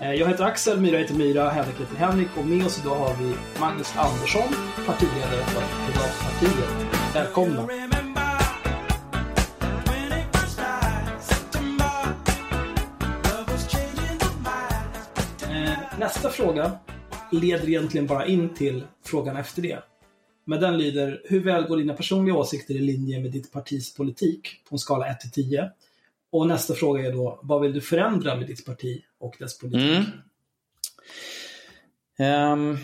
Eh, jag heter Axel, Myra heter Myra, Henrik heter Henrik och med oss idag har vi Magnus Andersson, partiledare för Piratpartiet. Välkomna! Eh, nästa fråga leder egentligen bara in till frågan efter det. Men den lyder, hur väl går dina personliga åsikter i linje med ditt partis politik på en skala 1 till 10? Och nästa fråga är då, vad vill du förändra med ditt parti och dess politik? Mm. Um.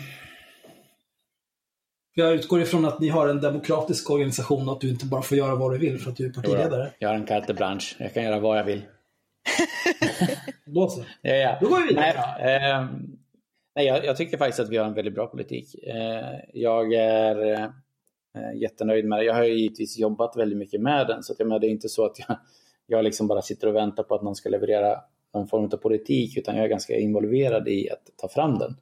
Jag utgår ifrån att ni har en demokratisk organisation och att du inte bara får göra vad du vill för att du är partiledare. Jag har en carte blanche. Jag kan göra vad jag vill. Då så. Ja, ja. Då går vi vidare. Nej, um, nej jag, jag, tycker faktiskt att vi har en väldigt bra politik. Uh, jag är uh, jättenöjd med det. Jag har ju givetvis jobbat väldigt mycket med den. Så att, jag menar, det är inte så att jag, jag liksom bara sitter och väntar på att någon ska leverera någon form av politik. Utan jag är ganska involverad i att ta fram den.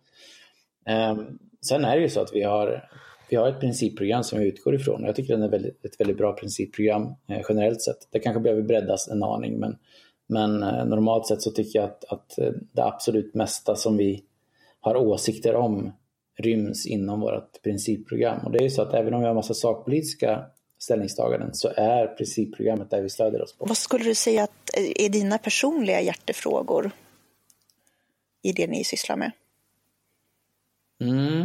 Ehm, sen är det ju så att vi har vi har ett principprogram som vi utgår ifrån. Jag tycker det är väldigt, ett väldigt bra principprogram eh, generellt sett. Det kanske behöver breddas en aning men, men eh, normalt sett så tycker jag att, att eh, det absolut mesta som vi har åsikter om ryms inom vårt principprogram. Och det är ju så att även om vi har massa sakpolitiska ställningstaganden så är principprogrammet där vi stöder oss på. Vad skulle du säga att är dina personliga hjärtefrågor i det ni sysslar med? Mm.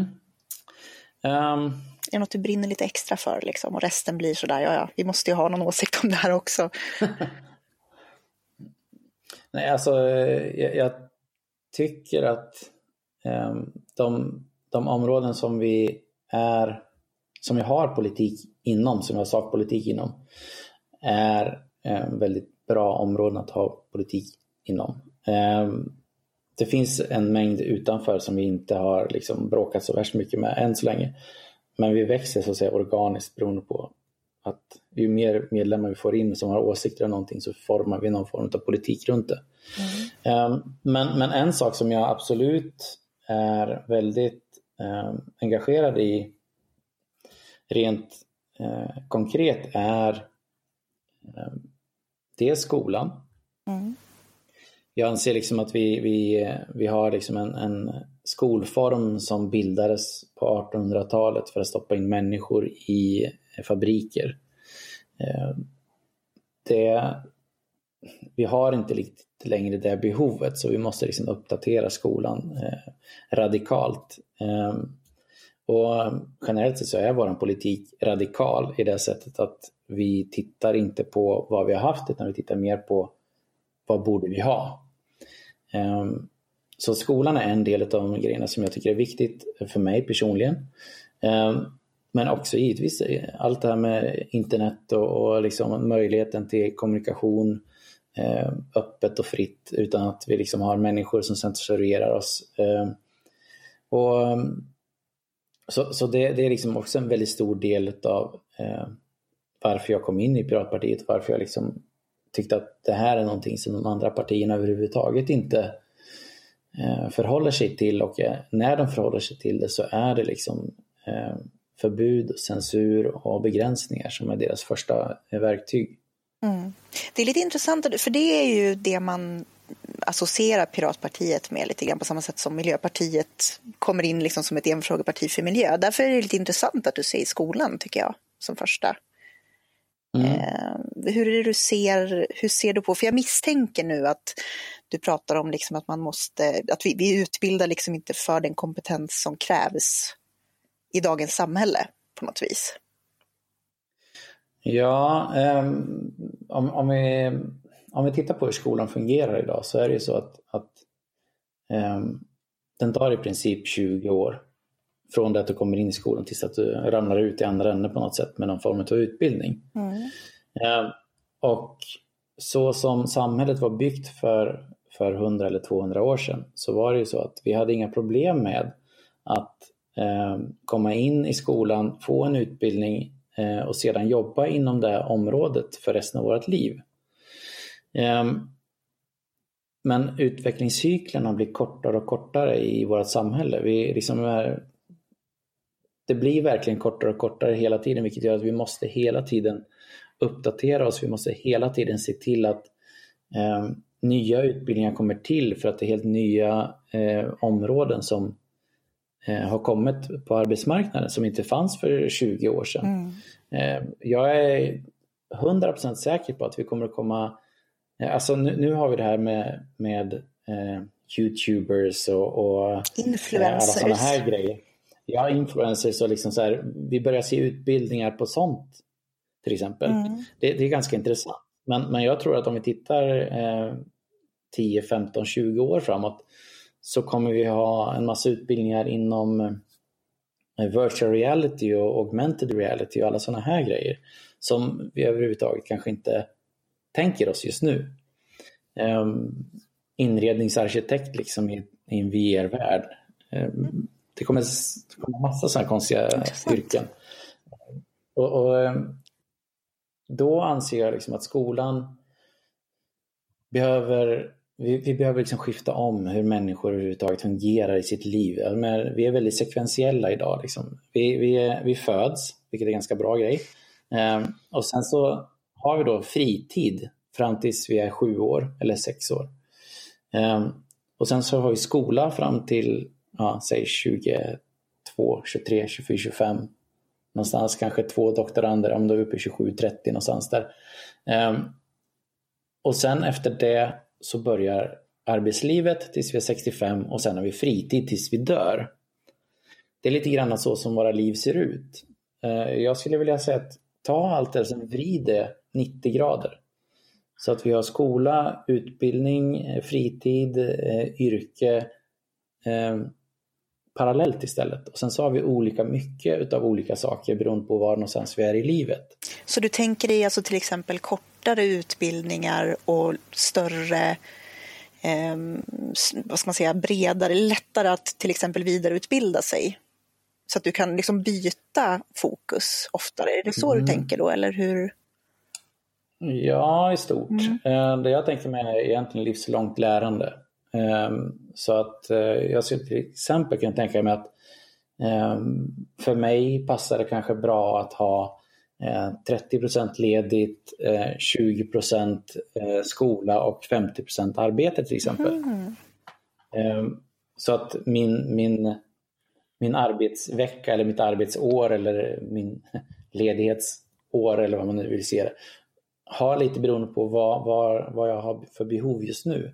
Um, är det något du brinner lite extra för liksom, och resten blir sådär, ja ja, vi måste ju ha någon åsikt om det här också. Nej, alltså jag, jag tycker att um, de, de områden som vi är, som vi har politik inom, som vi har sakpolitik inom, är um, väldigt bra områden att ha politik inom. Um, det finns en mängd utanför som vi inte har liksom bråkat så värst mycket med än så länge. Men vi växer så att säga organiskt beroende på att ju mer medlemmar vi får in som har åsikter om någonting så formar vi någon form av politik runt det. Mm. Men, men en sak som jag absolut är väldigt um, engagerad i rent uh, konkret är um, dels skolan. Mm jag anser liksom att vi, vi, vi har liksom en, en skolform som bildades på 1800-talet för att stoppa in människor i fabriker. Eh, det, vi har inte riktigt längre det behovet så vi måste liksom uppdatera skolan eh, radikalt. Eh, och generellt sett så är vår politik radikal i det sättet att vi tittar inte på vad vi har haft utan vi tittar mer på vad borde vi ha? Ehm, så skolan är en del av de grejerna som jag tycker är viktigt för mig personligen. Ehm, men också givetvis allt det här med internet och, liksom möjligheten till kommunikation ehm, öppet och fritt utan att vi liksom har människor som censurerar oss. Och, så så det, det, är liksom också en väldigt stor del av eh, varför jag kom in i Piratpartiet, varför jag liksom tyckte att det här är någonting som de andra partierna överhuvudtaget inte eh, förhåller sig till och eh, när de förhåller sig till det så är det liksom eh, förbud, censur och begränsningar som är deras första verktyg. Mm. Det är lite intressant, för det är ju det man associerar Piratpartiet med lite grann på samma sätt som Miljöpartiet kommer in liksom som ett enfrågeparti för miljö. Därför är det lite intressant att du säger skolan, tycker jag, som första. Mm. Eh, hur är det du ser, hur ser du på, för jag misstänker nu att du pratar om liksom att man måste, att vi, vi utbildar liksom inte för den kompetens som krävs i dagens samhälle på något vis. Ja, um, om, om, vi, om vi tittar på hur skolan fungerar idag så är det ju så att, att um, den tar i princip 20 år från det att du kommer in i skolan tills att du ramlar ut i andra änden på något sätt med någon form av utbildning. Mm. Eh, och så som samhället var byggt för, för 100 eller 200 år sedan så var det ju så att vi hade inga problem med att eh, komma in i skolan, få en utbildning eh, och sedan jobba inom det området för resten av vårt liv. Eh, men utvecklingscyklerna blir kortare och kortare i vårt samhälle. Vi liksom är det blir verkligen kortare och kortare hela tiden vilket gör att vi måste hela tiden uppdatera oss. Vi måste hela tiden se till att eh, nya utbildningar kommer till för att det är helt nya eh, områden som eh, har kommit på arbetsmarknaden som inte fanns för 20 år sedan. Mm. Eh, jag är 100% säker på att vi kommer att komma, alltså nu, nu, har vi det här med, med eh, Youtubers och, och Influencers. alla sådana här grejer. Ja, influencers och liksom så här, vi börjar se utbildningar på sånt till exempel. Mm. Det, det, är ganska intressant. Men, men jag tror att om vi tittar eh, 10, 15, 20 år framåt så kommer vi ha en massa utbildningar inom eh, virtual reality och augmented reality och alla sådana här grejer som vi överhuvudtaget kanske inte tänker oss just nu. Um, inredningsarkitekt liksom i, i en VR-värld. Um, det kommer, det kommer massa sådana konstiga Intressant. yrken. Och, och, um, då anser jag liksom att skolan behöver vi, vi behöver liksom skifta om hur människor överhuvudtaget fungerar i sitt liv. Men vi är väldigt sekventiella idag. Liksom. Vi, vi, vi föds, vilket är en ganska bra grej. Um, och sen så har vi då fritid fram tills vi är sju år eller sex år. Ehm, och sen så har vi skola fram till, ja, säg 22, 23, 24, 25. Någonstans kanske två doktorander om du är uppe i 27, 30 någonstans där. Ehm, och sen efter det så börjar arbetslivet tills vi är 65 och sen har vi fritid tills vi dör. Det är lite grann så som våra liv ser ut. Ehm, jag skulle vilja säga att ta allt det och sen vrid det 90 grader. Så att vi har skola, utbildning, eh, fritid, eh, yrke eh, parallellt istället. Och sen så har vi olika mycket utav olika saker beroende på var någonstans vi är i livet. Så du tänker dig alltså till exempel kortare utbildningar och större eh, vad ska man säga, bredare, lättare att till exempel vidareutbilda sig? Så att du kan liksom byta fokus oftare. Är det så mm. du tänker då, eller hur? Ja, i stort. Mm. Eh, det jag tänker mig är egentligen livslångt lärande. Ehm, så att eh, jag skulle till exempel kunna tänka mig att för mig passar det kanske bra att ha 30 eh, ledigt, 20% skola och 50% arbete till exempel. Mm. Så att min, min min arbetsvecka eller mitt arbetsår eller min ledighetsår eller vad man nu vill se det. Har lite beroende på vad, vad, vad jag har för behov just nu.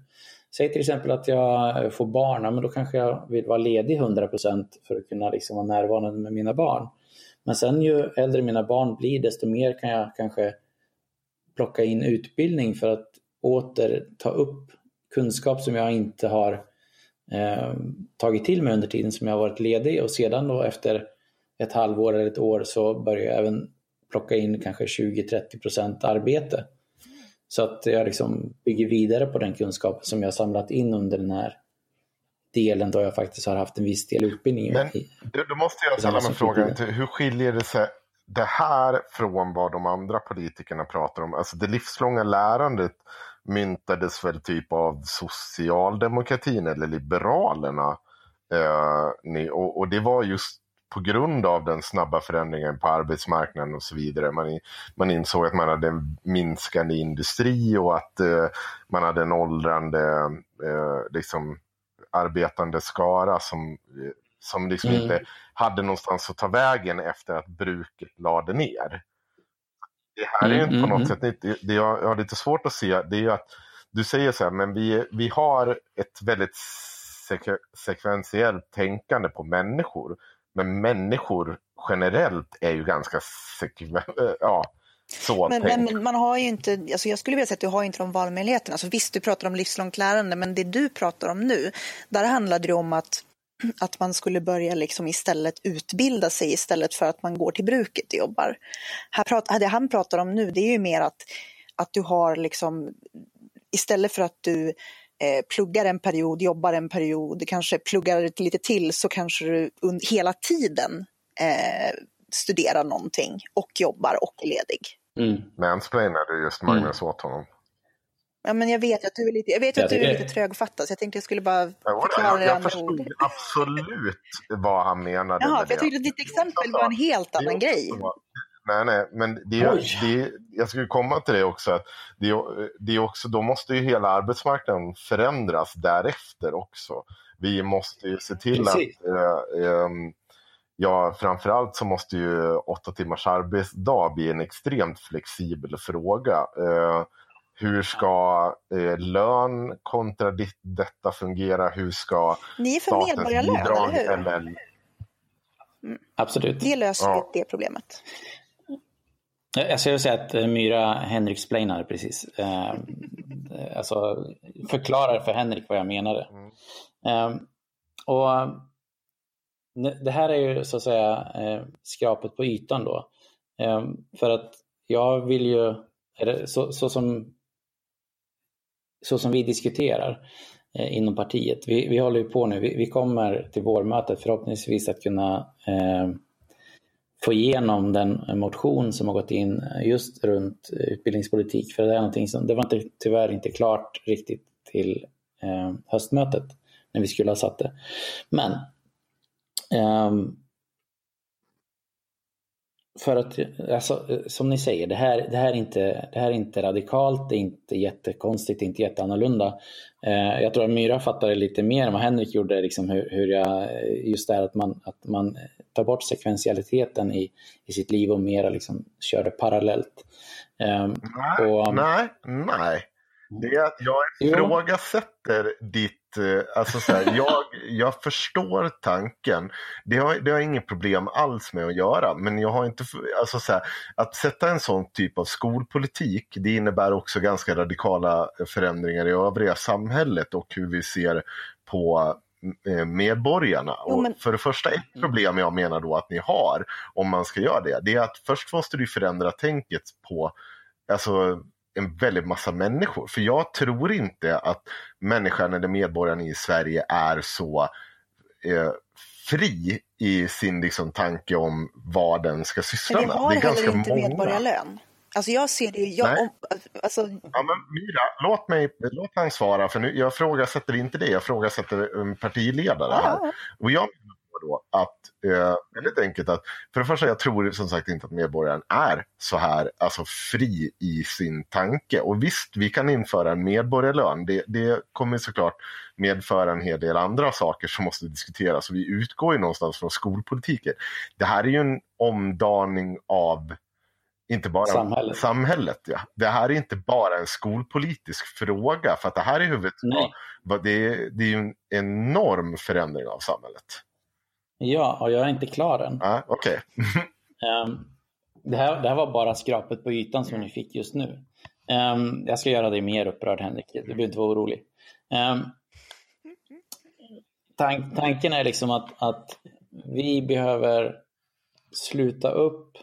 Säg till exempel att jag eh, får barn, men då kanske jag vill vara ledig 100% för att kunna liksom vara närvarande med mina barn. Men sen ju äldre mina barn blir, desto mer kan jag kanske plocka in utbildning för att åter ta upp kunskap som jag inte har eh, tagit till mig under tiden som jag har varit ledig och sedan då efter ett halvår eller ett år så börjar jag även plocka in kanske 20-30% arbete. Så att jag liksom bygger vidare på den kunskap som jag samlat in under den här delen då jag faktiskt har haft en viss del utbildning. Men då måste jag ställa mig frågan, hur skiljer det sig det här från vad de andra politikerna pratar om? Alltså det livslånga lärandet myntades väl typ av socialdemokratin eller liberalerna. Eh, och, och, det var just på grund av den snabba förändringen på arbetsmarknaden och så vidare. Man, man insåg att man hade en minskande industri och att eh, man hade en åldrande eh, liksom, arbetande skara som, som liksom mm. inte hade någonstans att ta vägen efter att bruket lade ner det här är mm, på något mm, sätt nytt. Det, det jag, har lite svårt att se det är att du säger så här, men vi, vi har ett väldigt sek sekventiellt tänkande på människor. Men människor generellt är ju ganska ja, så men, men, man har ju inte, alltså jag skulle vilja säga att du har inte de valmöjligheterna. Alltså visst, du pratar om livslångt lärande, men det du pratar om nu, där handlar det om att att man skulle börja liksom istället utbilda sig istället för att man går till bruket och jobbar. Här pratar, det han pratar om nu det är ju mer att, att du har liksom istället för att du eh, pluggar en period, jobbar en period, kanske pluggar lite till så kanske du under, hela tiden eh, studerar någonting och jobbar och är ledig. Mm. Mansplainade just Magnus mm. åt honom. Ja, men jag vet att du är lite, jag vet att du är lite trögfattad, så jag tänkte jag skulle bara förklara det. Jag, jag förstod ord. absolut vad han menade. Jaha, för jag tyckte att ditt exempel var en helt annan grej. Nej, nej, men det, det, jag skulle komma till det också. Att det, det är också. Då måste ju hela arbetsmarknaden förändras därefter också. Vi måste ju se till Precis. att eh, eh, Ja, framförallt så måste ju åtta timmars arbetsdag bli en extremt flexibel fråga. Eh, hur ska eh, lön kontra ditt, detta fungera? Hur ska Ni är för medborgarlön, eller hur? Eller... Mm. Absolut. Det löser ja. det problemet. Jag skulle säga att eh, Myra Henriksplainar precis. Eh, alltså förklarar för Henrik vad jag menade. Eh, och det här är ju så att säga eh, skrapet på ytan då. Eh, för att jag vill ju, så, så, som, så som vi diskuterar eh, inom partiet, vi, vi håller ju på nu, vi, vi kommer till vårmötet förhoppningsvis att kunna få igenom den motion som har gått in just runt utbildningspolitik. För det är någonting som, det var inte, tyvärr inte klart riktigt till eh, höstmötet när vi skulle ha satt det. Men eh, för att, alltså, som ni säger, det här, det, här är inte, det här är inte radikalt, det är inte jättekonstigt, det är inte jätteannorlunda. Uh, jag tror att Myra fattade lite mer än vad Henrik gjorde, liksom hur, hur jag, just det här att man, att man tar bort sekventialiteten i, i sitt liv och mera liksom kör det parallellt. Um, nej, och, nej, nej. Det är att jag ifrågasätter ditt Eh, alltså så här, jag, jag förstår tanken. Det har, det har inget problem alls med att göra. Men jag har inte, alltså så här, att sätta en sån typ av skolpolitik det innebär också ganska radikala förändringar i övriga samhället och hur vi ser på eh, medborgarna. Jo, men... för det första, ett mm. problem jag menar då att ni har om man ska göra det, det är att först måste du förändra tänket på alltså en väldigt massa människor. För jag tror inte att människan eller medborgaren i Sverige är så eh, fri i sin liksom, tanke om vad den ska syssla med. Men vi har det är heller inte många. medborgarlön. Alltså jag ser det jag, om, alltså... ja, men Myra, låt, mig, låt han svara, för nu, jag ifrågasätter inte det, jag ifrågasätter en partiledare här. Och jag då att eh, väldigt enkelt att för det första jag tror som sagt inte att medborgaren är så här alltså fri i sin tanke. Och visst, vi kan införa en medborgarlön. Det, det kommer såklart medföra en hel del andra saker som måste diskuteras. Och vi utgår ju någonstans från skolpolitiken. Det här är ju en omdaning av inte bara samhället. samhället ja. Det här är inte bara en skolpolitisk fråga för att det här är huvudet. Det, det är en enorm förändring av samhället. Ja, och jag är inte klar än. Ah, okay. um, det, här, det här var bara skrapet på ytan som ni fick just nu. Um, jag ska göra dig mer upprörd Henrik, du behöver inte vara orolig. Um, tank, tanken är liksom att, att vi behöver sluta upp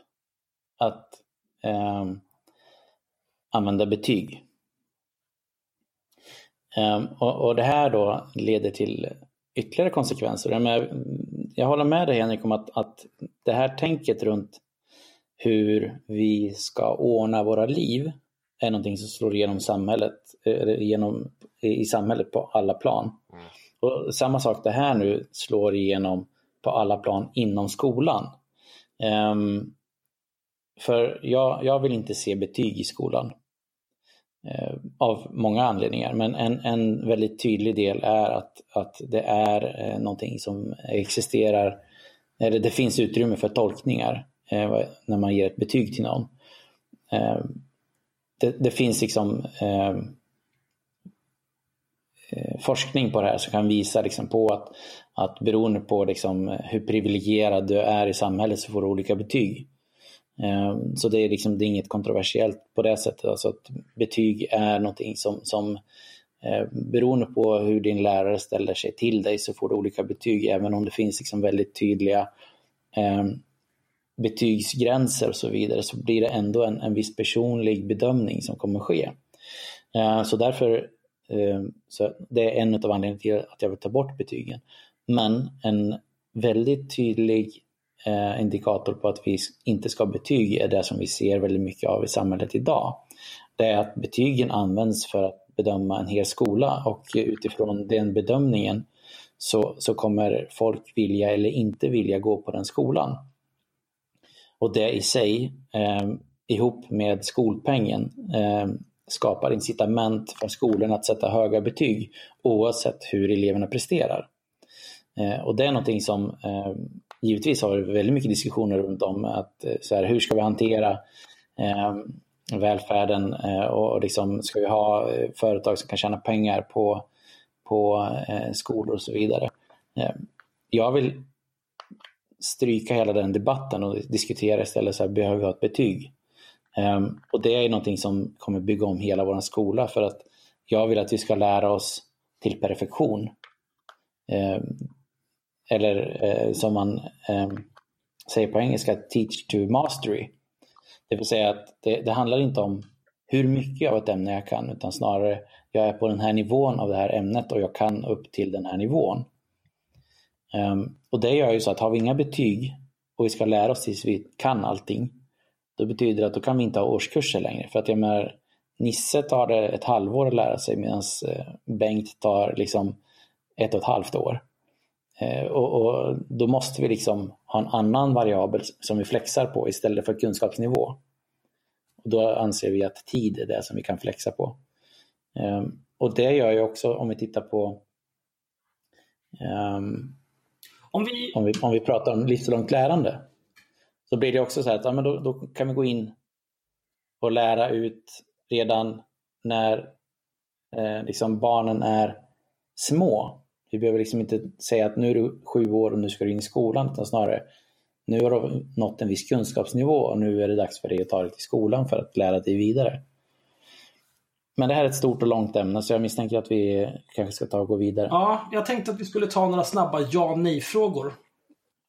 att um, använda betyg. Um, och, och, det här då leder till ytterligare konsekvenser. Jag, jag håller med dig Henrik om att, att det här tänket runt hur vi ska ordna våra liv är någonting som slår igenom samhället, genom, i samhället på alla plan. Mm. Och samma sak det här nu slår igenom på alla plan inom skolan. Um, för jag, jag vill inte se betyg i skolan. Eh, av många anledningar. Men en, en väldigt tydlig del är att, att det är eh, någonting som existerar, eller det finns utrymme för tolkningar eh, när man ger ett betyg till någon. Eh, det, det finns liksom eh, eh, forskning på det här som kan visa liksom på att, att beroende på liksom hur privilegierad du är i samhället så får du olika betyg. Ehm, så det är, liksom, det är inget kontroversiellt på det sättet. Alltså att betyg är någonting som, som eh, beroende på hur din lärare ställer sig till dig så får du olika betyg även om det finns liksom väldigt tydliga eh, betygsgränser och så vidare så blir det ändå en, en viss personlig bedömning som kommer ske. Eh, så därför eh, så det är en av anledningarna till att jag vill ta bort betygen. Men en väldigt tydlig eh, indikator på att vi inte ska ha betyg är det som vi ser väldigt mycket av i samhället idag. Det är att betygen används för att bedöma en hel skola och utifrån den bedömningen så, så kommer folk vilja eller inte vilja gå på den skolan. Och det i sig, eh, ihop med skolpengen, eh, skapar incitament för skolorna att sätta höga betyg oavsett hur eleverna presterar. Eh, och det är någonting som eh, givetvis har väldigt mycket diskussioner runt om. Att, eh, så här, hur ska vi hantera eh, välfärden eh, och liksom, ska vi ha eh, företag som kan tjäna pengar på, på eh, skolor och så vidare. Ehm, jag vill stryka hela den debatten och diskutera istället så här, behöver vi ha ett betyg? Ehm, och det är någonting som kommer bygga om hela vår skola för att jag vill att vi ska lära oss till perfektion. Ehm, eller eh, som man eh, säger på engelska, teach to mastery. Det vill säga att det, det, handlar inte om hur mycket av ett ämne jag kan utan snarare jag är på den här nivån av det här ämnet och jag kan upp till den här nivån. Ehm, och det gör ju så att har vi inga betyg och vi ska lära oss tills vi kan allting då betyder det att då kan vi inte ha årskurser längre. För att jag menar, Nisse tar det ett halvår att lära sig medan eh, Bengt tar liksom ett och ett halvt år. Eh, och, och, då måste vi liksom ha en annan variabel som vi flexar på istället för kunskapsnivå. Och då anser vi att tid är det som vi kan flexa på. Um, och det gör ju också om vi tittar på um, om, vi... Om, vi, om vi pratar om livslångt lärande så blir det också så här att ja, men då, då kan vi gå in och lära ut redan när eh, liksom barnen är små. Vi behöver liksom inte säga att nu är du sju år och nu ska du in i skolan, utan snarare nu har du nått en viss kunskapsnivå och nu är det dags för dig att ta dig till skolan för att lära dig vidare. Men det här är ett stort och långt ämne så jag misstänker att vi kanske ska ta och gå vidare. Ja, jag tänkte att vi skulle ta några snabba ja nej-frågor.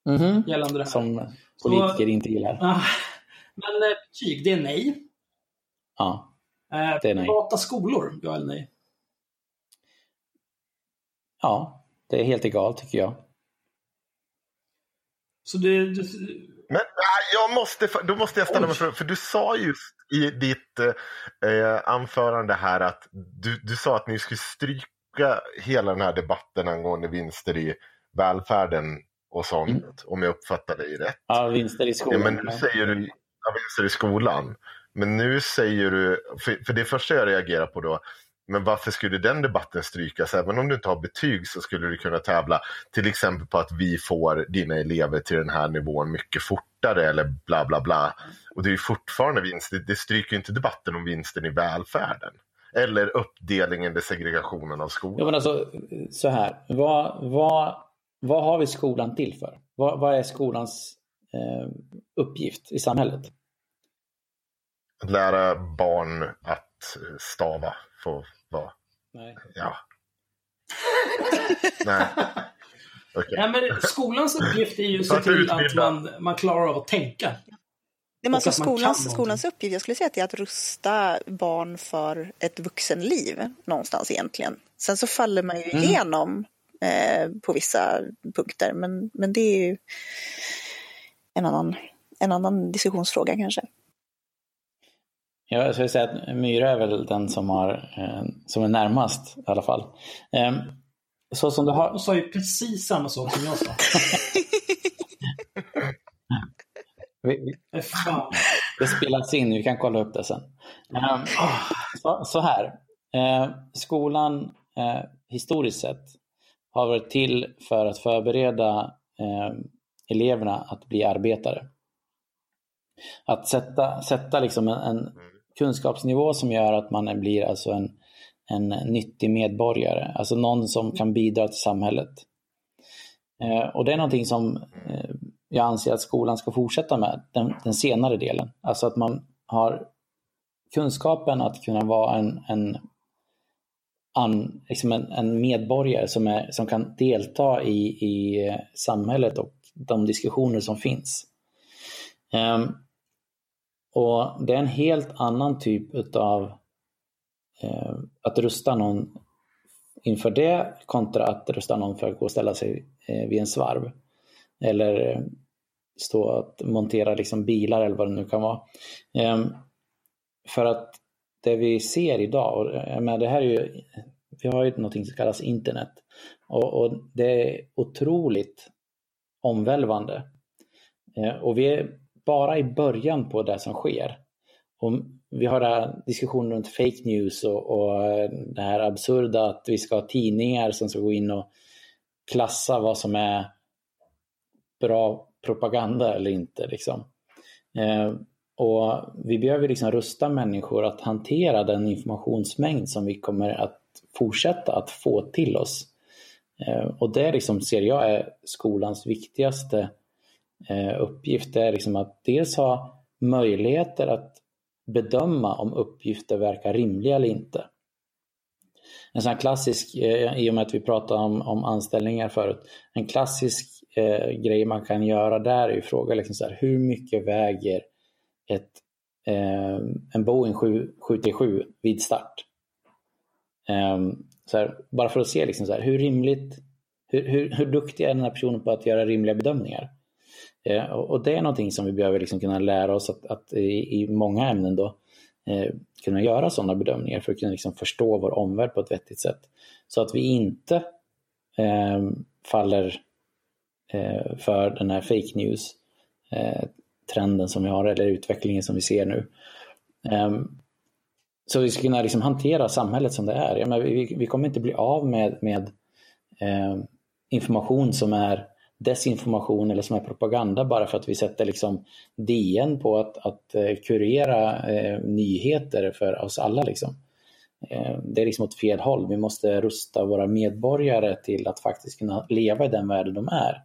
Mm -hmm. Gällande det här. Som politiker så, inte gillar. Uh, men eh, betyg, det är nej. Ja, det är nej. Privata skolor, ja eller nej? Ja, det är helt egalt tycker jag. Så du... du... Men jag måste, då måste jag ställa mig för, för du sa just i ditt eh, anförande här att du, du sa att ni skulle stryka hela den här debatten angående vinster i välfärden och sånt, mm. om jag uppfattar dig rätt. Ja, vinster i skolan. Ja, men nu säger du ja, vinster i skolan. Men nu säger du, för, för det första jag reagerar på då, men varför skulle den debatten strykas? Även om du inte har betyg så skulle du kunna tävla till exempel på att vi får dina elever till den här nivån mycket fortare eller bla bla bla. Och det är ju fortfarande vinst, det stryker inte debatten om vinsten i välfärden. Eller uppdelningen, eller segregationen av skolan. Ja, men alltså, så här, vad, vad vad har vi skolan till för? Vad, vad är skolans eh, uppgift i samhället? Att lära barn att stava får vara. Nej. Ja. Nej. Okay. Ja, men skolans uppgift är ju att se till att man, man klarar av att tänka. Det är alltså skolans, skolans uppgift, jag skulle säga att det är att rusta barn för ett vuxenliv någonstans egentligen. Sen så faller man ju mm. igenom Eh, på vissa punkter. Men, men det är ju en annan, en annan diskussionsfråga kanske. Ja, jag skulle säga att Myra är väl den som, har, eh, som är närmast i alla fall. Eh, så som du har... Hon sa ju precis samma sak som jag sa. det spelas in, vi kan kolla upp det sen. Eh, så, här, eh, skolan eh, historiskt sett har varit till för att förbereda eleverna att bli arbetare. Att sätta, sätta liksom en, en, kunskapsnivå som gör att man blir alltså en, en nyttig medborgare, alltså någon som kan bidra till samhället. Eh, och det är någonting som eh, jag anser att skolan ska fortsätta med, den, den, senare delen. Alltså att man har kunskapen att kunna vara en, en an, liksom en, en, medborgare som, är, som kan delta i, i samhället och de diskussioner som finns. Um, och Det är en helt annan typ av eh, att rusta någon inför det kontra att rusta någon för att gå och ställa sig eh, vid en svarv. Eller eh, stå och montera liksom bilar eller vad det nu kan vara. Eh, för att det vi ser idag, och eh, men det här är ju, vi har ju någonting som kallas internet och, och det är otroligt omvälvande. Eh, och vi är bara i början på det som sker. Och vi har diskussioner diskussionen runt fake news och, och det här absurda att vi ska ha tidningar som ska gå in och klassa vad som är bra propaganda eller inte. Liksom. Eh, och vi behöver liksom rusta människor att hantera den informationsmängd som vi kommer att fortsätta att få till oss. Eh, och det liksom ser jag är skolans viktigaste eh, Eh, uppgift. Är liksom att dels ha möjligheter att bedöma om uppgifter verkar rimliga eller inte. En sån klassisk, eh, i och med att vi pratade om, om anställningar förut, en klassisk eh, grej man kan göra där är ju fråga liksom så här, hur mycket väger ett, eh, en Boeing 737 vid start? Eh, så här, bara för att se liksom så här, hur rimligt, hur, hur, hur duktig är den här personen på att göra rimliga bedömningar? Eh, och det är någonting som vi behöver liksom kunna lära oss att, att i, i, många ämnen då eh, kunna göra sådana bedömningar för att kunna liksom förstå vår omvärld på ett vettigt sätt. Så att vi inte eh, faller eh, för den här fake news eh, trenden som vi har eller utvecklingen som vi ser nu. Ehm, så vi ska kunna liksom hantera samhället som det är. Menar, vi, vi, kommer inte bli av med, med eh, information som är desinformation eller som är propaganda bara för att vi sätter liksom DN på att, att eh, kurera eh, nyheter för oss alla. Liksom. Eh, det är liksom åt fel håll. Vi måste rusta våra medborgare till att faktiskt kunna leva i den världen de är.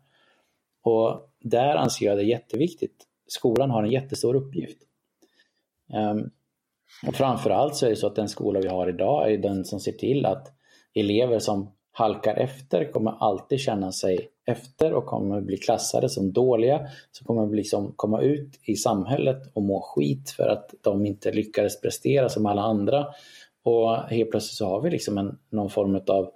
Och där anser jag det jätteviktigt. Skolan har en jättestor uppgift. Eh, och framförallt så är det så att den skola vi har idag är den som ser till att elever som halkar efter kommer alltid känna sig efter och kommer bli klassade som dåliga. Så kommer liksom komma ut i samhället och må skit för att de inte lyckades prestera som alla andra. Och helt plötsligt så har vi liksom en, någon form av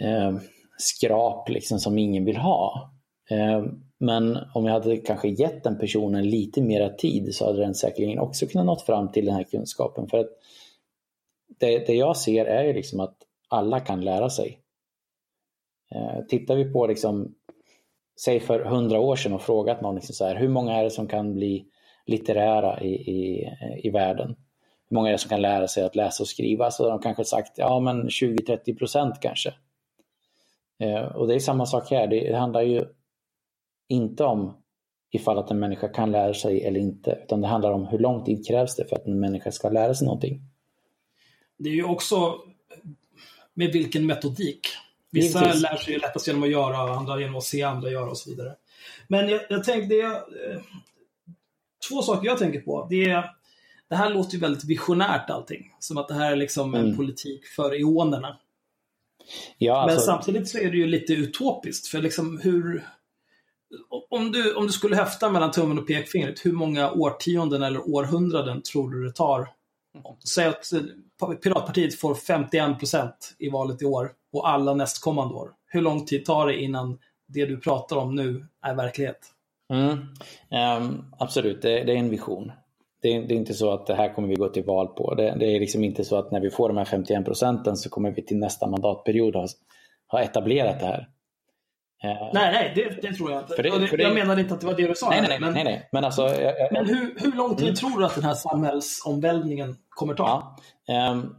eh, skrap liksom som ingen vill ha. Eh, men om jag hade kanske gett den personen lite mera tid så hade den säkerligen också kunnat nå fram till den här kunskapen. För att det, det jag ser är ju liksom att alla kan lära sig. Eh, tittar vi på, liksom, säg för hundra år sedan och frågat någon liksom så här, hur många är det som kan bli litterära i, i, i världen? Hur många är det som kan lära sig att läsa och skriva? Så de kanske sagt ja men 20-30 procent kanske. Eh, och det är samma sak här, det, det handlar ju inte om ifall att en människa kan lära sig eller inte, utan det handlar om hur lång tid krävs det för att en människa ska lära sig någonting. Det är ju också med vilken metodik. Vissa Givetvis. lär sig lättast genom att göra, andra genom att se andra göra och så vidare. Men jag, jag tänkte, det, eh, två saker jag tänker på. Det, är, det här låter ju väldigt visionärt allting. Som att det här är liksom en mm. politik för eonerna. Ja, alltså... Men samtidigt så är det ju lite utopiskt. För liksom hur... Om du, om du skulle häfta mellan tummen och pekfingret, hur många årtionden eller århundraden tror du det tar? Säg att eh, Piratpartiet får 51 procent i valet i år och alla nästkommande år. Hur lång tid tar det innan det du pratar om nu är verklighet? Mm. Um, absolut, det, det, är en vision. Det är, det är, inte så att det här kommer vi gå till val på. Det, det, är liksom inte så att när vi får de här 51 procenten så kommer vi till nästa mandatperiod ha, ha etablerat det här. Uh, nej, nej, det, det, tror jag inte. För för jag menade inte att det var det du sa. Nej, nej, men, nej, nej. Men, alltså, jag, jag, men hur, hur lång tid mm. tror du att den här samhällsomvälvningen kommer ta? Ja, um,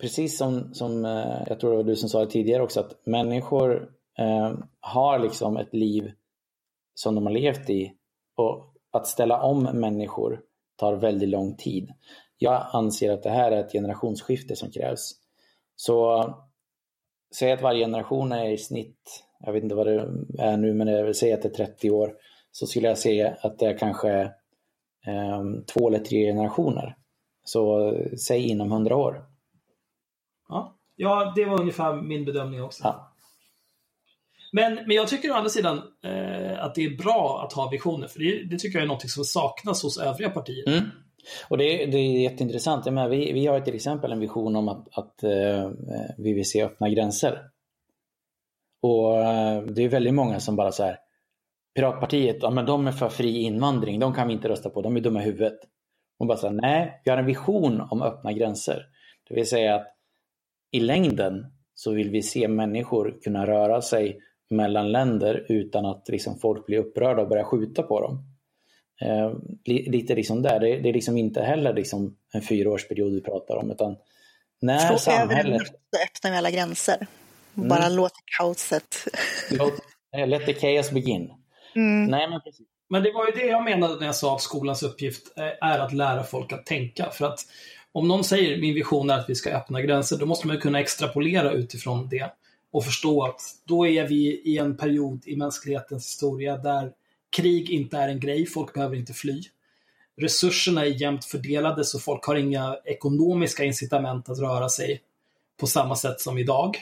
precis som, som uh, jag tror det var du som sa det tidigare också, att människor uh, har liksom ett liv som de har levt i. Och att ställa om människor tar väldigt lång tid. Jag anser att det här är ett generationsskifte som krävs. Så säg att varje generation är i snitt, jag vet inte vad det är nu, men jag vill säga att det är 30 år, så skulle jag säga att det är kanske um, två eller tre generationer. Så säg inom 100 år. Ja, ja det var ungefär min bedömning också. Ja. Men, men jag tycker å andra sidan eh, att det är bra att ha visioner, för det, det, tycker jag är något som saknas hos övriga partier. Mm. Och det, det, är jätteintressant. Jag menar, vi, vi har till exempel en vision om att, att eh, vi vill se öppna gränser. Och eh, det är väldigt många som bara så här, Piratpartiet, ja men de är för fri invandring, de kan vi inte rösta på, de är dumma i huvudet. Och bara säger nej, vi har en vision om öppna gränser. Det vill säga att i längden så vill vi se människor kunna röra sig mellan länder utan att liksom folk blir upprörda och börjar skjuta på dem. Eh, lite liksom där. Det, det, är liksom inte heller liksom en fyraårsperiod vi pratar om. Utan när Fråga samhället... öppnar vi alla gränser. Mm. Bara låt kaoset... Låt, let the chaos begin. Mm. Nej, men, precis. men det var ju det jag menade när jag sa att skolans uppgift är att lära folk att tänka. För att om någon säger min vision är att vi ska öppna gränser, då måste man kunna extrapolera utifrån det och förstå att då är vi i en period i mänsklighetens historia där krig inte är en grej, folk behöver inte fly. Resurserna är jämnt fördelade så folk har inga ekonomiska incitament att röra sig på samma sätt som idag.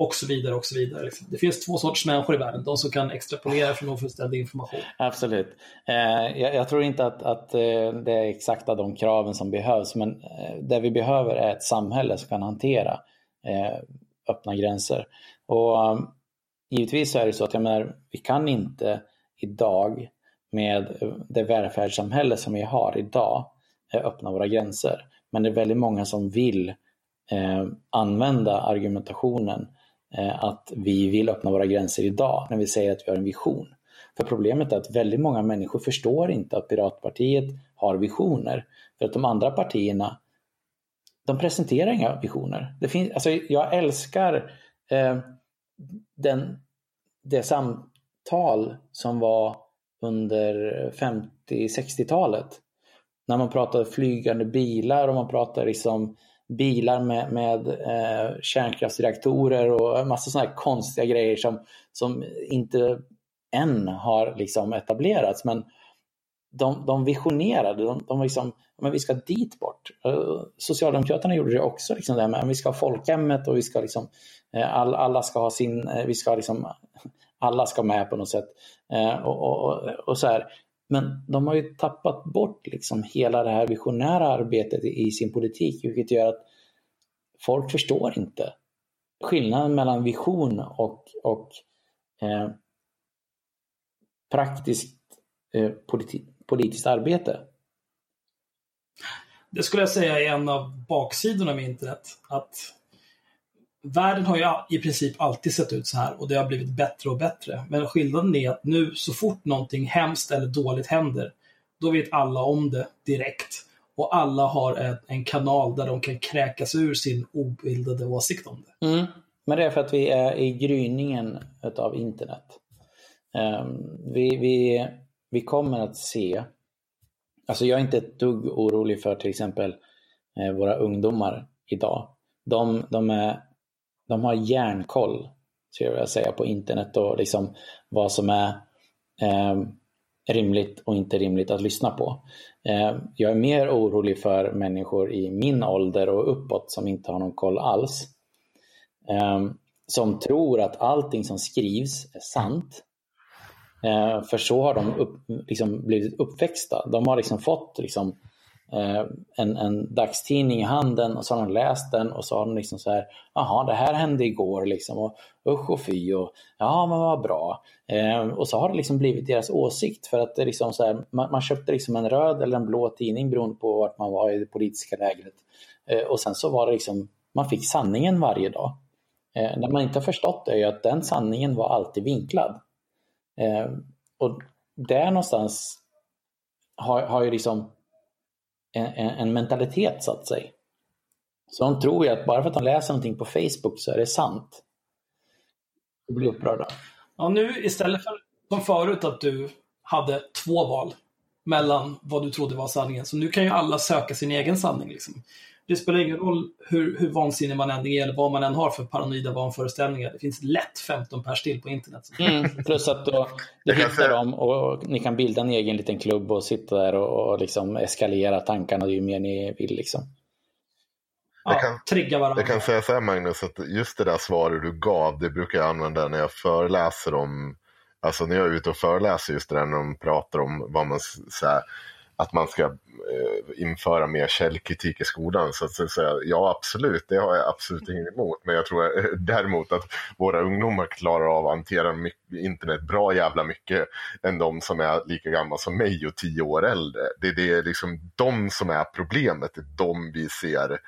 Och så vidare och så vidare. Liksom, det finns två sorters människor i världen, de som kan extrapolera från ofullständig information. Absolut. Eh, jag, tror inte att, att eh, det är exakta de kraven som behövs, men eh, det vi behöver är ett samhälle som kan hantera öppna gränser. Och givetvis är det så att jag menar, vi kan inte idag med det välfärdssamhälle som vi har idag eh, öppna våra gränser. Men det är väldigt många som vill eh, använda argumentationen eh, att vi vill öppna våra gränser idag när vi säger att vi har en vision. För problemet är att väldigt många människor förstår inte att Piratpartiet har visioner. För att de andra partierna de presenterar inga visioner. Det finns, alltså jag älskar eh, den, det tal som var under 50-60-talet. När man pratade flygande bilar och man pratade liksom bilar med, med eh, kärnkraftsreaktorer och en massa sådana här konstiga grejer som, som inte än har liksom etablerats. Men de, de visionerade, de, de liksom, men vi ska dit bort. Eh, Socialdemokraterna gjorde det också, liksom det här med vi ska ha folkhemmet och vi ska liksom, eh, all, alla ska ha sin, eh, vi ska liksom, alla ska med på något sätt. Eh, och, och, och, så här. Men de har ju tappat bort liksom hela det här visionära arbetet i sin politik, vilket gör att folk förstår inte skillnaden mellan vision och, och eh, praktiskt eh, politi politiskt arbete. Det skulle jag säga är en av baksidorna med internet. Att världen har ju i princip alltid sett ut så här och det har blivit bättre och bättre. Men skillnaden är att nu så fort någonting hemskt eller dåligt händer, då vet alla om det direkt. Och alla har en kanal där de kan kräkas ur sin obildade åsikt om det. Mm. Men det är för att vi är i gryningen av internet. Um, vi, vi, vi kommer att se Alltså jag är inte ett dugg orolig för till exempel eh, våra ungdomar idag. De, de, är, de har järnkoll, skulle jag vilja säga, på internet och liksom vad som är eh, rimligt och inte rimligt att lyssna på. Eh, jag är mer orolig för människor i min ålder och uppåt som inte har någon koll alls. Eh, som tror att allting som skrivs är sant Eh, för så har de upp, liksom blivit uppväxta. De har liksom fått liksom, Eh, en, en dagstidning i handen och så har de läst den och så har de liksom så här, jaha det här hände igår liksom och usch och fy och ja men vad bra. Eh, och så har det liksom blivit deras åsikt för att det liksom så här, man, man, köpte liksom en röd eller en blå tidning beroende på vart man var i det politiska lägret. Eh, och sen så var det liksom, man fick sanningen varje dag. Eh, det man inte har förstått är ju att den sanningen var alltid vinklad. Eh, och där någonstans har, har ju liksom en, en, mentalitet satt sig. Så de tror ju att bara för att de läser någonting på Facebook så är det sant. Och blir upprörda. Ja, nu istället för som förut att du hade två val mellan vad du trodde var sanningen. Så nu kan ju alla söka sin egen sanning. Liksom det spelar ingen roll hur, hur vansinnig man än är eller vad man än har för paranoida vanföreställningar. Det finns lätt 15 pers till på internet. Mm, plus att då, du hittar dem och ni kan bilda en egen liten klubb och sitta där och, och liksom eskalera tankarna ju mer ni vill. Liksom. Jag kan, trigga varandra. Jag kan säga så här Magnus, att just det där svaret du gav, det brukar jag använda när jag föreläser om, alltså när jag är ute och föreläser just det där när de pratar om vad man, så här, att man ska eh, införa mer källkritik i skolan. Så att säga, ja, absolut, det har jag absolut inget emot. Men jag tror eh, däremot att våra ungdomar klarar av att hantera internet bra jävla mycket än de som är lika gamla som mig och tio år äldre. Det, det är liksom de som är problemet, det är de vi ser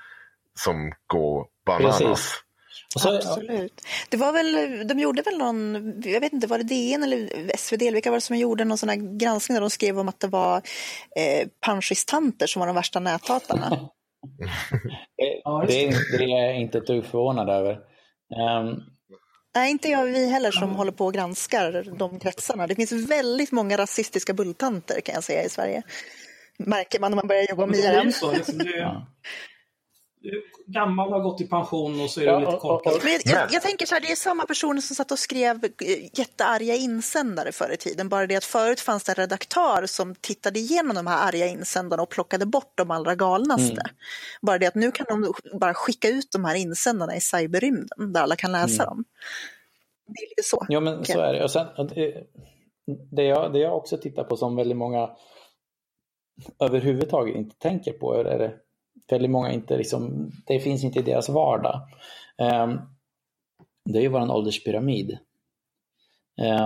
som går bananas. Precis. Så, Absolut. Det var väl, de gjorde väl någon, jag vet inte, var det DN eller SvD, vilka var det som gjorde någon sån här granskning där de skrev om att det var eh, punchistanter som var de värsta näthatarna? det, är, det är jag inte ett dugg förvånad över. Um, Nej, inte jag vi heller som håller på och granskar de kretsarna. Det finns väldigt många rasistiska bulltanter kan jag säga i Sverige. Märker man när man börjar jobba med IRM. Gammal har gått i pension och så är det ja, lite kortare. Men jag, jag, tänker så här, det är samma personer som satt och skrev eh, jättearga insändare förr i tiden. Bara det att förut fanns det en redaktör som tittade igenom de här arga insändarna och plockade bort de allra galnaste. Mm. Bara det att nu kan de bara skicka ut de här insändarna i cyberrymden där alla kan läsa mm. dem. Det är lite så. Ja, men okay. så är det. Och sen, det, jag, det jag också tittar på som väldigt många överhuvudtaget inte tänker på är det väldigt många inte liksom, det finns inte i deras vardag. Um, det är ju vår ålderspyramid.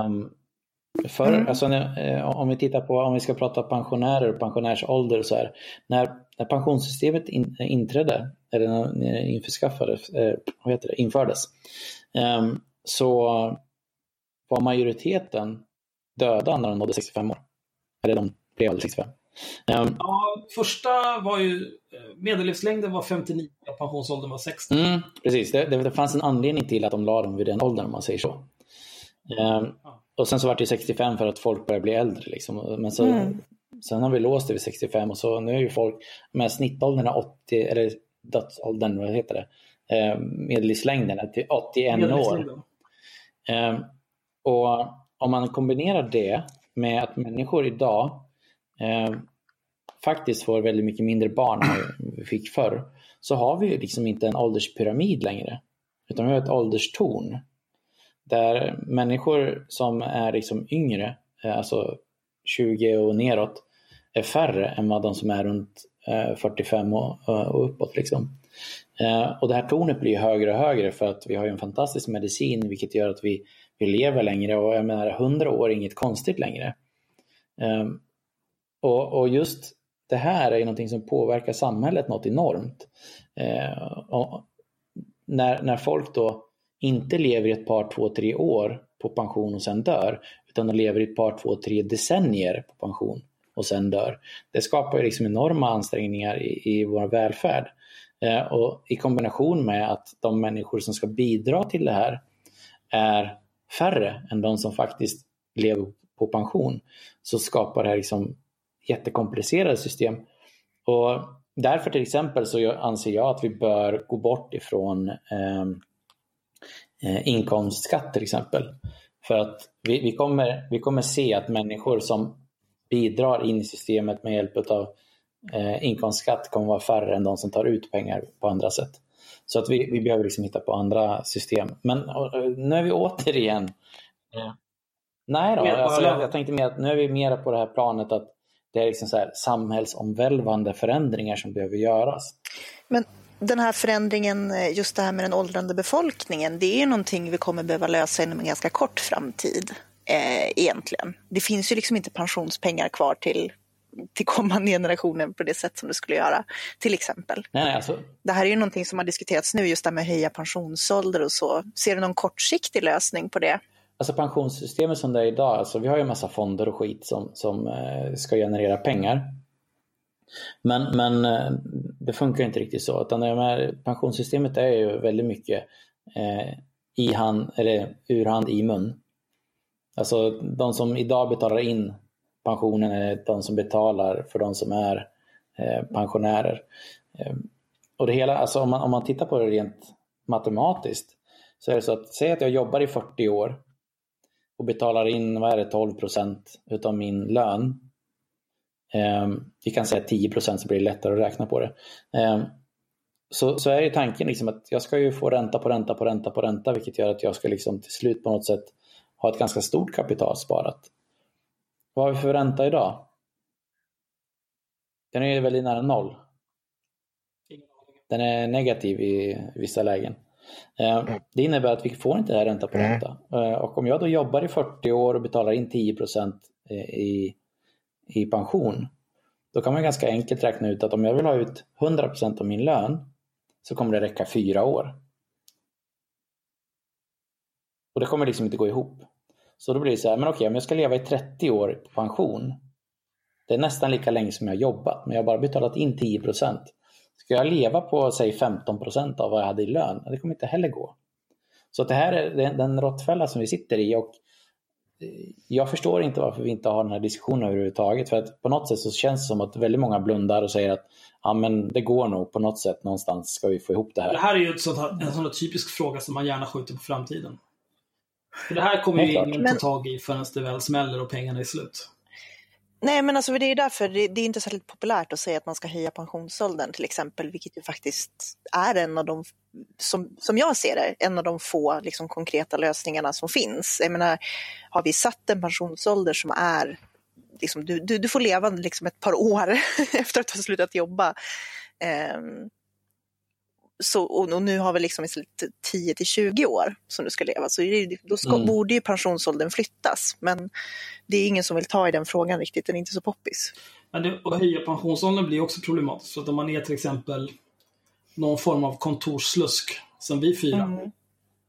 Um, för, mm. alltså, uh, om vi tittar på, om vi ska prata pensionärer och pensionärsålder så här. När, när pensionssystemet in, inträdde, eller när införskaffades, vad heter det, infördes, um, så var majoriteten döda när de nådde 65 år. Eller de blev 65. Um, ja, första var ju, eh, medellivslängden var 59 och pensionsåldern var 60. Mm, precis, det, det, det, fanns en anledning till att de la dem vid den åldern om man säger så. Um, ja. Och sen så var det 65 för att folk började bli äldre. Liksom. Men så, mm. Sen har vi låst det vid 65 och så nu är ju folk, med snittåldern är 80, eller dödsåldern, vad heter det, eh, medellivslängden är till 81 år. Eh, och om man kombinerar det med att människor idag eh, faktiskt får väldigt mycket mindre barn än vi fick förr, så har vi ju liksom inte en ålderspyramid längre. Utan vi har ett ålderstorn. Där människor som är liksom yngre, eh, alltså 20 och neråt, är färre än vad de som är runt eh, 45 och, eh, och uppåt. Liksom. Och det här tornet blir högre och högre för att vi har en fantastisk medicin vilket gör att vi, vi lever längre och jag menar 100 år är inget konstigt längre. Och, och just det här är någonting som påverkar samhället något enormt. Eh, när, när folk då inte lever i ett par, två, tre år på pension och sen dör, utan de lever i ett par, två, tre decennier på pension och sen dör. Det skapar ju liksom enorma ansträngningar i, i vår välfärd. Eh, och I kombination med att de människor som ska bidra till det här är färre än de som faktiskt lever på pension, så skapar det här liksom jättekomplicerade system. Och därför till exempel så anser jag att vi bör gå bort ifrån ehm, eh, inkomstskatt till exempel. För att vi, vi, kommer, vi kommer se att människor som bidrar in i systemet med hjälp av eh, inkomstskatt kommer vara färre än de som tar ut pengar på andra sätt. Så att vi, vi behöver liksom hitta på andra system. Men och, nu är vi återigen... Eh, nej då, alltså, jag, jag tänkte mer att nu är vi mer på det här planet att det är liksom så här samhällsomvälvande förändringar som behöver göras. Men den här förändringen, just det här med den åldrande befolkningen, det är ju någonting vi kommer behöva lösa inom en ganska kort framtid eh, egentligen. Det finns ju liksom inte pensionspengar kvar till till kommande generationer på det sätt som det skulle göra, till exempel. Nej, alltså. Det här är ju någonting som har diskuterats nu, just det här med att höja pensionsålder och så. Ser du någon kortsiktig lösning på det? Alltså pensionssystemet som det är idag, alltså vi har ju en massa fonder och skit som, som eh, ska generera pengar. Men, men eh, det funkar inte riktigt så. Utan det här pensionssystemet är ju väldigt mycket eh, i hand, eller ur hand i mun. Alltså de som idag betalar in pensionen är de som betalar för de som är eh, pensionärer. Eh, och det hela, alltså om man, om man tittar på det rent matematiskt så är det så att säg att jag jobbar i 40 år och betalar in vad är det, 12 procent utav min lön. Eh, vi kan säga 10 procent så blir det lättare att räkna på det. Eh, så, så är ju tanken liksom att jag ska ju få ränta på ränta på ränta på ränta vilket gör att jag ska liksom till slut på något sätt ha ett ganska stort kapital sparat. Vad har vi för ränta idag? Den är väldigt nära noll. Den är negativ i vissa lägen. Eh, mm. Det innebär att vi får inte det här ränta på ränta. Mm. Och om jag då jobbar i 40 år och betalar in 10 eh, i, i pension, då kan man ganska enkelt räkna ut att om jag vill ha ut 100% av min lön så kommer det räcka fyra år. Och det kommer liksom inte gå ihop. Så då blir det så här, men okej, om jag ska leva i 30 år på pension, det är nästan lika länge som jag jobbat, men jag har bara betalat in 10 procent. Ska jag leva på, säg 15 procent av vad jag hade i lön? Det kommer inte heller gå. Så det här är den råttfälla som vi sitter i och eh, jag förstår inte varför vi inte har den här diskussionen överhuvudtaget. För att på något sätt så känns det som att väldigt många blundar och säger att ja, men det går nog på något sätt någonstans ska vi få ihop det här. Det här är ju ett sånt här, en sån typisk fråga som man gärna skjuter på framtiden. För det här kommer ju ingen ta tag i förrän det väl smäller och pengarna är slut. Nej, men alltså det är därför det, det är inte särskilt populärt att säga att man ska höja pensionsåldern till exempel, vilket ju faktiskt är en av de, som, som jag ser det, en av de få liksom, konkreta lösningarna som finns. Jag menar, har vi satt en pensionsålder som är, liksom, du, du, du får leva liksom ett par år efter att ha slutat jobba. Um, så, och, nu har vi liksom 10 till 20 år som du ska leva, så då ska, mm. borde ju pensionsåldern flyttas. Men det är ingen som vill ta i den frågan riktigt, den är inte så poppis. Men det, att höja pensionsåldern blir också problematiskt. Så att om man är till exempel någon form av kontorsslusk, som vi fyra, mm.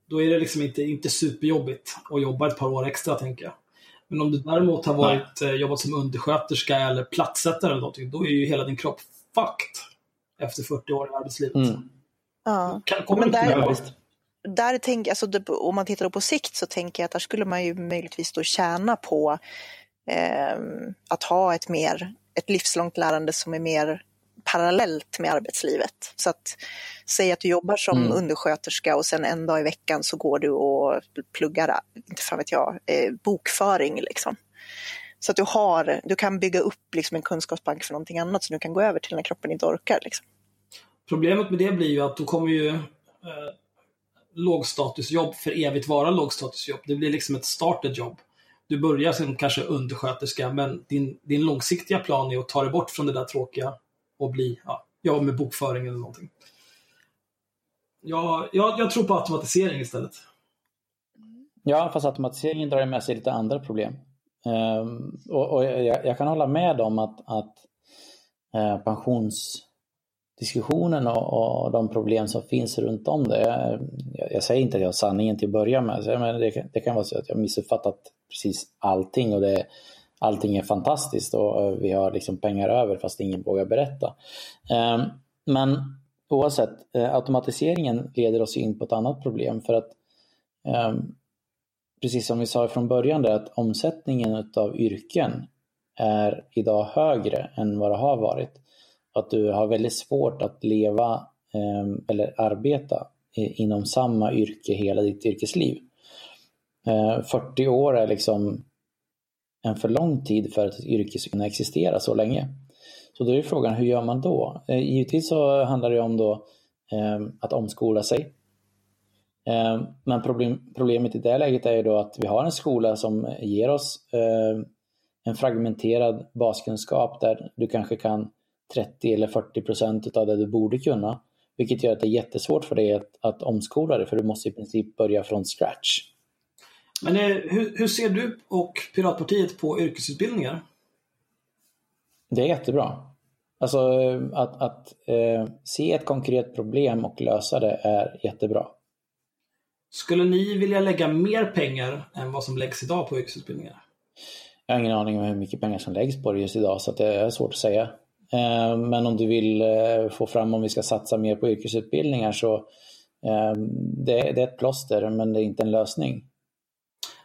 då är det liksom inte, inte superjobbigt att jobba ett par år extra, tänker jag. Men om du däremot har varit, eh, jobbat som undersköterska eller plattsättare eller någonting, då är ju hela din kropp fucked efter 40 år i arbetslivet. Mm. Ja. Kan, men där, där tänk, alltså, om man tittar på sikt så tänker jag att där skulle man ju möjligtvis då tjäna på eh, att ha ett, mer, ett livslångt lärande som är mer parallellt med arbetslivet. Så att säg att du jobbar som mm. undersköterska och sen en dag i veckan så går du och pluggar, inte fan vet jag, eh, bokföring liksom. Så att du, har, du kan bygga upp liksom en kunskapsbank för någonting annat som du kan gå över till när kroppen inte orkar. Liksom. Problemet med det blir ju att då kommer ju eh, lågstatusjobb för evigt vara lågstatusjobb. Det blir liksom ett started jobb. Du börjar som kanske undersköterska, men din, din långsiktiga plan är att ta dig bort från det där tråkiga och bli, ja, jobba med bokföring eller någonting. Ja, jag, jag tror på automatisering istället. Ja, fast automatiseringen drar med sig lite andra problem. Um, och, och jag, jag, kan hålla med om att, att uh, pensions diskussionen och, och, de problem som finns runt om det. Jag, jag säger inte att jag har sanningen till att börja med, men det, det, kan vara så att jag missuppfattat precis allting och det, allting är fantastiskt och vi har liksom pengar över fast ingen vågar berätta. Ehm, men oavsett, eh, automatiseringen leder oss in på ett annat problem för att ehm, precis som vi sa från början där att omsättningen av yrken är idag högre än vad det har varit att du har väldigt svårt att leva ehm, eller arbeta inom samma yrke hela ditt yrkesliv. Eh, 40 år är liksom en för lång tid för att ett yrke ska kunna existera så länge. Så då är frågan, hur gör man då? Eh, givetvis så handlar det om då ehm, att omskola sig. Ehm, men problem, problemet i det läget är ju då att vi har en skola som ger oss en fragmenterad baskunskap där du kanske kan 30 eller 40 procent av det du borde kunna. Vilket gör att det är jättesvårt för dig att, att omskola dig för du måste i princip börja från scratch. Men eh, hur, hur, ser du och Piratpartiet på yrkesutbildningar? Det är jättebra. Alltså att, att eh, se ett konkret problem och lösa det är jättebra. Skulle ni vilja lägga mer pengar än vad som läggs idag på yrkesutbildningar? Jag har ingen aning om hur mycket pengar som läggs på det just idag så det är svårt att säga. Eh, men om du vill eh, få fram om vi ska satsa mer på yrkesutbildningar så eh, det, är ett plåster men det är inte en lösning.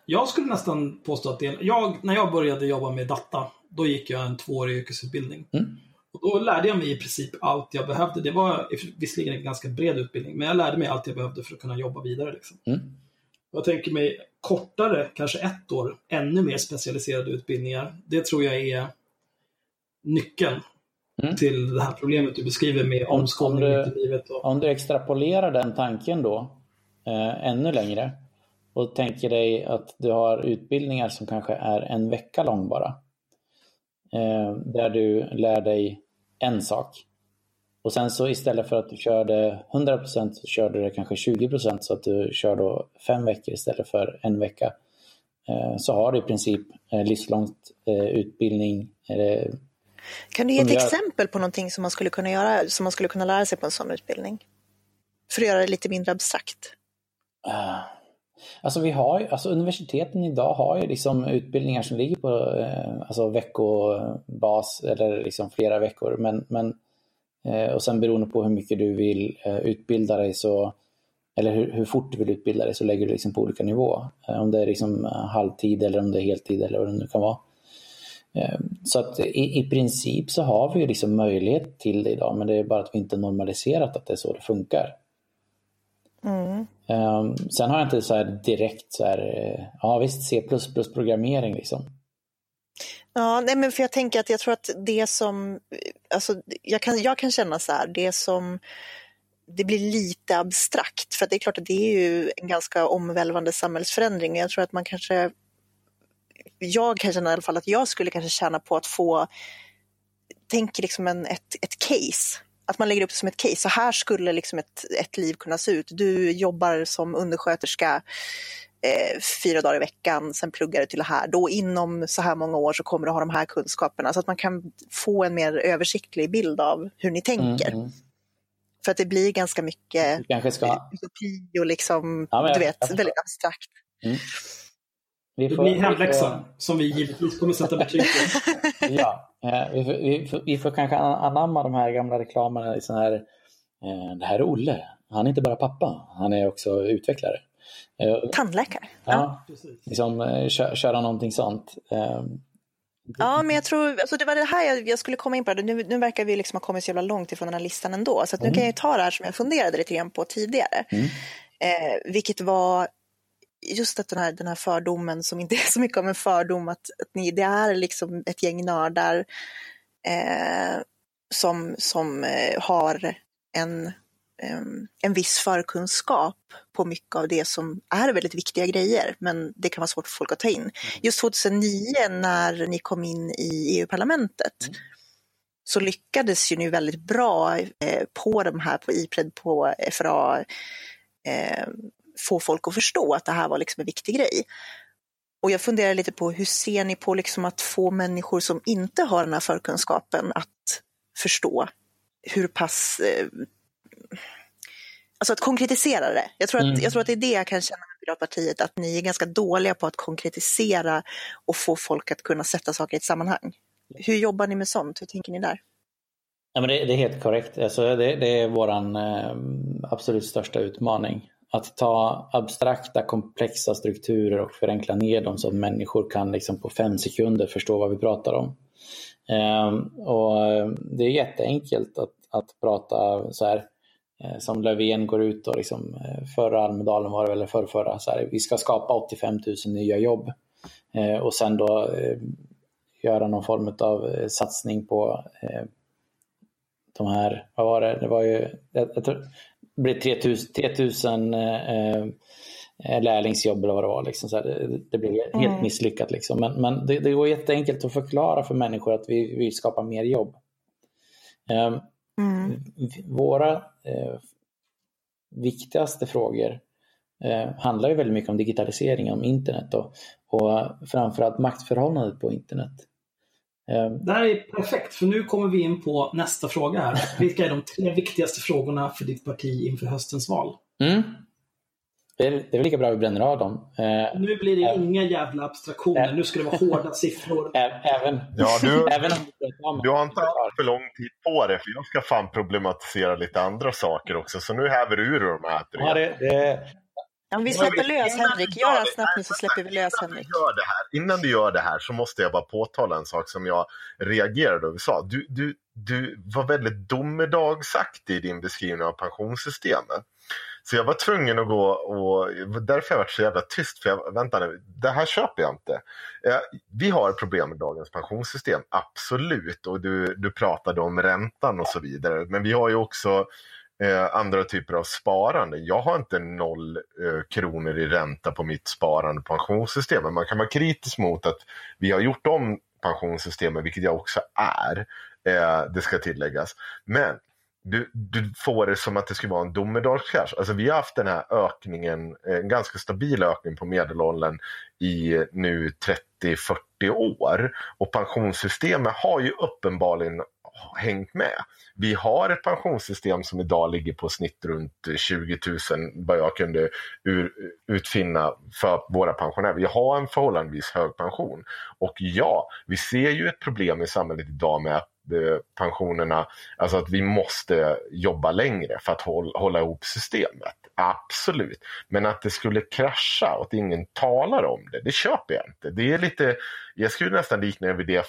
Jag skulle nästan påstå att det jag, när jag började jobba med data, då gick jag en tvåårig yrkesutbildning. Mm. Och då lärde jag mig i princip allt jag behövde. Det var visserligen en ganska bred utbildning, men jag lärde mig allt jag behövde för att kunna jobba vidare. Liksom. Mm. Jag tänker mig kortare, kanske ett år, ännu mer specialiserade utbildningar. Det tror jag är nyckeln mm. till det här problemet du beskriver med omskolning om du, livet. Och... Om du extrapolerar den tanken då eh, ännu längre och tänker dig att du har utbildningar som kanske är en vecka lång bara. Eh, där du lär dig en sak. Och sen så istället för att du körde 100% så körde du det kanske 20% så att du kör då fem veckor istället för en vecka. Eh, så har du i princip eh, livslångt eh, utbildning kan du ge ett exempel på någonting som man skulle kunna göra, som man skulle kunna lära sig på en sån utbildning? För att göra det lite mindre abstrakt. Uh, Alltså vi har alltså universiteten idag har ju liksom utbildningar som ligger på eh, alltså veckobas eller liksom flera veckor. Men, men, eh, och sen beroende på hur mycket du vill eh, utbilda dig så eller hur, hur, fort du vill utbilda dig så lägger du liksom på olika nivå. Om det är liksom halvtid eller om det är heltid eller vad det nu kan vara. Eh, så att i, i princip så har vi ju liksom möjlighet till det idag men det är bara att vi inte normaliserat att det är så det funkar. Mm. Um, sen har jag inte så här direkt så här, ja visst C++ programmering liksom. Ja, nej men för jag tänker att jag tror att det som, alltså jag kan, jag kan känna så här, det som det blir lite abstrakt för det är klart att det är ju en ganska omvälvande samhällsförändring. Jag tror att man kanske, jag kan känna i alla fall att jag skulle kanske tjäna på att få, tänk liksom en, ett, ett case att man lägger upp det som ett case. Så här skulle liksom ett, ett liv kunna se ut. Du jobbar som undersköterska eh, fyra dagar i veckan, sen pluggar du till det här. Då inom så här många år så kommer du ha de här kunskaperna. Så att man kan få en mer översiktlig bild av hur ni tänker. Mm. För att det blir ganska mycket utopi och liksom, ja, du vet, väldigt abstrakt. Mm. Vi får, det blir hemläxan som vi givetvis kommer sätta betyg på. ja, eh, vi, får, vi, får, vi, får, kanske anamma de här gamla reklamerna. I sån här, eh, det här är Olle. Han är inte bara pappa, han är också utvecklare. Eh, Tandläkare. Ja, ja. Liksom, kö, köra någonting sånt. Ja, men jag tror, alltså det var det här jag, jag skulle komma in på. Nu, nu verkar vi liksom ha kommit så jävla långt ifrån den här listan ändå. Så mm. nu kan jag ta det här som jag funderade lite grann på tidigare. Mm. Eh, vilket var just att den här, den här fördomen som inte är så mycket av en fördom, att, att ni, det är liksom ett gäng nördar eh, som, som eh, har en, en viss förkunskap på mycket av det som är väldigt viktiga grejer, men det kan vara svårt för folk att ta in. Mm. Just 2009 när ni kom in i EU-parlamentet mm. så lyckades ju ni väldigt bra eh, på de här, på IPRED, på FRA, eh, få folk att förstå att det här var liksom en viktig grej. Och jag funderar lite på hur ser ni på liksom att få människor som inte har den här förkunskapen att förstå hur pass eh, Alltså att konkretisera det. Jag tror, att, mm. jag tror att det är det jag kan känna med Piratpartiet, att ni är ganska dåliga på att konkretisera och få folk att kunna sätta saker i ett sammanhang. Hur jobbar ni med sånt? Hur tänker ni där? Ja, men det, det är helt korrekt. Alltså det, det är vår eh, absolut största utmaning att ta abstrakta, komplexa strukturer och förenkla ner dem så att människor kan liksom på fem sekunder förstå vad vi pratar om. Ehm, och det är jätteenkelt att, att prata så här eh, som Löfven går ut och liksom, eh, förra Almedalen var det väl, förra, så här, vi ska skapa 85 000 nya jobb. Ehm, och sen då eh, göra någon form av eh, satsning på de här, vad var det, det var ju, jag, jag tror, det blev 3000, 3000 eh, lärlingsjobb eller vad det var. Liksom. Så det, det, blev helt mm. misslyckat. Liksom. Men, men det, det går jätteenkelt att förklara för människor att vi vill skapa mer jobb. Eh, mm. Våra eh, viktigaste frågor eh, handlar ju väldigt mycket om digitalisering, om internet och, och framförallt maktförhållandet på internet. Ehm. Det här är perfekt, för nu kommer vi in på nästa fråga här. Vilka är de tre viktigaste frågorna för ditt parti inför höstens val? Mm. Det, är, det är lika bra att vi bränner av dem. Eh, nu blir det äh, inga jävla abstraktioner, äh, nu ska det vara hårda siffror. Även, ja, du, även om du har inte haft för lång tid på dig, för jag ska fan problematisera lite andra saker också. Så nu häver du ur de här tre. Ja, det, det, om vi släpper lös Henrik, gör det snabbt nu så släpper vi lös Henrik. Här, innan du gör det här så måste jag bara påtala en sak som jag reagerade och sa. Du, du, du var väldigt domedagsaktig i din beskrivning av pensionssystemet. Så jag var tvungen att gå och därför har jag varit så jävla tyst. För jag, vänta nu, det här köper jag inte. Eh, vi har problem med dagens pensionssystem, absolut. Och du, du pratade om räntan och så vidare. Men vi har ju också eh, andra typer av sparande. Jag har inte noll eh, kronor i ränta på mitt sparande pensionssystem. Men man kan vara kritisk mot att vi har gjort om pensionssystemet, vilket jag också är. Eh, det ska tilläggas. Men du, du, får det som att det skulle vara en domedagskrasch. Alltså vi har haft den här ökningen, en ganska stabil ökning på medelåldern i nu 30-40 år. Och pensionssystemet har ju uppenbarligen hängt med. Vi har ett pensionssystem som idag ligger på snitt runt 20 000 vad jag kunde ur, utfinna för våra pensionärer. Vi har en förhållandevis hög pension. Och ja, vi ser ju ett problem i samhället idag med eh, pensionerna, alltså att vi måste jobba längre för att hålla, hålla ihop systemet. Absolut. Men att det skulle krascha och att ingen talar om det, det köper jag inte. Det är lite, jag skulle nästan likna det vid det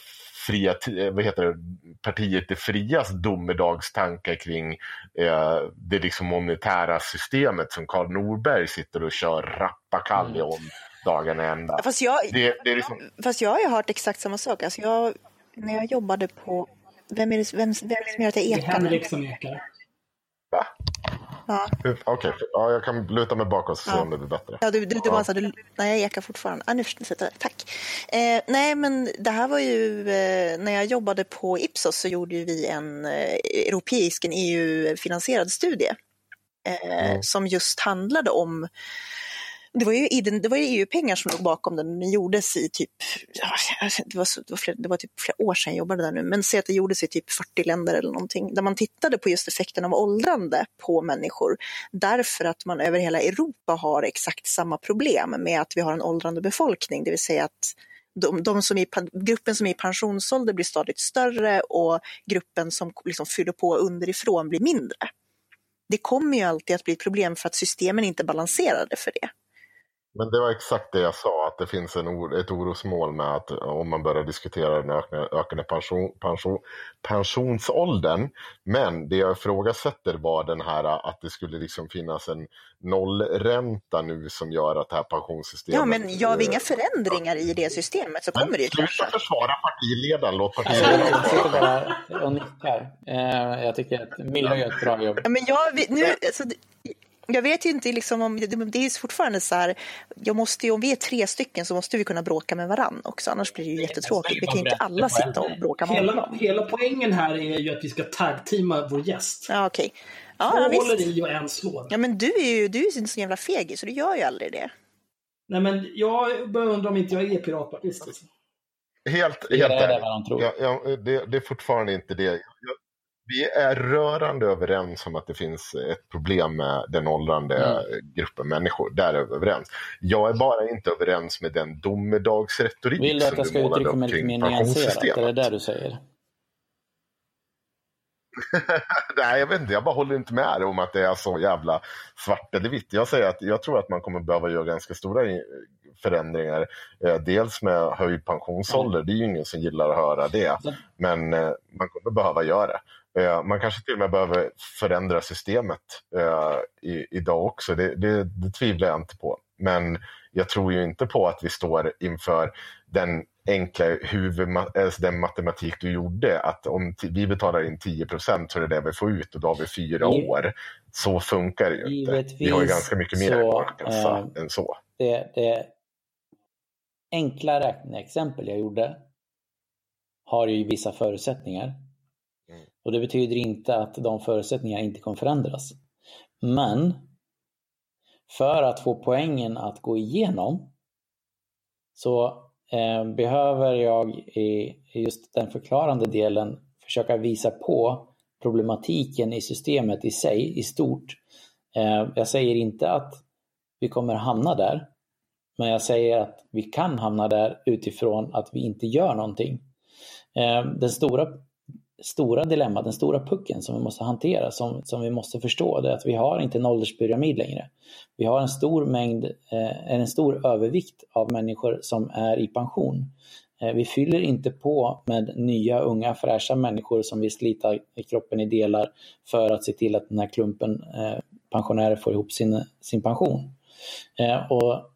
fria, eh, vad heter det, partiet Det Frias domedagstankar kring eh, det liksom monetära systemet som Karl Norberg sitter och kör rappakalja mm. om dagarna ända. Fast jag, det, det är liksom... fast jag har ju hört exakt samma sak. Alltså jag, när jag jobbade på, vem är det, vem, vem är det som gör att jag ekar? Det är Henrik som ekar. Va? Ja. Okej, okay. ja, jag kan luta mig bakåt och se ja. om det blir bättre. Ja, du, du, du ja. så du, nej, jag ekar fortfarande. Ah, nu jag. Tack. Eh, nej, men det här var ju, eh, när jag jobbade på Ipsos så gjorde vi en eh, europeisk, en EU-finansierad studie mm. som just handlade om det var ju, det var ju EU-pengar som låg bakom den. Den gjordes i typ, det var, det var, flera, det var typ flera år sedan jag jobbade där nu, men säg att det gjordes i typ 40 länder eller någonting, där man tittade på just effekten av åldrande på människor. Därför att man över hela Europa har exakt samma problem med att vi har en åldrande befolkning, det vill säga att de, de som är, gruppen som är i pensionsålder blir stadigt större och gruppen som liksom fyller på underifrån blir mindre. Det kommer ju alltid att bli ett problem för att systemen inte balanserade för det. Men det var exakt det jag sa, att det finns en or, ett orosmål med att om man börjar diskutera den ökande, ökande pension, pension, pensionsåldern. Men det jag ifrågasätter var den här att det skulle liksom finnas en nollränta nu som gör att det här pensionssystemet... Ja, men gör vi inga förändringar i det systemet så kommer det ju Sluta försvara partiledaren, låt partiledaren Jag sitter bara och nickar. Eh, jag tycker att Milla gör ett bra jobb. Ja, men jag, nu, alltså, jag vet ju inte liksom om, det är fortfarande så här, jag måste ju, om vi är tre stycken så måste vi kunna bråka med varann också, annars blir det ju jättetråkigt. Vi kan ju inte alla sitta och bråka med hela, honom. Hela poängen här är ju att vi ska tagteama vår gäst. Ja, okej. Okay. Ja, Två ja, håller i och en slår. Ja, men du är ju du är en sån jävla fegis, så du gör ju aldrig det. Nej, men jag börjar undra om inte jag är piratpartist. Alltså. Helt, helt ärligt. Ja, ja, det, det, är fortfarande inte det. Vi är rörande överens om att det finns ett problem med den åldrande mm. gruppen människor. Där är vi överens. Jag är bara inte överens med den domedagsretorik Vill du att jag ska uttrycka mig lite mer nyanserat? Är det det du säger? Nej, jag vet inte. Jag bara håller inte med om att det är så jävla svart eller vitt. Jag säger att jag tror att man kommer behöva göra ganska stora förändringar. Eh, dels med höjd pensionsålder, mm. det är ju ingen som gillar att höra det. Men eh, man kommer behöva göra det. Eh, man kanske till och med behöver förändra systemet eh, i, idag också. Det, det, det tvivlar jag inte på. Men jag tror ju inte på att vi står inför den enkla alltså den matematik du gjorde. Att om vi betalar in 10 procent så är det det vi får ut och då har vi fyra år. Så funkar det ju inte. Vi har ju ganska mycket mer så, äh, än så. Det, det enkla räkneexempel jag gjorde har ju vissa förutsättningar. Och det betyder inte att de förutsättningarna inte kommer förändras. Men för att få poängen att gå igenom så eh, behöver jag i just den förklarande delen försöka visa på problematiken i systemet i sig, i stort. Eh, jag säger inte att vi kommer hamna där, men jag säger att vi kan hamna där utifrån att vi inte gör någonting. Eh, den stora stora dilemmat, den stora pucken som vi måste hantera, som, som vi måste förstå, det är att vi har inte en ålderspyramid längre. Vi har en stor mängd, eh, en stor övervikt av människor som är i pension. Eh, vi fyller inte på med nya, unga, fräscha människor som vill slita i kroppen i delar för att se till att den här klumpen eh, pensionärer får ihop sin, sin pension. Eh, och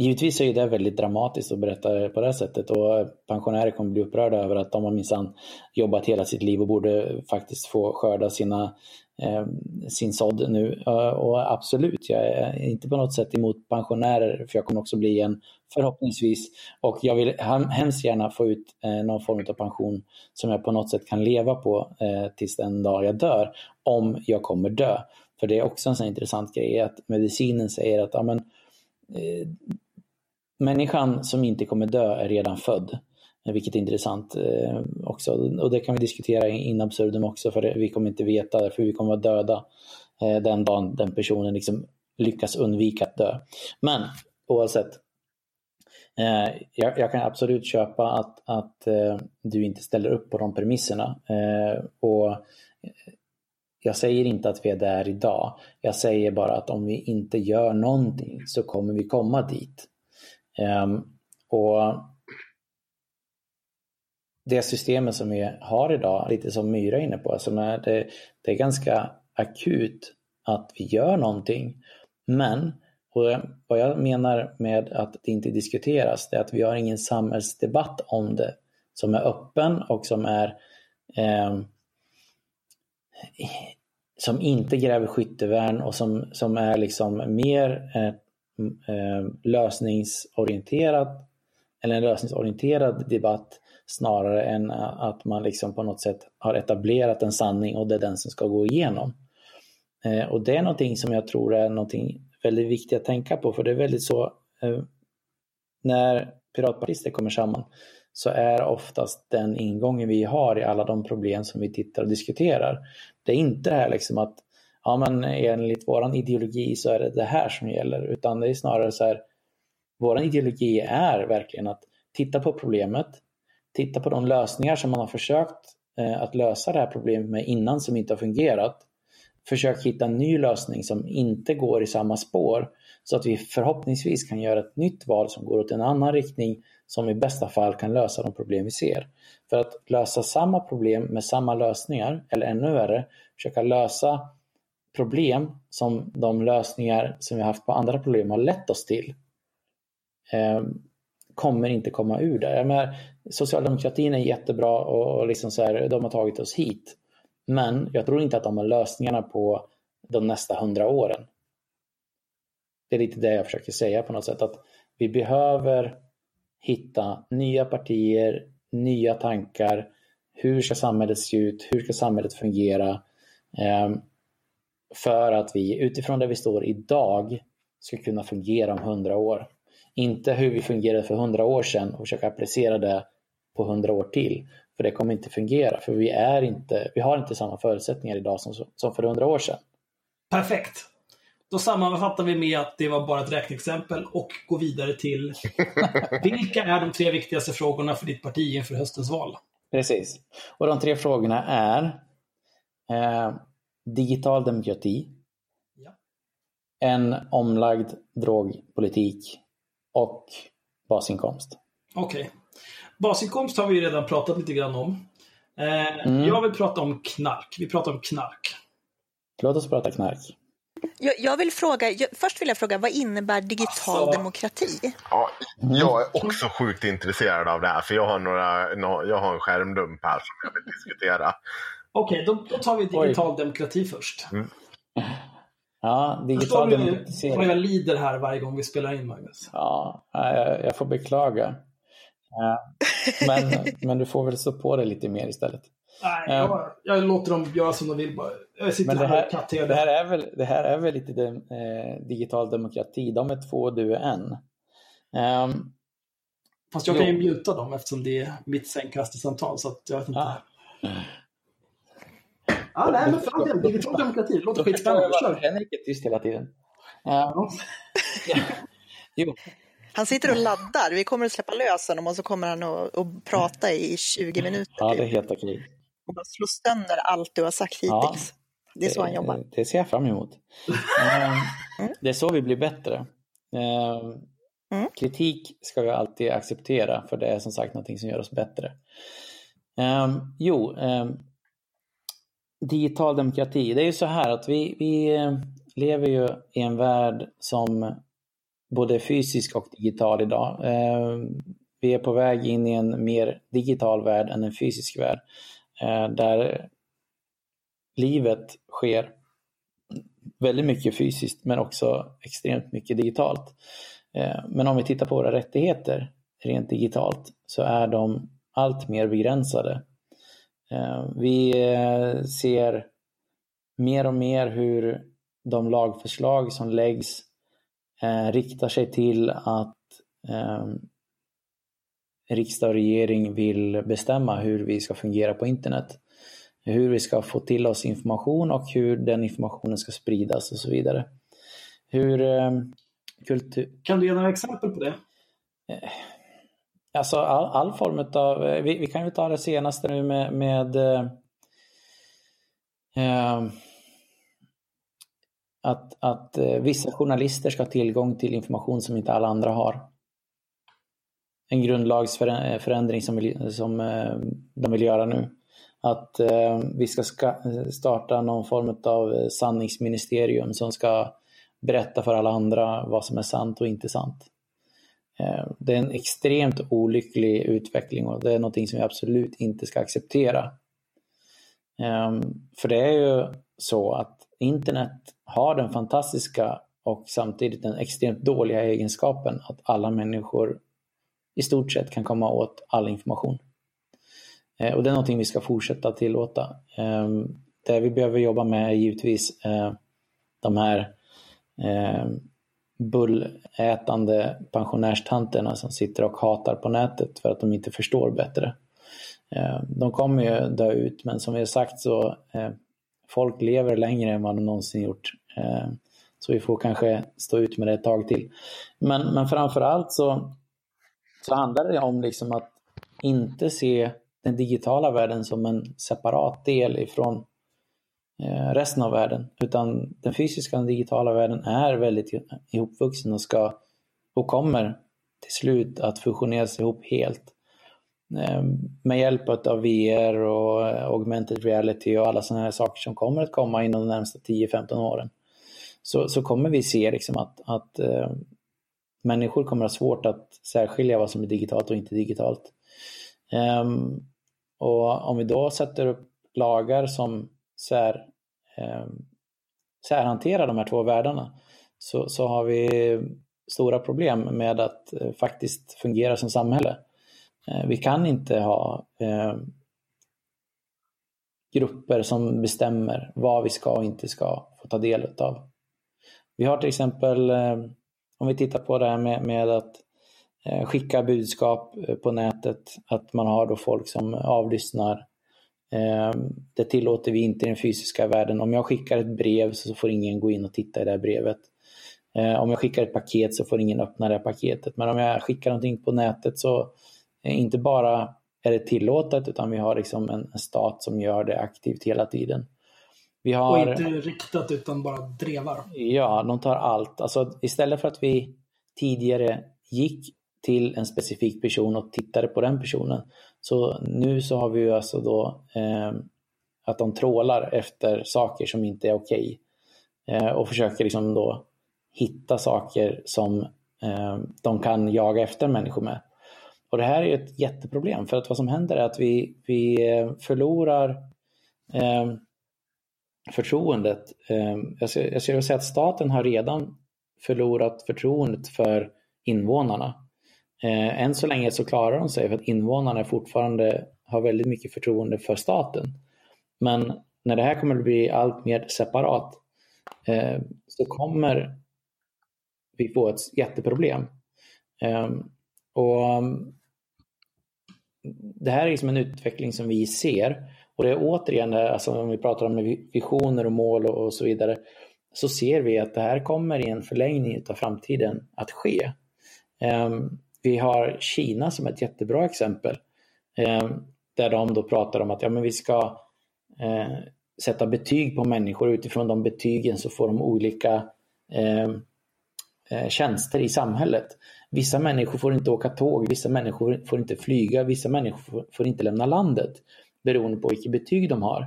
Givetvis är det väldigt dramatiskt att berätta det på det sättet och pensionärer kommer bli upprörda över att de har minsann jobbat hela sitt liv och borde faktiskt få skörda sina, eh, sin sådd nu. Och absolut, jag är inte på något sätt emot pensionärer för jag kommer också bli en förhoppningsvis och jag vill hemskt gärna få ut eh, någon form av pension som jag på något sätt kan leva på eh, tills den dag jag dör, om jag kommer dö. För det är också en sån intressant grej att medicinen säger att ja, men, eh, människan som inte kommer dö är redan född. vilket är intressant eh, också. Och det kan vi diskutera in absurdum också, för vi kommer inte veta, för vi kommer vara döda eh, den dagen den personen liksom lyckas undvika att dö. Men oavsett, Eh, jag, jag, kan absolut köpa att, att eh, du inte ställer upp på de premisserna. Eh, och eh, jag säger inte att vi är där idag. Jag säger bara att om vi inte gör någonting så kommer vi komma dit. Ehm, och det systemet som vi har idag, lite som Myra är inne på, alltså det, det är ganska akut att vi gör någonting. Men och eh, vad jag menar med att det inte diskuteras, det är att vi har ingen samhällsdebatt om det som är öppen och som är eh, som inte gräver skyttevärn och som, som är liksom mer eh, eh, lösningsorienterad eller en lösningsorienterad debatt snarare än eh, att man liksom på något sätt har etablerat en sanning och det är den som ska gå igenom. Eh, och det är någonting som jag tror är någonting väldigt viktigt att tänka på för det är väldigt så eh, när piratpartister kommer samman så är oftast den ingången vi har i alla de problem som vi tittar och diskuterar. Det är inte det här liksom att ja, men enligt våran ideologi så är det det här som gäller utan det är snarare så här våran ideologi är verkligen att titta på problemet, titta på de lösningar som man har försökt eh, att lösa det här problemet med innan som inte har fungerat försök hitta en ny lösning som inte går i samma spår så att vi förhoppningsvis kan göra ett nytt val som går åt en annan riktning som i bästa fall kan lösa de problem vi ser. För att lösa samma problem med samma lösningar, eller ännu värre, försöka lösa problem som de lösningar som vi haft på andra problem har lett oss till eh, kommer inte komma ur det. Menar, socialdemokratin är jättebra och, liksom så här, de har tagit oss hit. Men jag tror inte att de har lösningarna på de nästa hundra åren. Det är lite det jag försöker säga på något sätt. Att vi behöver hitta nya partier, nya tankar. Hur ska samhället se ut? Hur ska samhället fungera? Ehm, för att vi utifrån där vi står idag ska kunna fungera om hundra år. Inte hur vi fungerade för hundra år sedan och försöka applicera det på hundra år till. För det kommer inte fungera, för vi, är inte, vi har inte samma förutsättningar idag som, som för hundra år sedan. Perfekt. Då sammanfattar vi med att det var bara ett räkneexempel och går vidare till vilka är de tre viktigaste frågorna för ditt parti inför höstens val? Precis. Och de tre frågorna är eh, digital demokrati, ja. en omlagd drogpolitik och basinkomst. Okej. Okay. Basinkomst har vi ju redan pratat lite grann om. Eh, mm. Jag vill prata om knark. Vi pratar om knark. Låt oss prata knark. Jag, jag vill fråga, jag, först vill jag fråga, vad innebär digital alltså, demokrati? Ja, jag är också sjukt intresserad av det här, för jag har, några, jag har en skärmdump här som jag vill diskutera. Okej, okay, då, då, tar vi digital Oj. demokrati först. Mm. Ja, digital demokrati. Förstår du jag lider här varje gång vi spelar in, Magnus? Ja, jag, jag får beklaga. Men, men du får väl stå på dig lite mer istället. Nej, jag, jag låter dem göra som de vill bara. Jag sitter men det här, här det här är väl, det här är väl lite de, eh, digital demokrati. De är två, du är en. Um, Fast jag jo. kan ju muta dem eftersom det är mitt sängkastesamtal. Så att jag vet inte. Ah. Ah, nej, men fan det, digital demokrati. Det låter skitspännande. Kör. Henrik är tyst hela tiden. Uh, jo. Han sitter och laddar. Vi kommer att släppa lös honom och så kommer han att, att prata i 20 minuter. Ja, det är helt okej. Och bara slå sönder allt du har sagt hittills. Ja, det är så han jobbar. Det ser jag fram emot. mm. Det är så vi blir bättre. Ehm, mm. Kritik ska vi alltid acceptera för det är som sagt någonting som gör oss bättre. Um, jo, um, digital demokrati. Det är ju så här att vi, vi eh, lever ju i en värld som både är fysisk och digital idag. Eh, vi är på väg in i en mer digital värld än en fysisk värld. Eh, där livet sker väldigt mycket fysiskt men också extremt mycket digitalt. Men om vi tittar på våra rättigheter rent digitalt så är de allt mer begränsade. Vi ser mer och mer hur de lagförslag som läggs eh, riktar sig till att eh, riksdag och regering vill bestämma hur vi ska fungera på internet. Hur vi ska få till oss information och hur den informationen ska spridas och så vidare. Hur eh, kultur... Kan du ge några exempel på det? Alltså all, all form av, eh, vi, vi, kan ju ta det senaste nu med, med eh, ehm, att, att eh, vissa journalister ska ha tillgång till information som inte alla andra har. En grundlagsförändring som, som eh, de vill göra nu. Att eh, vi ska eh, starta någon form av eh, sanningsministerium som ska berätta för alla andra vad som är sant och inte sant. Eh, det är en extremt olycklig utveckling och det är någonting som vi absolut inte ska acceptera. Ehm, för det är ju så att internet har den fantastiska och samtidigt den extremt dåliga egenskapen att alla människor i stort sett kan komma åt all information. Eh, och det är någonting vi ska fortsätta tillåta. Ehm, det vi behöver jobba med är givetvis eh, de här ehm, bullätande pensionärstanterna som sitter och hatar på nätet för att de inte förstår bättre. Eh, de kommer ju dö ut men som vi har sagt så eh, folk lever längre än vad de någonsin gjort. Eh, så vi får kanske stå ut med det ett tag till. Men, men framförallt så, så handlar det om liksom att inte se den digitala världen som en separat del ifrån Eh, resten av världen. Utan den fysiska och den digitala världen är väldigt ihopvuxen och ska och kommer till slut att fusioneras ihop helt. Eh, med hjälp av VR och augmented reality och alla sådana här saker som kommer att komma inom de närmsta 10-15 åren så, så kommer vi se liksom att, att äh, människor kommer att ha svårt att särskilja vad som är digitalt och inte digitalt. Ähm, och om vi då sätter upp lagar som sär, eh, särhantera de här två världarna så, så har vi stora problem med att eh, faktiskt fungera som samhälle. Eh, vi kan inte ha eh, grupper som bestämmer vad vi ska och inte ska få ta del av. Vi har till exempel, eh, om vi tittar på det här med, med att eh, skicka budskap eh, på nätet, att man har då folk som avlyssnar. Eh, det tillåter vi inte i den fysiska världen. Om jag skickar ett brev så får ingen gå in och titta i det brevet. Om jag skickar ett paket så får ingen öppna det paketet. Men om jag skickar någonting på nätet så Eh, inte bara är det tillåtet utan vi har liksom en, en stat som gör det aktivt hela tiden. Vi har, och inte riktat utan bara drevar. Ja, de tar allt. Alltså, istället för att vi tidigare gick till en specifik person och tittade på den personen. Så nu så har vi ju alltså då eh, att de trålar efter saker som inte är okej. Okay. Eh, och försöker liksom då hitta saker som eh, de kan jaga efter människor med. Och det här är ett jätteproblem för att vad som händer är att vi, vi eh, förlorar eh, förtroendet. Eh, jag, skulle, jag skulle säga att staten har redan förlorat förtroendet för invånarna. Eh, än så länge så klarar de sig för att invånarna fortfarande har väldigt mycket förtroende för staten. Men när det här kommer att bli allt mer separat eh, så kommer vi få ett jätteproblem. Eh, och mm, det här är liksom en utveckling som vi ser och det är återigen, alltså om vi pratar om visioner och mål och, och så vidare, så ser vi att det här kommer i en förlängning av framtiden att ske. Um, vi har Kina som ett jättebra exempel eh, där de då pratar om att ja, men vi ska eh, sätta betyg på människor utifrån de betygen så får de olika eh, eh, tjänster i samhället. Vissa människor får inte åka tåg, vissa människor får inte flyga, vissa människor får inte lämna landet beroende på vilket betyg de har.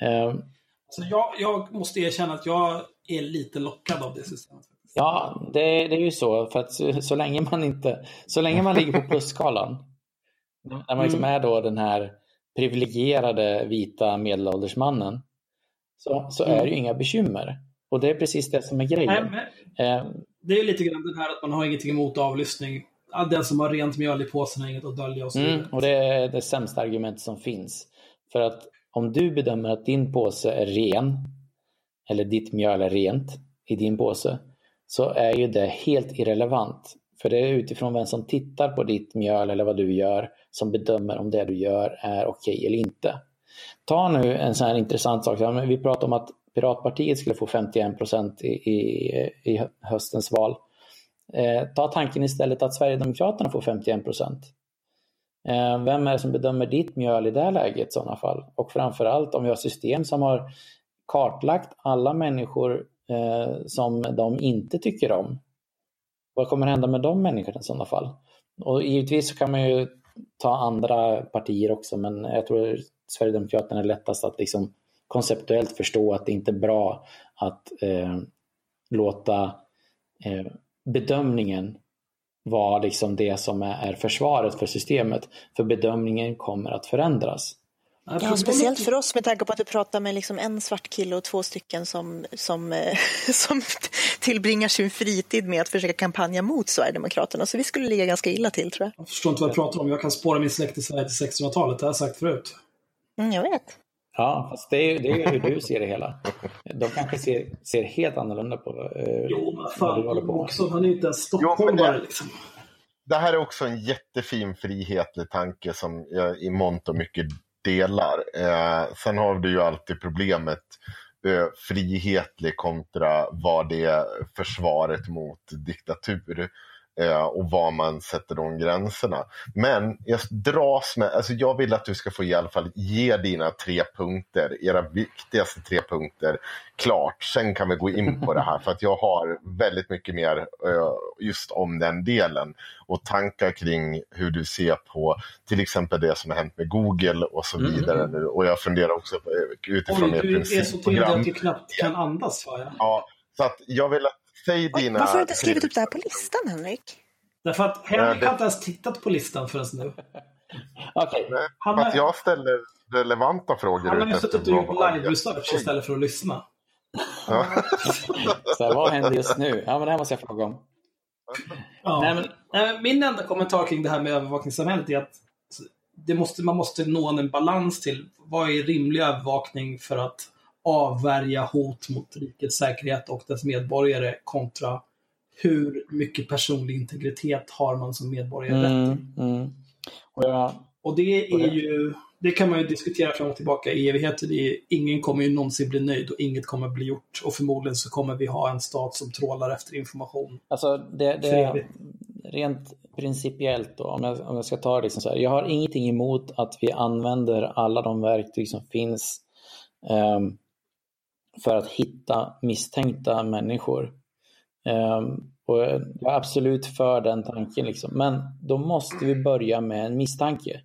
Eh. så jag, jag, måste erkänna att jag är lite lockad av det systemet. Ja, det, det är ju så. För att så, så, länge man inte, så länge man ligger på plusskalan, när man liksom mm. är då den här privilegierade vita medelålders mannen, så, så mm. är det ju inga bekymmer. Och det är precis det som är grejen. Nej, eh, det är lite grann den här att man har ingenting emot avlyssning. Den som har rent mjöl i påsen har inget att dölja och så mm, Och det är det sämsta argumentet som finns. För att om du bedömer att din påse är ren, eller ditt mjöl är rent i din påse, så är ju det helt irrelevant För det är utifrån vem som tittar på ditt mjöl eller vad du gör som bedömer om det du gör är okej okay eller inte. Ta nu en sån här intressant sak. Vi pratade om att Piratpartiet skulle få 51 procent i, i, i, höstens val. Eh, ta tanken istället att Sverigedemokraterna får 51 procent. Eh, vem är det som bedömer ditt mjöl i det läget i sådana fall? Och framförallt om vi har system som har kartlagt alla människor Eh, som de inte tycker om. Vad kommer hända med de människorna i sådana fall? Och givetvis kan man ju ta andra partier också men jag tror Sverigedemokraterna är lättast att liksom konceptuellt förstå att det inte är bra att eh, låta eh, bedömningen vara liksom det som är försvaret för systemet. För bedömningen kommer att förändras. Ja, speciellt för oss med tanke på att du pratar med liksom en svart kille och två stycken som, som, eh, som tillbringar sin fritid med att försöka kampanja mot Sverigedemokraterna. Så vi skulle ligga ganska illa till tror jag. Jag förstår inte vad jag pratar om. Jag kan spåra min släkt i Sverige till 1600-talet. Det har jag sagt förut. Mm, jag vet. Ja, fast det är, det är hur du ser det hela. De kanske ser, ser helt annorlunda på eh, Jo, men fan, du håller på också, han är ju inte ens stockholmare. Liksom. Det här är också en jättefin frihetlig tanke som jag i mångt och mycket delar. Eh, sen har du ju alltid problemet eh, frihetlig kontra vad det är försvaret mot diktatur eh, och var man sätter de gränserna. Men jag dras med, alltså jag vill att du ska få i alla fall ge dina tre punkter, era viktigaste tre punkter klart. Sen kan vi gå in på det här för att jag har väldigt mycket mer eh, just om den delen och tankar kring hur du ser på till exempel det som har hänt med Google och så mm. vidare mm. Och jag funderar också på, utifrån Oj, du är så tydlig att du knappt kan andas. Va? Ja, så att jag vill att Säg dina... Varför har du inte skrivit upp det här på listan, Henrik? Därför att Henrik har inte ens tittat på listan förrän nu. Okej. Okay. Han har... jag ställer relevanta frågor. Han har ju suttit och gjort live-research istället för att lyssna. Ja. Så här, vad händer just nu? Ja, men det här måste jag fråga om. Ja. Nej, men, min enda kommentar kring det här med övervakningssamhället är att det måste, man måste nå en balans till vad är rimlig övervakning för att avvärja hot mot rikets säkerhet och dess medborgare kontra hur mycket personlig integritet har man som medborgare mm, rätt till. Mm. Och, jag, och det är ju, det kan man ju diskutera fram och tillbaka i evigheter. Är, ingen kommer ju någonsin bli nöjd och inget kommer bli gjort. Och förmodligen så kommer vi ha en stat som trålar efter information. Alltså det, det rent principiellt då, om jag, om jag ska ta det liksom så här. Jag har ingenting emot att vi använder alla de verktyg som finns um, för att hitta misstänkta människor. Ehm, och jag är absolut för den tanken. Liksom. Men då måste vi börja med en misstanke.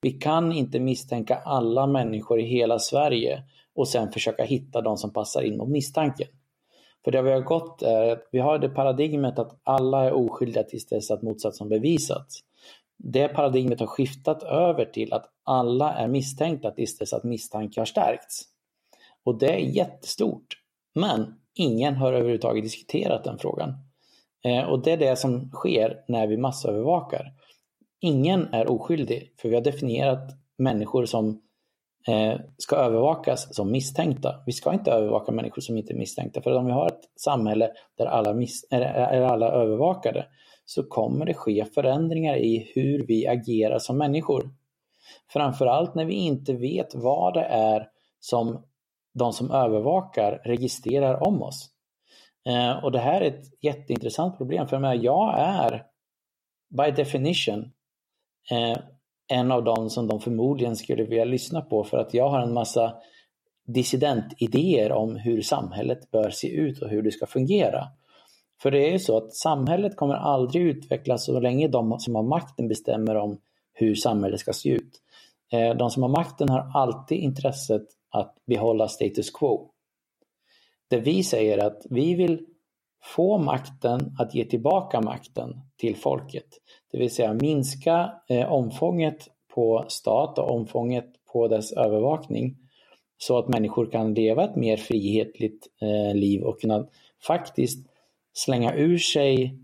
Vi kan inte misstänka alla människor i hela Sverige och sen försöka hitta de som passar in mot misstanken. För det vi har gått är att vi har det paradigmet att alla är oskyldiga tills dess att motsatsen bevisats. Det paradigmet har skiftat över till att alla är misstänkta tills dess att misstanke har stärkts. Och det är jättestort. Men ingen har överhuvudtaget diskuterat den frågan. Eh, och det är det som sker när vi massövervakar. Ingen är oskyldig, för vi har definierat människor som eh, ska övervakas som misstänkta. Vi ska inte övervaka människor som inte är misstänkta, för om vi har ett samhälle där alla, är alla övervakade så kommer det ske förändringar i hur vi agerar som människor. Framförallt när vi inte vet vad det är som de som övervakar registrerar om oss. Eh, och det här är ett jätteintressant problem för jag, jag är by definition eh, en av dem som de förmodligen skulle vilja lyssna på för att jag har en massa dissidentidéer om hur samhället bör se ut och hur det ska fungera. För det är ju så att samhället kommer aldrig utvecklas så länge de som har makten bestämmer om hur samhället ska se ut. Eh, de som har makten har alltid intresset att behålla status quo. Det vi säger är att vi vill få makten att ge tillbaka makten till folket. Det vill säga minska eh, omfånget på stat och omfånget på dess övervakning så att människor kan leva ett mer frihetligt eh, liv och kunna faktiskt slänga ur sig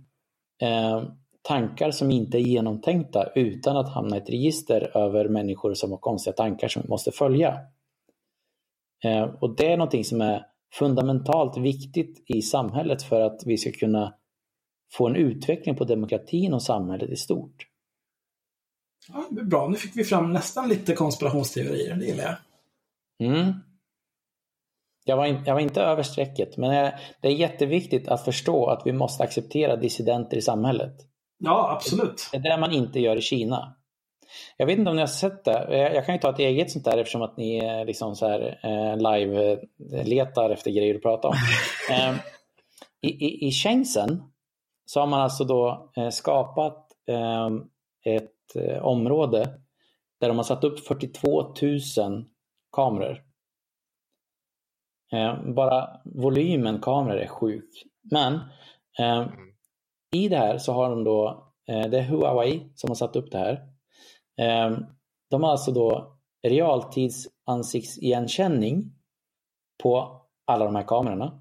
eh, tankar som inte är genomtänkta utan att hamna i ett register över människor som har konstiga tankar som vi måste följa. Eh, och det är någonting som är fundamentalt viktigt i samhället för att vi ska kunna få en utveckling på demokratin och samhället i stort. Ja, bra, nu fick vi fram nästan lite konspirationsteorier, det gillar jag. Mm. Jag var, in, jag var inte över strecket, men det är jätteviktigt att förstå att vi måste acceptera dissidenter i samhället. Ja, absolut. Det är det man inte gör i Kina. Jag vet inte om ni har sett det. Jag kan ju ta ett eget sånt där eftersom att ni liksom så här, eh, live-letar efter grejer att prata om. Ehm, I, i, I Shenzhen så har man alltså då eh, skapat ehm, ett eh, område där de har satt upp 42 000 kameror. Ehm, bara volymen kameror är sjuk. Men i det här så har de då, det är Huawei som har satt upp det här. Ehm, de har alltså då realtidsansiktsigenkänning på alla de här kamerorna.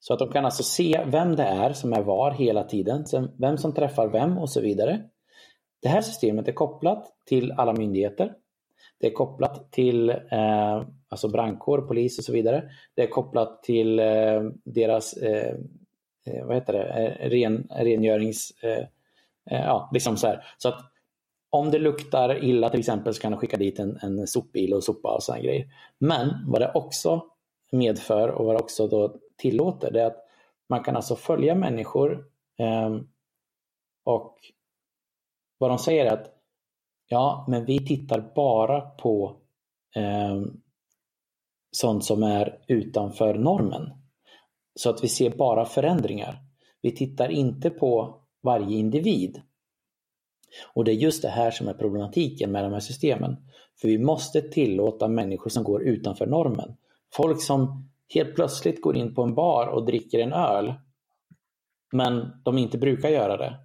Så att de kan alltså se vem det är som är var hela tiden, vem som träffar vem och så vidare. Det här systemet är kopplat till alla myndigheter. Det är kopplat till eh, alltså brandkår, polis och så vidare. Det är kopplat till eh, deras eh, eh vad heter det? Eh, ren, rengörings... Eh, eh, ja, liksom så här. Så att om det luktar illa till exempel så kan de skicka dit en, en sopbil och sopa och sådana grejer. Men vad det också medför och vad det också då tillåter det är att man kan alltså följa människor eh, och vad de säger är att ja, men vi tittar bara på eh, sånt som är utanför normen. Så att vi ser bara förändringar. Vi tittar inte på varje individ. Och det är just det här som är problematiken med de här systemen. För vi måste tillåta människor som går utanför normen. Folk som helt plötsligt går in på en bar och dricker en öl, men de inte brukar göra det.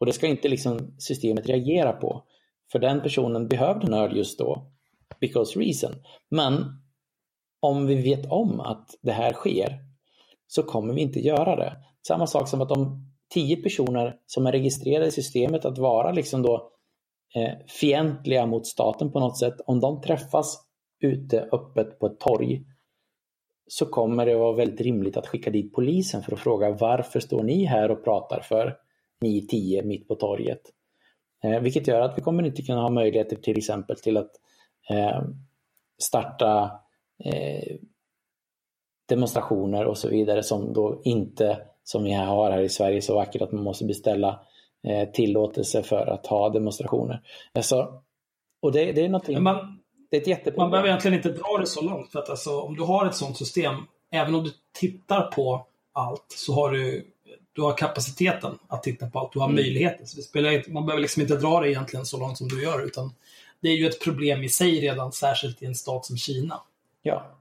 Och det ska inte liksom systemet reagera på. För den personen behövde en öl just då, because reason. Men om vi vet om att det här sker så kommer vi inte göra det. Samma sak som att om tio personer som är registrerade i systemet att vara liksom då eh, fientliga mot staten på något sätt, om de träffas ute öppet på ett torg så kommer det vara väldigt rimligt att skicka dit polisen för att fråga varför står ni här och pratar för ni tio mitt på torget? Eh, vilket gör att vi kommer inte kunna ha möjligheter till exempel till att eh, starta eh, demonstrationer och så vidare som då inte som vi har här i Sverige så vackert att man måste beställa eh, tillåtelse för att ha demonstrationer. Alltså, och det, det är någonting, man, det är ett jätteproblem. Man behöver egentligen inte dra det så långt. För att alltså, om du har ett sådant system, även om du tittar på allt, så har du, du har kapaciteten att titta på allt. Du har mm. möjligheten. Så det spelar, man behöver liksom inte dra det egentligen så långt som du gör. Utan det är ju ett problem i sig redan, särskilt i en stat som Kina. Ja,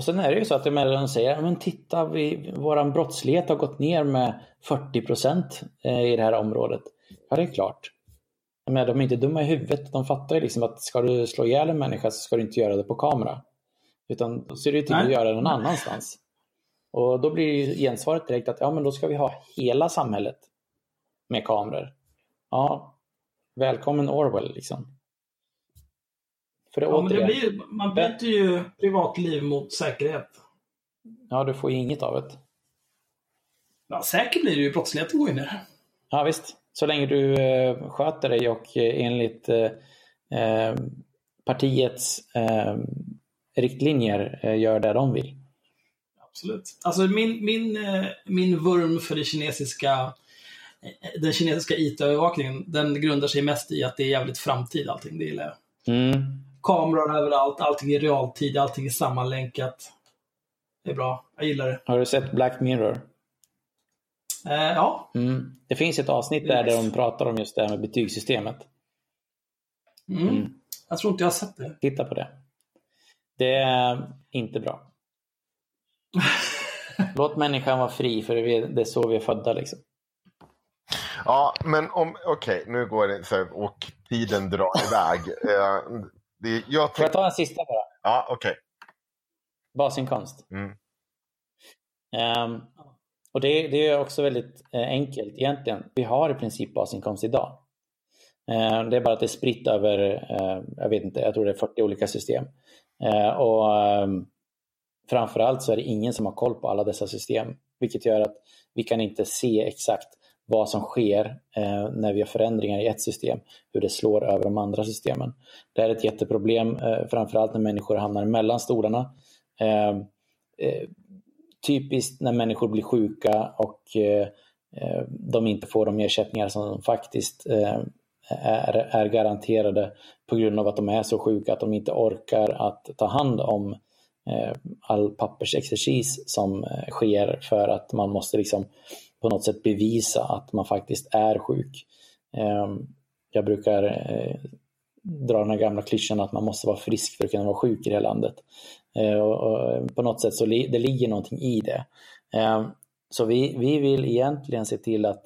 och sen är det ju så att de säger, men titta, vi, våran brottslighet har gått ner med 40 procent eh, i det här området. Ja, det är klart. Men de är inte dumma i huvudet. De fattar ju liksom att ska du slå ihjäl en människa så ska du inte göra det på kamera. Utan då ser det till att göra det någon annanstans. Och då blir ju gensvaret direkt att ja, men då ska vi ha hela samhället med kameror. Ja, välkommen Orwell liksom. För det ja, men det blir, man byter ju privatliv mot säkerhet. Ja, du får ju inget av det. Ja, säkert blir det ju. Brottsligheten går ju ner. Ja, visst. Så länge du eh, sköter dig och eh, enligt eh, eh partiets eh, riktlinjer gör det de vill. Absolut. Alltså min, min, min vurm för det kinesiska den kinesiska IT-övervakningen, den grundar sig mest i att det är jävligt framtid allting. Det gillar jag. Mm kameror överallt, allting i realtid, allting är sammanlänkat. Det är bra, jag gillar det. Har du sett Black Mirror? Eh, ja. Mm. Det finns ett avsnitt där, där de pratar om just det här med betygssystemet. Mm. Mm. Jag tror inte jag har sett det. Titta på det. Det är inte bra. Låt människan vara fri, för det är så vi är födda. Liksom. Ja, men om, okej, okay, nu går det så här, och tiden drar iväg. Det, jag Får jag ta en sista bara? Ja, okej. Okay. Basinkomst. Mm. Um, och det, det, är också väldigt eh, enkelt egentligen. Vi har i princip basinkomst idag. Uh, det är bara att det är spritt över, uh, jag vet inte, jag tror det är 40 olika system. Och framförallt så är det ingen som har koll på alla dessa system. Vilket gör att vi kan inte se exakt vad som sker eh, när vi har förändringar i ett system, hur det slår över de andra systemen. Det är ett jätteproblem, eh, framförallt när människor hamnar mellan stolarna. Eh, eh typiskt när människor blir sjuka och eh, eh de inte får de ersättningar som de faktiskt eh, är, är garanterade på grund av att de är så sjuka att de inte orkar att ta hand om eh, all pappersexercis som sker för att man måste liksom på något sätt bevisa att man faktiskt är sjuk. Ehm, jag brukar eh, dra den här gamla klyschan att man måste vara frisk för att kunna vara sjuk i det här landet. Ehm, och på något sätt så det ligger någonting i det. Ehm, så vi, vi vill egentligen se till att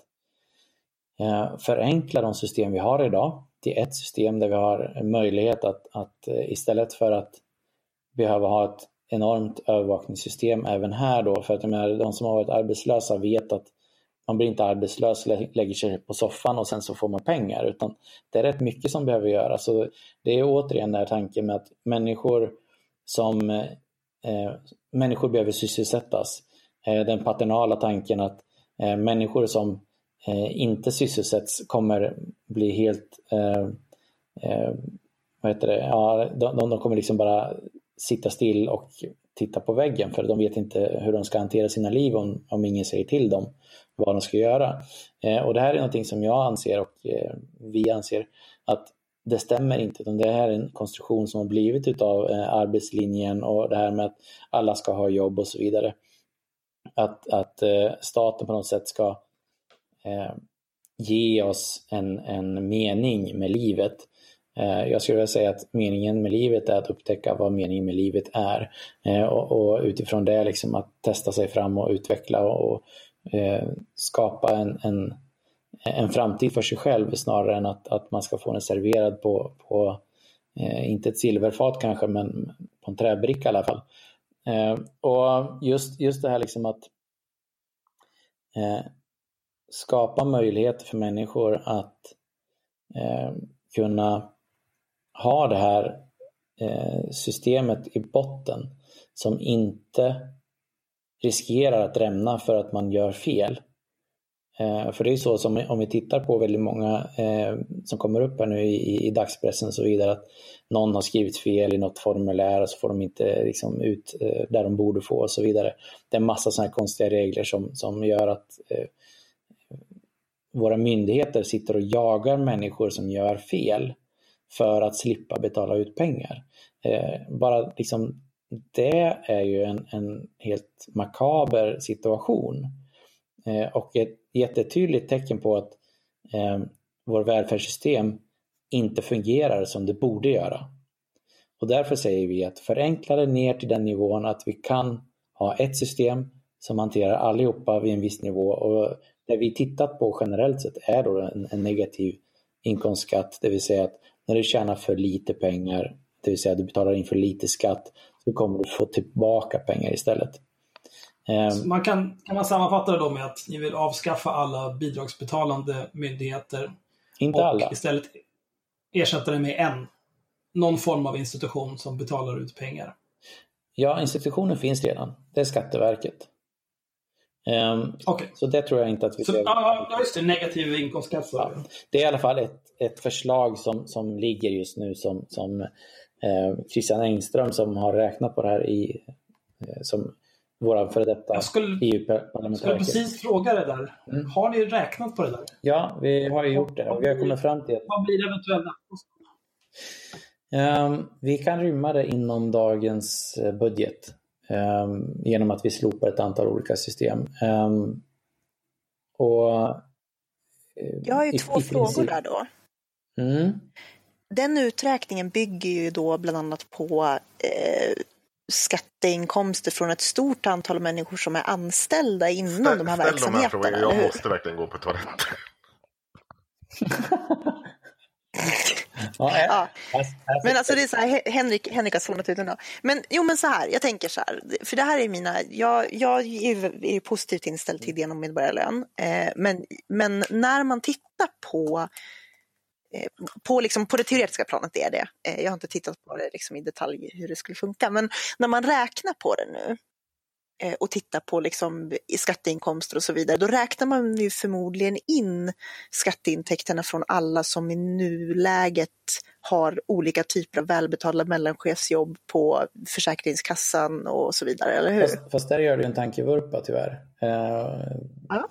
eh, förenkla de system vi har idag till ett system där vi har möjlighet att, att eh, istället för att behöva ha ett enormt övervakningssystem även här då, för att de som har varit arbetslösa vet att man blir inte arbetslös, lägger sig på soffan och sen så får man pengar. Utan det är rätt mycket som behöver göras. Så det är återigen den här tanken med att människor som eh, människor behöver sysselsättas. Eh, den paternala tanken att eh, människor som eh, inte sysselsätts kommer bli helt eh, eh, vad heter det? Ja, de, de kommer liksom bara sitta still och titta på väggen för de vet inte hur de ska hantera sina liv om, om ingen säger till dem vad de ska göra. Eh, och det här är någonting som jag anser och eh, vi anser att det stämmer inte. Utan det här är en konstruktion som har blivit utav eh, arbetslinjen och det här med att alla ska ha jobb och så vidare. Att, att eh, staten på något sätt ska eh, ge oss en, en mening med livet. Eh, jag skulle vilja säga att meningen med livet är att upptäcka vad meningen med livet är. Eh, och, och utifrån det liksom att testa sig fram och utveckla och, Eh, skapa en, en, en framtid för sig själv snarare än att, att man ska få den serverad på, på eh, inte ett silverfat kanske, men på en träbricka i alla fall. Eh, och just, just det här liksom att eh, skapa möjligheter för människor att eh, kunna ha det här eh, systemet i botten som inte riskerar att rämna för att man gör fel. Eh, för det är så som om vi tittar på väldigt många eh, som kommer upp här nu i, i dagspressen och så vidare att någon har skrivit fel i något formulär och så får de inte liksom, ut eh, där de borde få och så vidare. Det är en massa sådana här konstiga regler som, som gör att våra myndigheter sitter och jagar människor som gör fel för att slippa betala ut pengar. Bara liksom det är ju en, en helt makaber situation. Eh, och ett jättetydligt tecken på att eh, vår välfärdssystem inte fungerar som det borde göra. Och därför säger vi att förenkla det ner till den nivån att vi kan ha ett system som hanterar allihopa vid en viss nivå. Och det vi tittat på generellt sett är då en, en negativ inkomstskatt, det vill säga att när du tjänar för lite pengar, det vill säga att du betalar in för lite skatt, så kommer du få tillbaka pengar istället. Ehm. man kan, kan man sammanfatta det då med att ni vill avskaffa alla bidragsbetalande myndigheter? Inte och alla. istället ersätta det med en, någon form av institution som betalar ut pengar? Ja, institutionen finns redan. Det är Skatteverket. Um, ehm, okay. Så det tror jag inte att vi... Så, ja, just det. Negativ inkomstskatt. Ja, det är i alla fall ett, ett förslag som, som ligger just nu som, som Christian Engström som har räknat på det här i, eh, som våra före detta EU-parlamentariker. Jag skulle precis fråga det där. Mm. Har ni räknat på det där? Ja, vi har ju gjort det och vi har kommit fram till. Vad blir eventuella um, Vi kan rymma det inom dagens eh, budget um, genom att vi slopar ett antal olika system. Um, och, Jag har ju två frågor där då. Mm den uträkningen bygger ju då bland annat på eh, skatteinkomster från ett stort antal människor som är anställda inom ställ, de här verksamheterna. De här jag måste verkligen gå på toaletten. ja. Men alltså det är så här, Henrik, Henrik har zonat ut nu. Men jo men så här, jag tänker så här, för det här är mina, jag, jag är ju positivt inställd till idén om medborgarlön. Eh, men, men när man tittar på Eh, på, liksom, på det teoretiska planet är det. Eh, jag har inte tittat på det liksom, i detalj hur det skulle funka, men när man räknar på det nu eh, och tittar på liksom skatteinkomster och så vidare, då räknar man ju förmodligen in skatteintäkterna från alla som i nuläget har olika typer av välbetalda mellanchefsjobb på Försäkringskassan och så vidare, eller hur? Fast, fast där gör du en tankevurpa tyvärr. Eh, ja.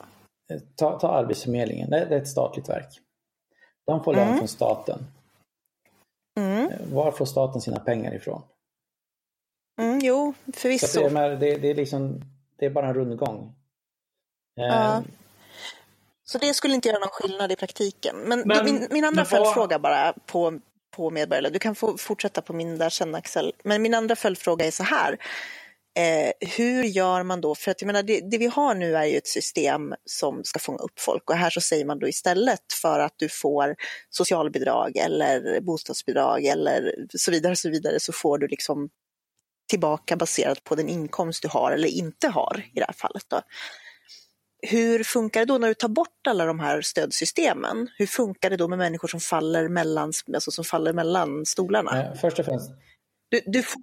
ta, ta Arbetsförmedlingen, det, det är ett statligt verk. De får lön mm. från staten. Mm. Eh, var får staten sina pengar ifrån? Mm, jo, förvisso. Det är, det, det, är liksom, det är bara en rundgång. Ja. Eh. Så det skulle inte göra någon skillnad i praktiken. Men, men min, min, andra följdfråga bara på, på medborgarlön, du kan få fortsätta på min där sen Axel. Men min andra följdfråga är så här. Eh, hur gör man då? För att jag menar, det, det, vi har nu är ju ett system som ska fånga upp folk och här så säger man då istället för att du får socialbidrag eller bostadsbidrag eller så vidare, så vidare så får du liksom tillbaka baserat på den inkomst du har eller inte har i det här fallet. Då. Hur funkar det då när du tar bort alla de här stödsystemen? Hur funkar det då med människor som faller mellan, alltså som faller mellan stolarna? Eh, först och främst. Du, du, får,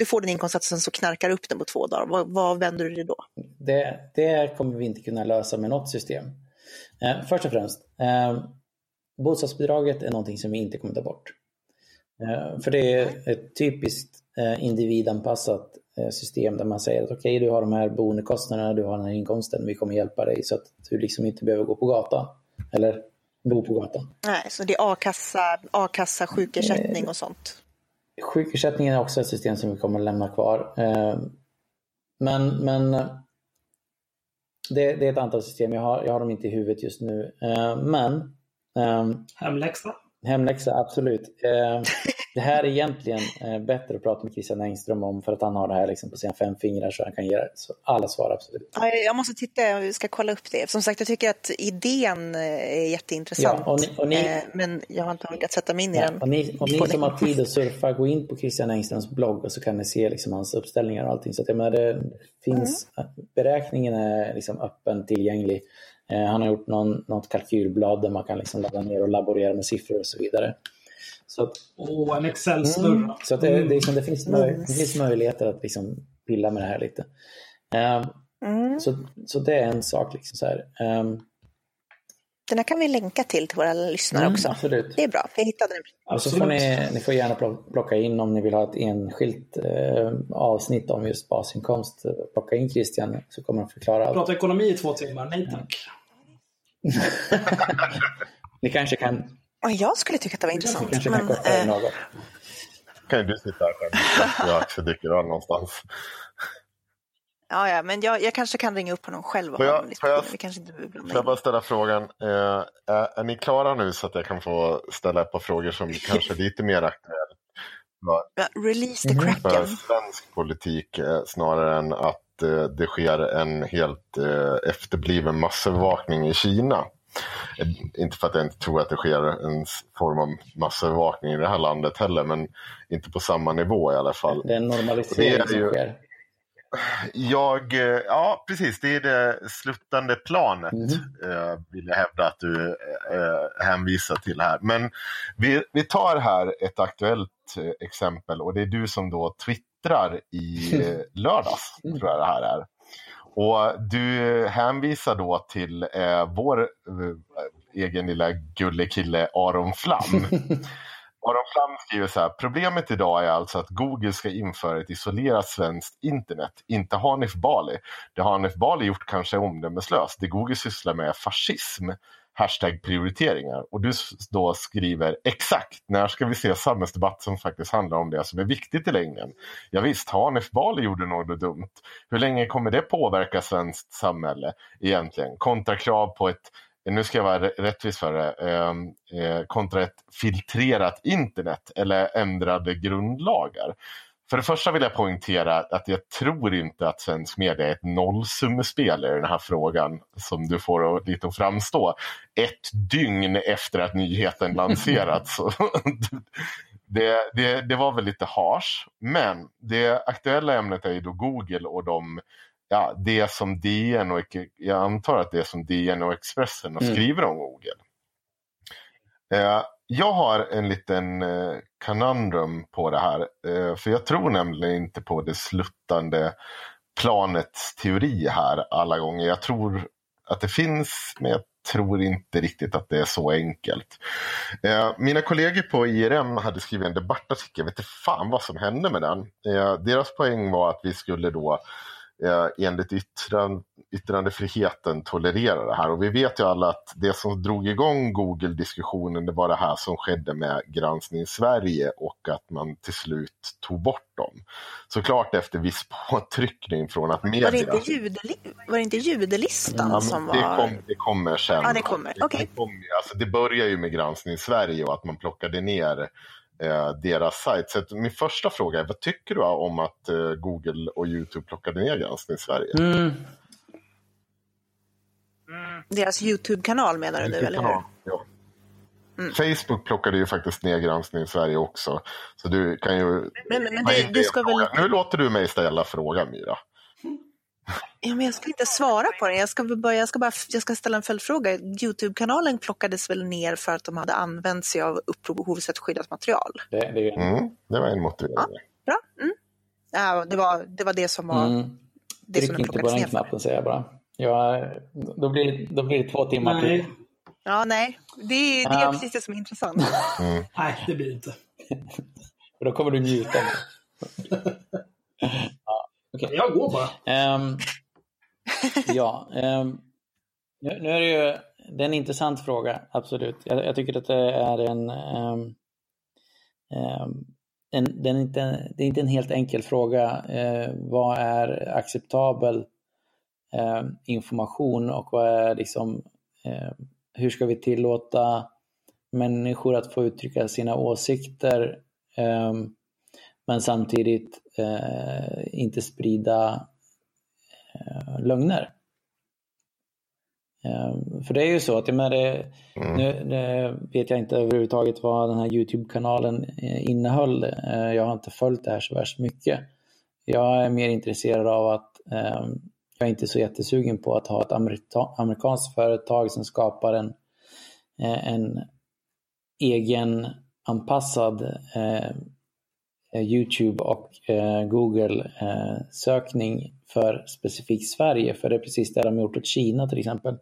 du får din inkomst och sen så knarkar upp den på två dagar. Vad, vad vänder du dig då? Det, det, kommer vi inte kunna lösa med något system. Eh, först och främst, eh, bostadsbidraget är någonting som vi inte kommer ta bort. Eh, för det är ett typiskt eh, individanpassat eh, system där man säger att okej, okay, du har de här boendekostnaderna, du har den här inkomsten, vi kommer hjälpa dig så att du liksom inte behöver gå på gatan. Eller bo på gatan. Nej, så det är a-kassa, a-kassa sjukersättning och sånt? Sjukersättningen är också ett system som vi kommer att lämna kvar. Men, men det, det är ett antal system, jag har, jag har dem inte i huvudet just nu. Men Hemläxa? Hemläxa, absolut. Eh, det här är egentligen eh, bättre att prata med Christian Engström om för att han har det här liksom på sina fem fingrar så han kan ge alla svar absolut. Ja, jag måste titta, jag ska kolla upp det. Som sagt, jag tycker att idén eh, är jätteintressant. Ja, och ni, och ni, men jag har inte orkat sätta mig in ja, i den. Och ni, och ni som har tid att surfa, gå in på Christian Engströms blogg och så kan ni se liksom hans uppställningar och allting. Så att, jag menar, det finns, mm. beräkningen är liksom öppen, tillgänglig. Eh, han har gjort någon, något kalkylblad där man kan liksom ladda ner och laborera med siffror och så vidare. Så att, oh, en Excel-snurra. Mm, så att det, det, liksom, det, finns möj, det finns möjligheter att liksom pilla med det här lite. Um, mm. så, så det är en sak. Liksom så här. Um, den här kan vi länka till till våra lyssnare mm, också. Absolut. Det är bra, för jag hittade den. Och så får ni, ni får gärna plocka in om ni vill ha ett enskilt eh, avsnitt om just basinkomst. Plocka in Christian så kommer han förklara allt. Prata ekonomi i två timmar, nej tack. ni kanske kan... Jag skulle tycka att det var intressant. Ni kanske kan men, äh... något. Kan ju du sitta här själv jag Axel dyker av någonstans. Ja, ja, men jag, jag, kanske kan ringa upp honom själv. Får jag, får jag, får jag bara ställa frågan, eh, är, är, ni klara nu så att jag kan få ställa ett par frågor som kanske är lite mer aktuella? Ja, release the kraken. För svensk politik eh, snarare än att eh, det sker en helt eh, efterbliven massövervakning i Kina. Inte för att jag inte tror att det sker en form av massövervakning i det här landet heller, men inte på samma nivå i alla fall. Det är en normalisering det är ju, som sker. Jag, ja precis, det är det sluttande planet mm. eh, vill jag hävda att du eh, hänvisar till här. Men vi, vi tar här ett aktuellt eh, exempel och det är du som då twittrar i eh, lördags, tror jag det här är. Och du hänvisar då till eh, vår eh, egen lilla gullekille Aron Flam. Aron Flam skriver så här, problemet idag är alltså att Google ska införa ett isolerat svenskt internet, inte Hanif Bali. Det Hanif Bali gjort kanske är omdömeslöst. Det Google sysslar med är fascism hashtag prioriteringar. Och du då skriver exakt, när ska vi se samhällsdebatt som faktiskt handlar om det som är viktigt i längden? Ja, visst, Hanif Bali gjorde något dumt. Hur länge kommer det påverka svenskt samhälle egentligen? Kontra krav på ett nu ska jag vara rättvis för det, ehm, eh, kontra ett filtrerat internet eller ändrade grundlagar. För det första vill jag poängtera att jag tror inte att svensk media är ett nollsummespel i den här frågan som du får lite att framstå. Ett dygn efter att nyheten lanserats. det, det, det var väl lite harsh. Men det aktuella ämnet är ju då Google och de ja, det som DN och jag antar att det är som DN och Expressen och mm. skriver om Google. Eh, jag har en liten eh, kanandrum på det här. Eh, för jag tror nämligen inte på det sluttande planets teori här alla gånger. Jag tror att det finns, men jag tror inte riktigt att det är så enkelt. Eh, mina kollegor på IRM hade skrivit en debattartikel, jag vet inte fan vad som hände med den. Eh, deras poäng var att vi skulle då eh, enligt yttran, yttrandefriheten tolerera det här. Och vi vet ju alla att det som drog igång Google-diskussionen det var det här som skedde med Granskning Sverige och att man till slut tog bort dem. Såklart efter viss påtryckning från att media... Var det inte, judeli var det inte judelistan ja, som var... Det, kom, det kommer sen. Ja, det kommer. Okay. Det, kom, alltså, det börjar ju med Granskning Sverige och att man plockade ner eh, deras sajt. Så min första fråga är, vad tycker du om att eh, Google och YouTube plockade ner Granskning Sverige? Mm. Deras YouTube-kanal menar du nu, eller hur? Ja. Mm. Facebook plockade ju faktiskt ner Granskning Sverige också. Så du kan ju... Men, men, men det, du ska väl... Nu låter du mig ställa frågan, Myra. Ja, men jag ska inte svara på den. Jag ska, bara, jag ska, bara, jag ska ställa en följdfråga. Youtube-kanalen plockades väl ner för att de hade använt sig av oavsett skyddat material? Det, det, mm, det var en motivering. Ja, bra. Mm. Ja, det, var, det var det som var... Mm. Det Tryck inte på den knappen, säger jag bara. Ja, då, blir, då blir det två timmar till. Ja, nej. Det, det är um, precis det som är intressant. Mm. Nej, det blir det inte. För då kommer du njuta. ja, okay. Jag går bara. Um, ja, um, nu, nu, är det ju det är en intressant fråga, absolut. Jag, jag tycker att det är en, um, en, den är inte, det är inte en helt enkel fråga. Uh, vad är acceptabel uh, information och vad är liksom uh, hur ska vi tillåta människor att få uttrycka sina åsikter men samtidigt uh, inte sprida uh, lögner. Um, för det är ju så att jag menar, det, mm. nu, nu, vet jag inte överhuvudtaget vad den här Youtube-kanalen eh, innehöll. Uh, jag har inte följt det här så värst mycket. Jag är mer intresserad av att um, jag är inte så jättesugen på att ha ett amerikanskt företag som skapar en, eh, en egen anpassad eh, Eh, Youtube och eh, Google eh, sökning för specifikt Sverige. För det är precis det de gjort åt Kina till exempel.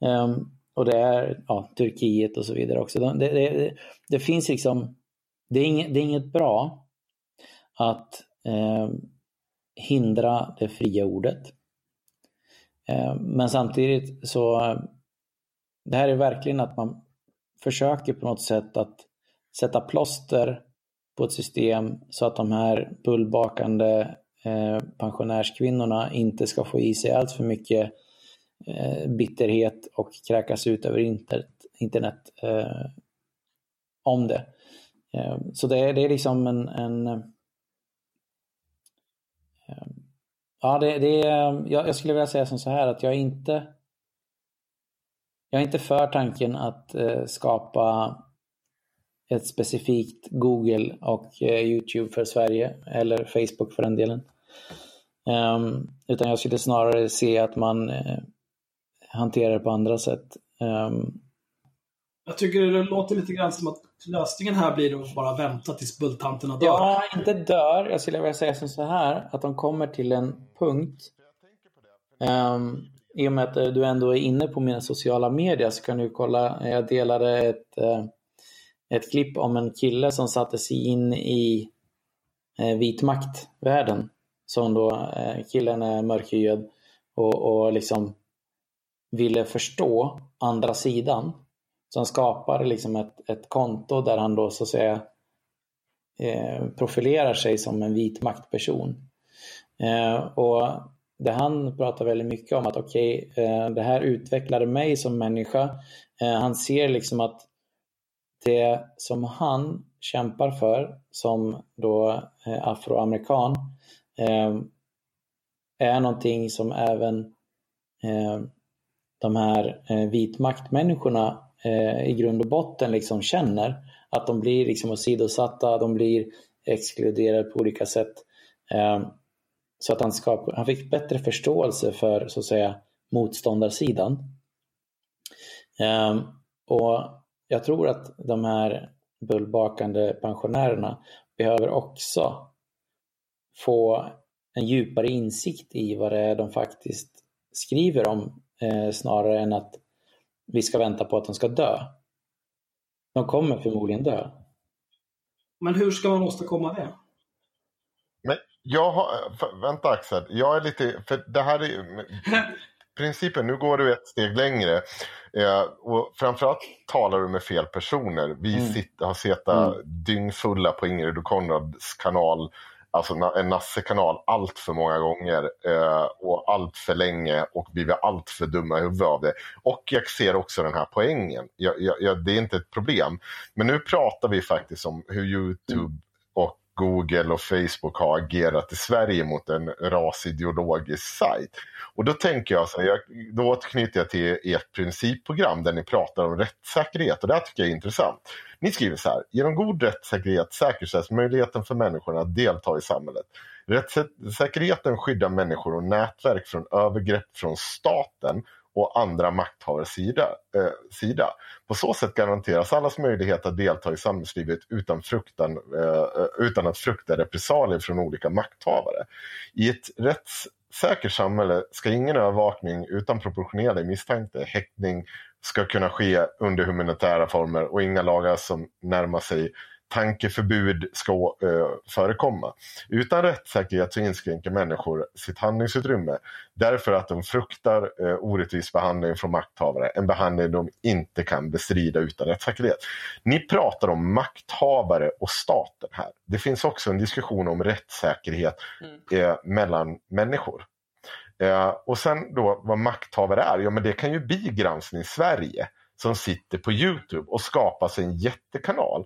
Um, och det är ja, Turkiet och så vidare också. Det, det, det finns liksom, det är, inget, det är inget bra att eh, hindra det fria ordet. Eh, men samtidigt så, det här är verkligen att man försöker på något sätt att sätta plåster på ett system så att de här bullbakande eh, pensionärskvinnorna inte ska få i sig allt för mycket eh, bitterhet och kräkas ut över internet, internet eh, om det. Eh, så det är, det är liksom en, en eh, Ja, det, det är, jag, jag, skulle vilja säga som så här att jag är inte jag är inte för tanken att skapa ett specifikt Google och eh, Youtube för Sverige eller Facebook för den delen. Um, utan jag skulle snarare se att man eh, hanterar det på andra sätt. Um, jag tycker det låter lite grann som att lösningen här blir att bara vänta tills bulltanterna dör. Ja, inte dör. Jag skulle vilja säga som så här, att de kommer till en punkt. Um, I och med att du ändå är inne på mina sociala medier så kan du kolla, jag delade ett, ett klipp om en kille som satte sig in i uh, vitmaktvärlden. Som då, eh, killen är mörkhyad och, och liksom ville förstå andra sidan så han skapar liksom ett, ett konto där han då så att säga eh, profilerar sig som en vit maktperson. Eh, och det han pratar väldigt mycket om att okej, okay, eh, det här utvecklade mig som människa. Eh, han ser liksom att det som han kämpar för som då eh, afroamerikan eh, är någonting som även eh, de här vitmaktmänniskorna i grund och botten liksom känner. Att de blir liksom åsidosatta, de blir exkluderade på olika sätt. Så att han, skap, han fick bättre förståelse för så att säga motståndarsidan. Och jag tror att de här bullbakande pensionärerna behöver också få en djupare insikt i vad det är de faktiskt skriver om eh, snarare än att vi ska vänta på att de ska dö. De kommer förmodligen dö. Men hur ska man åstadkomma det? Men jag har, vänta Axel, jag är lite, för det här är principen, nu går du ett steg längre. Eh, och framförallt talar du med fel personer. Vi mm. sitter, har suttit mm. dyngfulla på Ingrid och Konrads kanal alltså en Nasse-kanal allt för många gånger eh, och allt för länge och vi var allt för dumma i huvudet av det. Och jag ser också den här poängen. Jag, jag, det är inte ett problem. Men nu pratar vi faktiskt om hur Youtube och Google och Facebook har agerat i Sverige mot en rasideologisk sajt. Och då tänker jag, så här, då återknyter jag till ert principprogram där ni pratar om rättssäkerhet och det här tycker jag är intressant. Ni skriver så här, genom god rättssäkerhet säkerställs möjligheten för människorna att delta i samhället. Rättssäkerheten skyddar människor och nätverk från övergrepp från staten och andra makthavares sida, eh, sida. På så sätt garanteras allas möjlighet att delta i samhällslivet utan, fruktan, eh, eh utan att frukta repressalier från olika makthavare. I ett rättssäkert samhälle ska ingen övervakning utan proportionerlig misstanke, häktning, ska kunna ske under humanitära former och inga lagar som närmar sig tankeförbud ska uh, förekomma. Utan rättssäkerhet så inskränker människor sitt handlingsutrymme därför att de fruktar uh, orättvis behandling från makthavare, en behandling de inte kan bestrida utan rättssäkerhet. Ni pratar om makthavare och staten här. Det finns också en diskussion om rättssäkerhet mm. uh, mellan människor. Eh, och sen då vad makthavare är, ja men det kan ju bli Granskning Sverige som sitter på Youtube och skapar sig en jättekanal.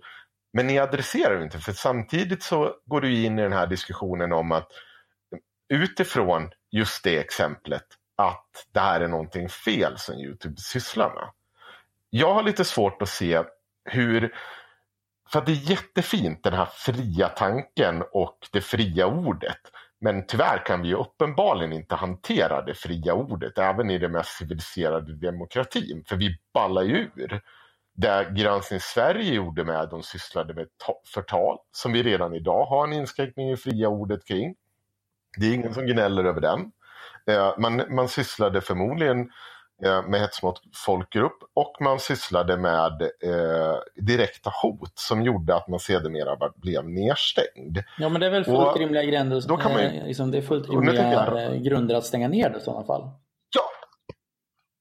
Men ni adresserar det inte, för samtidigt så går du in i den här diskussionen om att utifrån just det exemplet att det här är någonting fel som Youtube sysslar med. Jag har lite svårt att se hur för att det är jättefint den här fria tanken och det fria ordet. Men tyvärr kan vi ju uppenbarligen inte hantera det fria ordet även i den mest civiliserade demokratin. För vi ballar ju ur. Det Granskning Sverige gjorde med, de sysslade med förtal som vi redan idag har en inskränkning i fria ordet kring. Det är ingen som gnäller över den. Eh, man, man sysslade förmodligen Eh, med hets mot folkgrupp och man sysslade med eh, direkta hot som gjorde att man sedermera blev nedstängd. Ja men det är väl fullt och, rimliga grunder, då kan man, eh, liksom, det är fullt rimliga jag, grunder att stänga ner det i sådana fall.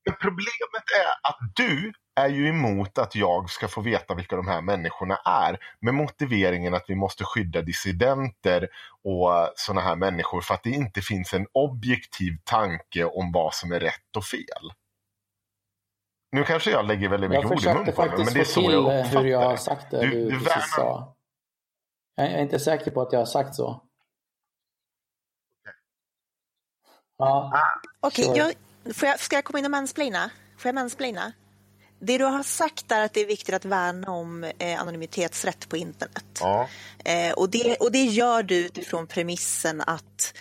Men problemet är att du är ju emot att jag ska få veta vilka de här människorna är med motiveringen att vi måste skydda dissidenter och sådana här människor för att det inte finns en objektiv tanke om vad som är rätt och fel. Nu kanske jag lägger väldigt mycket ord i munnen på men det är så jag uppfattar hur jag har sagt det du, du, du precis sa. Jag är inte säker på att jag har sagt så. Ja. Okej, okay, jag, ska jag komma in och mansplaina? Får jag mansplaina? Det du har sagt är att det är viktigt att värna om eh, anonymitetsrätt på internet. Ja. Eh, och, det, och det gör du utifrån premissen att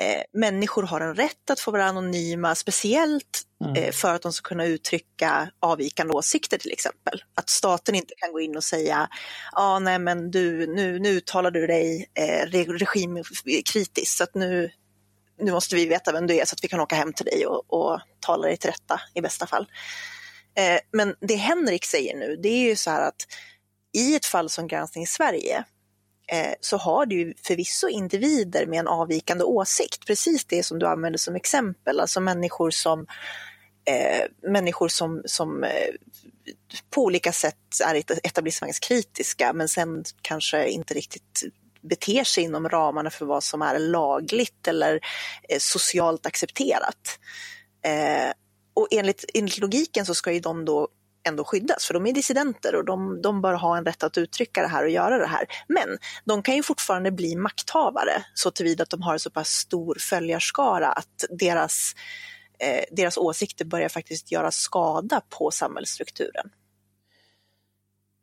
eh, människor har en rätt att få vara anonyma, speciellt mm. eh, för att de ska kunna uttrycka avvikande åsikter till exempel. Att staten inte kan gå in och säga, ja ah, nej men du, nu, nu uttalar du dig eh, regimkritiskt så att nu, nu måste vi veta vem du är så att vi kan åka hem till dig och, och tala dig till rätta i bästa fall. Eh, men det Henrik säger nu, det är ju så här att i ett fall som Granskning i Sverige eh, så har du förvisso individer med en avvikande åsikt, precis det som du använder som exempel, alltså människor som eh, människor som, som eh, på olika sätt är etablissemangskritiska men sen kanske inte riktigt beter sig inom ramarna för vad som är lagligt eller eh, socialt accepterat. Eh, och enligt, enligt logiken så ska ju de då ändå skyddas, för de är dissidenter och de, de bör ha en rätt att uttrycka det här och göra det här. Men de kan ju fortfarande bli makthavare så tillvida att de har en så pass stor följarskara att deras, eh, deras åsikter börjar faktiskt göra skada på samhällsstrukturen.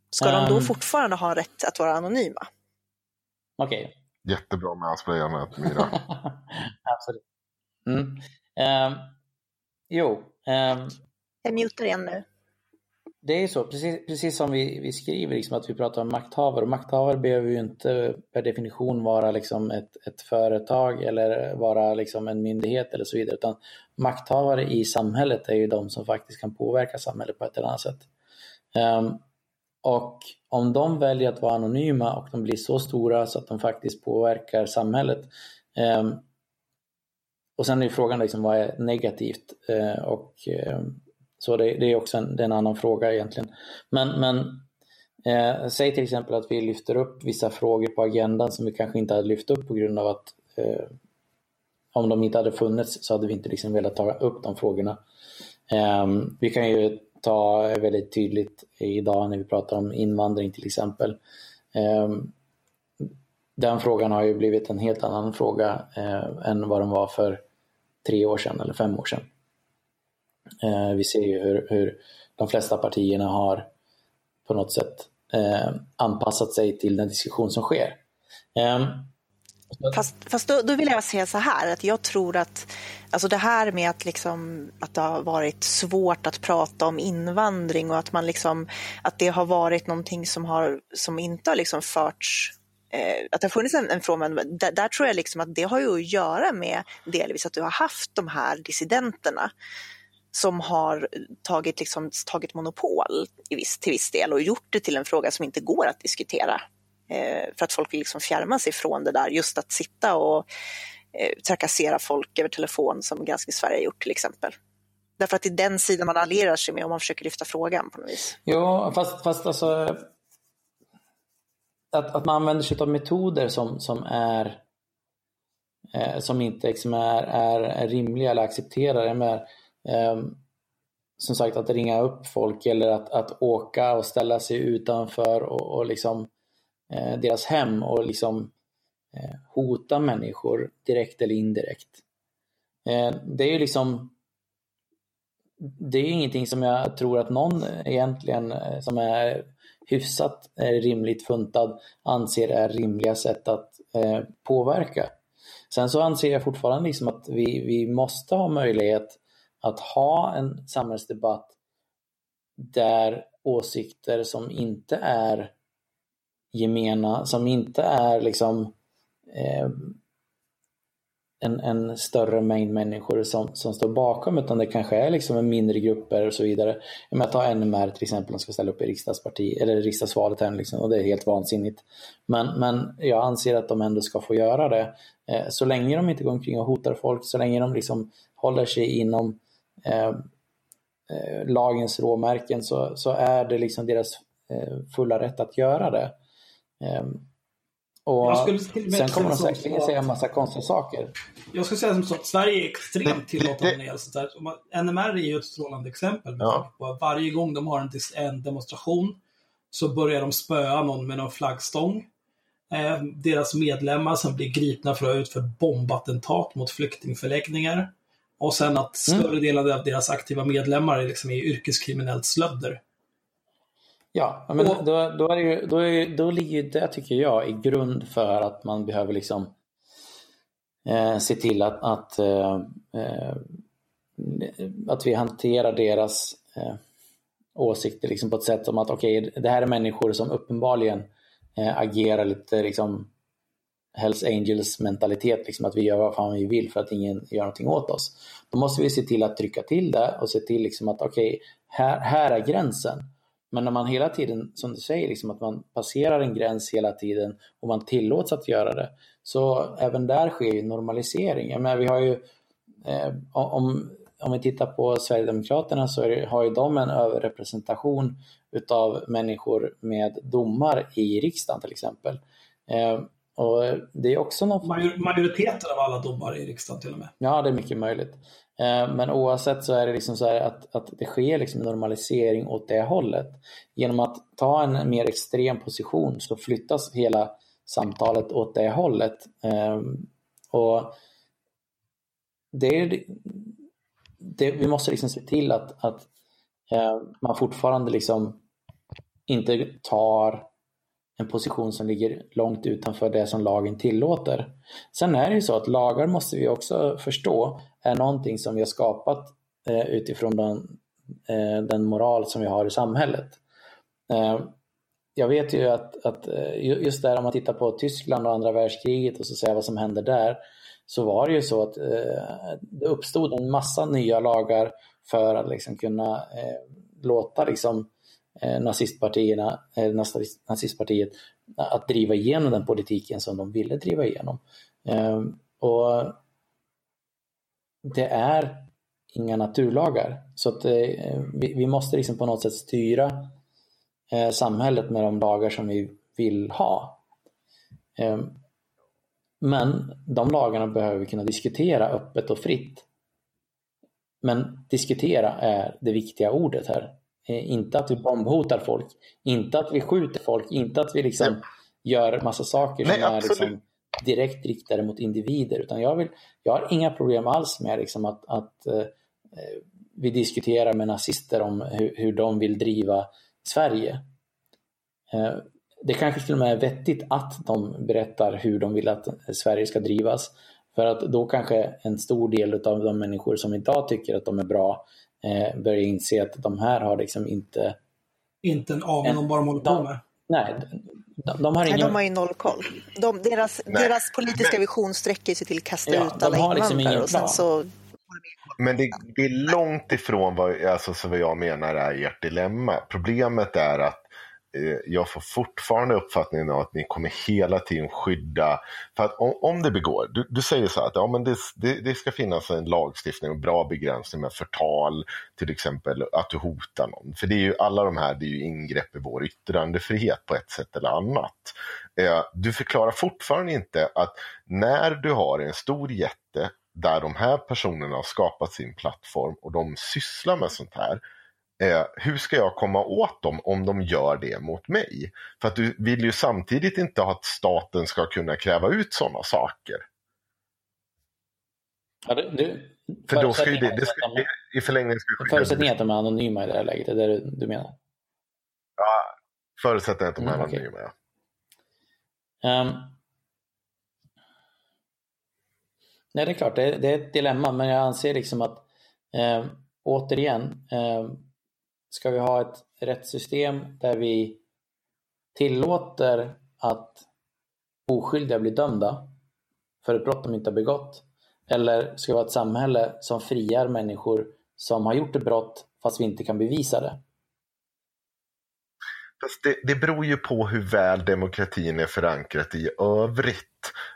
Ska um, de då ehm. fortfarande ha rätt att vara anonyma? Okej. Okay. Jättebra med avslöjandet, Mira. Absolut. Mm. Um, jo. Um, jag mutar igen nu. det är så, precis, precis som vi, vi skriver, liksom, att vi pratar om makthavare. Och makthavare behöver ju inte per definition vara liksom ett, ett företag eller vara liksom en myndighet eller så vidare. Utan makthavare i samhället är ju de som faktiskt kan påverka samhället på ett eller annat sätt. Um, och om de väljer att vara anonyma och de blir så stora så att de faktiskt påverkar samhället. Ehm, och sen är frågan liksom, vad är negativt? Eh, och eh, så det, det är också en, det är en, annan fråga egentligen. Men, men eh, säg till exempel att vi lyfter upp vissa frågor på agendan som vi kanske inte hade lyft upp på grund av att eh, om de inte hade funnits så hade vi inte liksom velat ta upp de frågorna. Eh, vi kan ju ta väldigt tydligt idag när vi pratar om invandring till exempel. Ehm, den frågan har ju blivit en helt annan fråga eh, än vad den var för tre år sedan eller fem år sedan. Eh, vi ser ju hur, hur de flesta partierna har på något sätt eh, anpassat sig till den diskussion som sker. Ehm, Fast, fast då, då, vill jag säga så här, att jag tror att alltså det här med att, liksom, att det har varit svårt att prata om invandring och att, man liksom, att det har varit någonting som, har, som inte har liksom förts eh, att det har funnits en, en fråga, där, där, tror jag liksom att det har ju att göra med delvis att du har haft de här dissidenterna som har tagit, liksom, tagit monopol i viss, till viss del och gjort det till en fråga som inte går att diskutera. Eh, för att folk vill liksom fjärma sig från det där, just att sitta och eh, trakassera folk över telefon som Granskning Sverige har gjort till exempel. Därför att det är den sidan man allierar sig med om man försöker lyfta frågan på något vis. Ja, fast, fast alltså att, att man använder sig av metoder som, som är eh, som inte liksom är, är rimliga eller accepterade. Men, eh, som sagt att ringa upp folk eller att, att åka och ställa sig utanför och, och liksom eh, Eh, deras hem och liksom eh, hota människor direkt eller indirekt. Eh, det är ju liksom det är ingenting som jag tror att någon egentligen eh, som är hyfsat eh, rimligt funtad anser är rimliga sätt att eh, påverka. Sen så anser jag fortfarande liksom att vi, vi måste ha möjlighet att ha en samhällsdebatt där åsikter som inte är gemena, som inte är liksom eh, en, en, större mängd människor som, som står bakom utan det kanske är liksom en mindre grupper och så vidare. Jag menar, ta NMR till exempel, de ska ställa upp i riksdagsparti, eller riksdagsvalet här liksom, och det är helt vansinnigt. Men, men jag anser att de ändå ska få göra det. Eh, så länge de inte går omkring och hotar folk, så länge de liksom håller sig inom Eh, eh lagens råmärken så, så är det liksom deras eh, fulla rätt att göra det. Ehm, och sen kommer de säkerligen säga en massa konstiga saker. Jag skulle säga som så att Sverige är extremt tillåtande när sånt där. NMR är ju ett strålande exempel. Ja. På varje gång de har en, en demonstration så börjar de spöa någon med någon flaggstång. Eh, deras medlemmar som blir gripna för att ha utfört bombattentat mot flyktingförläggningar. Och sen att mm. större delen av deras aktiva medlemmar är, liksom är yrkeskriminellt slödder. Ja, men och, då, då, är ju, då, är, då ligger det, tycker jag, i grund för att man behöver liksom eh, se till att, att, eh, eh att vi hanterar deras eh, åsikter liksom på ett sätt som att okej, okay, det här är människor som uppenbarligen eh, agerar lite liksom Hells Angels mentalitet, liksom att vi gör vad fan vi vill för att ingen gör någonting åt oss. Då måste vi se till att trycka till det och se till liksom att okej, okay, här, här är gränsen. Men när man hela tiden, som du säger, liksom att man passerar en gräns hela tiden och man tillåts att göra det. Så även där sker ju normalisering. Jag menar, vi har ju, eh, om, om vi tittar på Sverigedemokraterna så det, har ju de en överrepresentation utav människor med domar i riksdagen till exempel. Eh, och det är också något... Majoriteten av alla domare i riksdagen till och med. Ja, det är mycket möjligt. Eh, men oavsett så är det liksom så att, att det sker liksom normalisering åt det hållet. Genom att ta en mer extrem position så flyttas hela samtalet åt det hållet. Eh, och det är, det, vi måste liksom se till att, att eh, man fortfarande liksom inte tar en position som ligger långt utanför det som lagen tillåter. Sen är det ju så att lagar måste vi också förstå är någonting som vi har skapat eh, utifrån den, eh, den moral som vi har i samhället. Eh, jag vet ju att, att eh, just där om man tittar på Tyskland och andra världskriget och så säger vad som händer där så var det ju så att eh, det uppstod en massa nya lagar för att liksom kunna eh, låta liksom, eh, Eh, nazistpartierna, eh, nazistpartiet att driva igenom den politiken som de ville driva igenom. Ehm, och det är inga naturlagar. Så att, eh, vi, måste liksom på något sätt styra samhället med de lagar som vi vill ha. Ehm, men de lagarna behöver vi kunna diskutera öppet och fritt. Men diskutera är det viktiga ordet här. Eh, inte att vi bombhotar folk, inte att vi skjuter folk, inte att vi liksom gör massa saker som Nej, är liksom direkt riktade mot individer. Utan jag, vill, jag har inga problem alls med liksom att, att eh, vi diskuterar med nazister om hur, hur de vill driva Sverige. Eh, det kanske till och med är vettigt att de berättar hur de vill att Sverige ska drivas. För att då kanske en stor del av de människor som idag tycker att de är bra eh, börjar inse att de här har liksom inte... Inte en aning om vad de håller på med. Nej, de, de har, ingen... Nej, de har ju noll koll. De, deras, deras politiska vision sträcker sig till att kasta ja, ut alla invandrare liksom och sen så men det, det, är långt ifrån vad, alltså, så vad jag menar är ert dilemma. Problemet är att Eh, jag får fortfarande uppfattningen av att ni kommer hela tiden skydda, för att om, om det begår, du, du, säger så här att ja, men det, det, det, ska finnas en lagstiftning och bra begränsning med förtal, till exempel att du hotar någon. För det är ju alla de här, det är ju ingrepp i vår yttrandefrihet på ett sätt eller annat. Eh, du förklarar fortfarande inte att när du har en stor jätte där de här personerna har skapat sin plattform och de sysslar med sånt här, Eh, hur ska jag komma åt dem om de gör det mot mig? För att du vill ju samtidigt inte att staten ska kunna kräva ut sådana saker. Ja, det, det, för då ska ju det, det, ska, i förlängningen ska Förutsättningen att de är anonyma i det här läget, är det det du menar? Ja, förutsättningen att de är mm, anonyma, okay. ja. Um, nej, det är klart, det, det, är ett dilemma, men jag anser liksom att eh, återigen, eh, ska vi ha ett rättssystem där vi tillåter att oskyldiga blir dömda för ett brott de inte har begått? Eller ska vi ha ett samhälle som friar människor som har gjort ett brott fast vi inte kan bevisa det? Fast det, det beror ju på hur väl demokratin är förankrat i övrigt.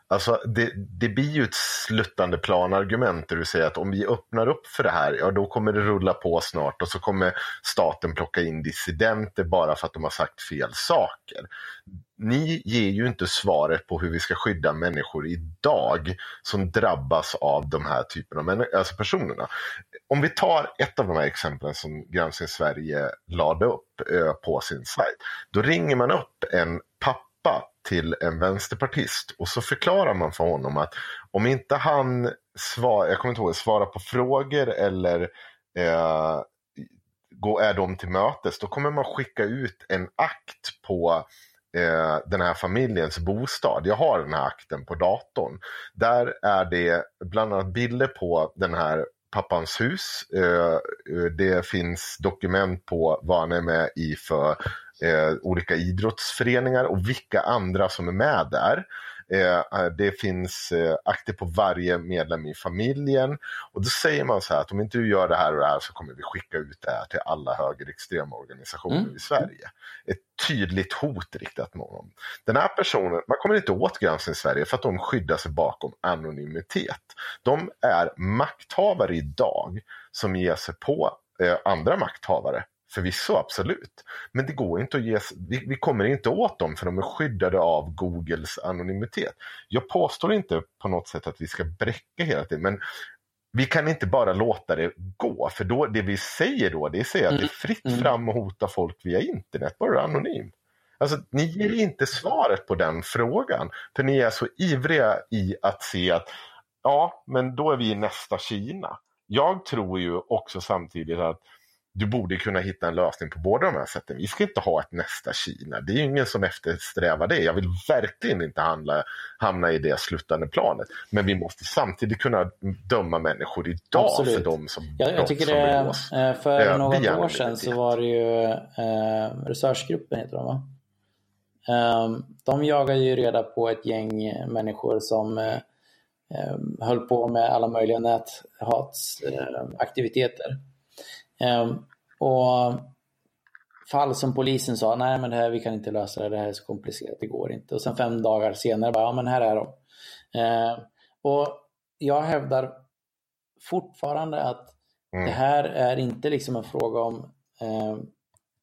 Alltså det, det blir ju ett sluttande planargument där du säger att om vi öppnar upp för det här, ja då kommer det rulla på snart och så kommer staten plocka in dissidenter bara för att de har sagt fel saker. Ni ger ju inte svaret på hur vi ska skydda människor idag som drabbas av de här typerna av alltså personerna. Om vi tar ett av de här exemplen som Granskning Sverige lade upp på sin sajt. Då ringer man upp en pappa till en vänsterpartist och så förklarar man för honom att om inte han svar, jag kommer inte ihåg, svarar på frågor eller eh, går, är de till mötes, då kommer man skicka ut en akt på eh, den här familjens bostad. Jag har den här akten på datorn. Där är det bland annat bilder på den här pappans hus. Eh, eh det finns dokument på vad han är med i för eh, olika idrottsföreningar och vilka andra som är med där. Eh, det finns eh, akter på varje medlem i familjen och då säger man så här att om inte du gör det här och det här så kommer vi skicka ut det här till alla högerextrema organisationer mm. i Sverige. Ett tydligt hot riktat mot honom. Den här personen, man kommer inte åt Granskning Sverige för att de skyddar sig bakom anonymitet. De är makthavare idag som ger sig på eh, andra makthavare Förvisso, absolut. Men det går inte att ge, vi, vi, kommer inte åt dem för de är skyddade av Googles anonymitet. Jag påstår inte på något sätt att vi ska bräcka hela tiden, men vi kan inte bara låta det gå. För då, det vi säger då, det är att det är mm. fritt mm. fram att hota folk via internet, bara anonym. Alltså, ni ger inte svaret på den frågan. För ni är så ivriga i att se att ja, men då är vi nästa Kina. Jag tror ju också samtidigt att du borde kunna hitta en lösning på båda de här sätten. Vi ska inte ha ett nästa Kina. Det är ingen som eftersträvar det. Jag vill verkligen inte handla, hamna i det slutande planet. Men vi måste samtidigt kunna döma människor idag Absolut. för de som jag, jag tycker det, begås. Eh, för eh, något år sedan så var det ju eh, Researchgruppen heter de va? Eh, de jagade ju reda på ett gäng människor som eh, eh höll på med alla möjliga näthatsaktiviteter. Um, och fall som polisen sa, nej men det här, vi kan inte lösa det, det här är så komplicerat, det går inte. Och sen fem dagar senare, bara, ja men här är de. Uh, och jag hävdar fortfarande att mm. det här är inte liksom en fråga om uh,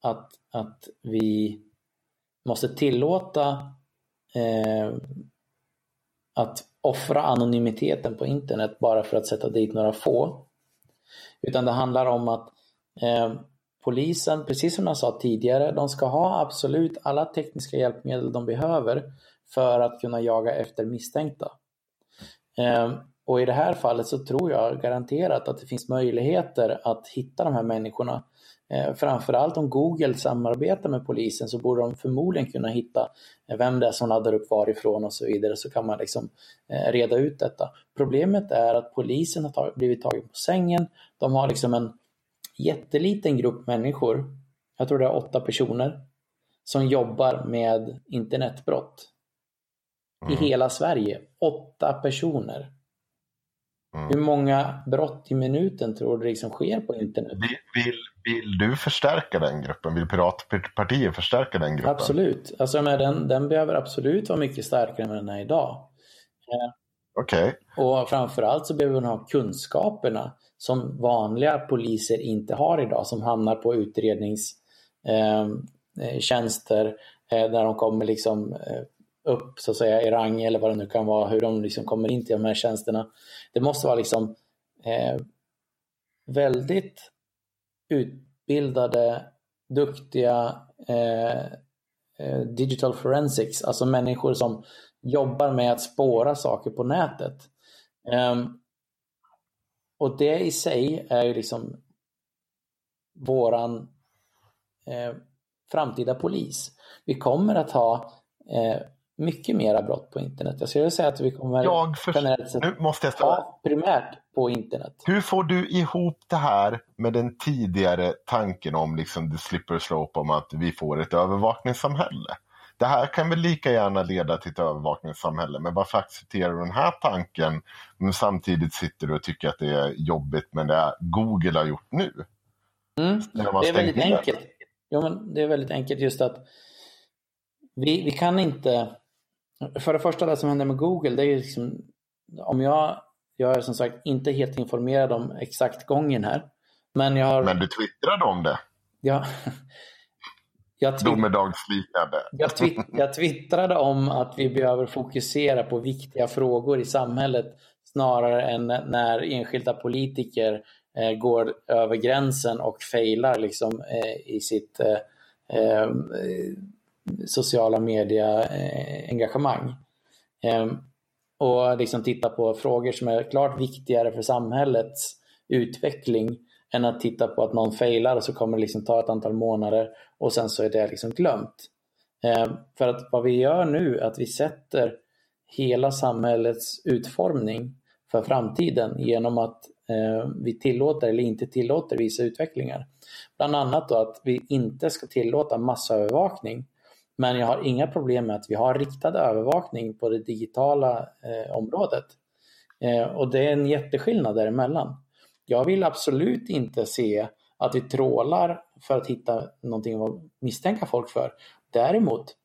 att, att vi måste tillåta uh, att offra anonymiteten på internet bara för att sätta dit några få. Utan det handlar om att Eh, Ehm, polisen, precis som jag sa tidigare, de ska ha absolut alla tekniska hjälpmedel de behöver för att kunna jaga efter misstänkta. Ehm, och i det här fallet så tror jag garanterat att det finns möjligheter att hitta de här människorna. Ehm, framförallt om Google samarbetar med polisen så borde de förmodligen kunna hitta vem det är som laddar upp varifrån och så vidare så kan man liksom eh, reda ut detta. Problemet är att polisen har blivit tagen på sängen. De har liksom en jätteliten grupp människor, jag tror det är åtta personer, som jobbar med internetbrott. Mm. I hela Sverige. Åtta personer. Mm. Hur många brott i minuten tror du liksom sker på internet? Vill, vill, vill, du förstärka den gruppen? Vill Piratpartiet förstärka den gruppen? Absolut. Alltså, men den, den behöver absolut vara mycket starkare än den är idag. Okej. Okay. Och framförallt så behöver hon ha kunskaperna som vanliga poliser inte har idag som hamnar på utredningstjänster ehm, eh, eh, där de kommer liksom eh, upp så att säga i rang eller vad det nu kan vara, hur de liksom kommer in till de här tjänsterna. Det måste vara liksom eh, väldigt utbildade, duktiga eh, eh digital forensics, alltså människor som jobbar med att spåra saker på nätet. Um, och det i sig är ju liksom våran eh, framtida polis. Vi kommer att ha eh, mycket mera brott på internet. Jag skulle säga att vi kommer jag för... generellt sett nu måste jag ha primärt på internet. Hur får du ihop det här med den tidigare tanken om liksom the slipper slope om att vi får ett övervakningssamhälle? Det här kan väl lika gärna leda till ett övervakningssamhälle, men varför accepterar du den här tanken men samtidigt sitter du och tycker att det är jobbigt med det Google har gjort nu? Mm. Det är väldigt ner. enkelt. Ja, men det är väldigt enkelt just att vi, vi kan inte... För det första, det som händer med Google, det är ju liksom... Om jag... Jag är som sagt inte helt informerad om exakt gången här. Men jag har... Men du twittrade om det? Ja, jag Domedagsliknande. Jag, twitt, jag twittrade om att vi behöver fokusera på viktiga frågor i samhället snarare än när enskilda politiker eh, går över gränsen och failar liksom, eh, i sitt eh, eh sociala media-engagemang. Eh, ehm, och liksom titta på frågor som är klart viktigare för samhällets utveckling än att titta på att någon failar och så kommer det liksom ta ett antal månader och sen så är det liksom glömt. Eh, för att vad vi gör nu är att vi sätter hela samhällets utformning för framtiden genom att eh, vi tillåter eller inte tillåter vissa utvecklingar. Bland annat då att vi inte ska tillåta massövervakning. Men jag har inga problem med att vi har riktad övervakning på det digitala eh, området. Eh, och det är en jätteskillnad däremellan. Jag vill absolut inte se att vi trålar för att hitta någonting att misstänka folk för. Däremot,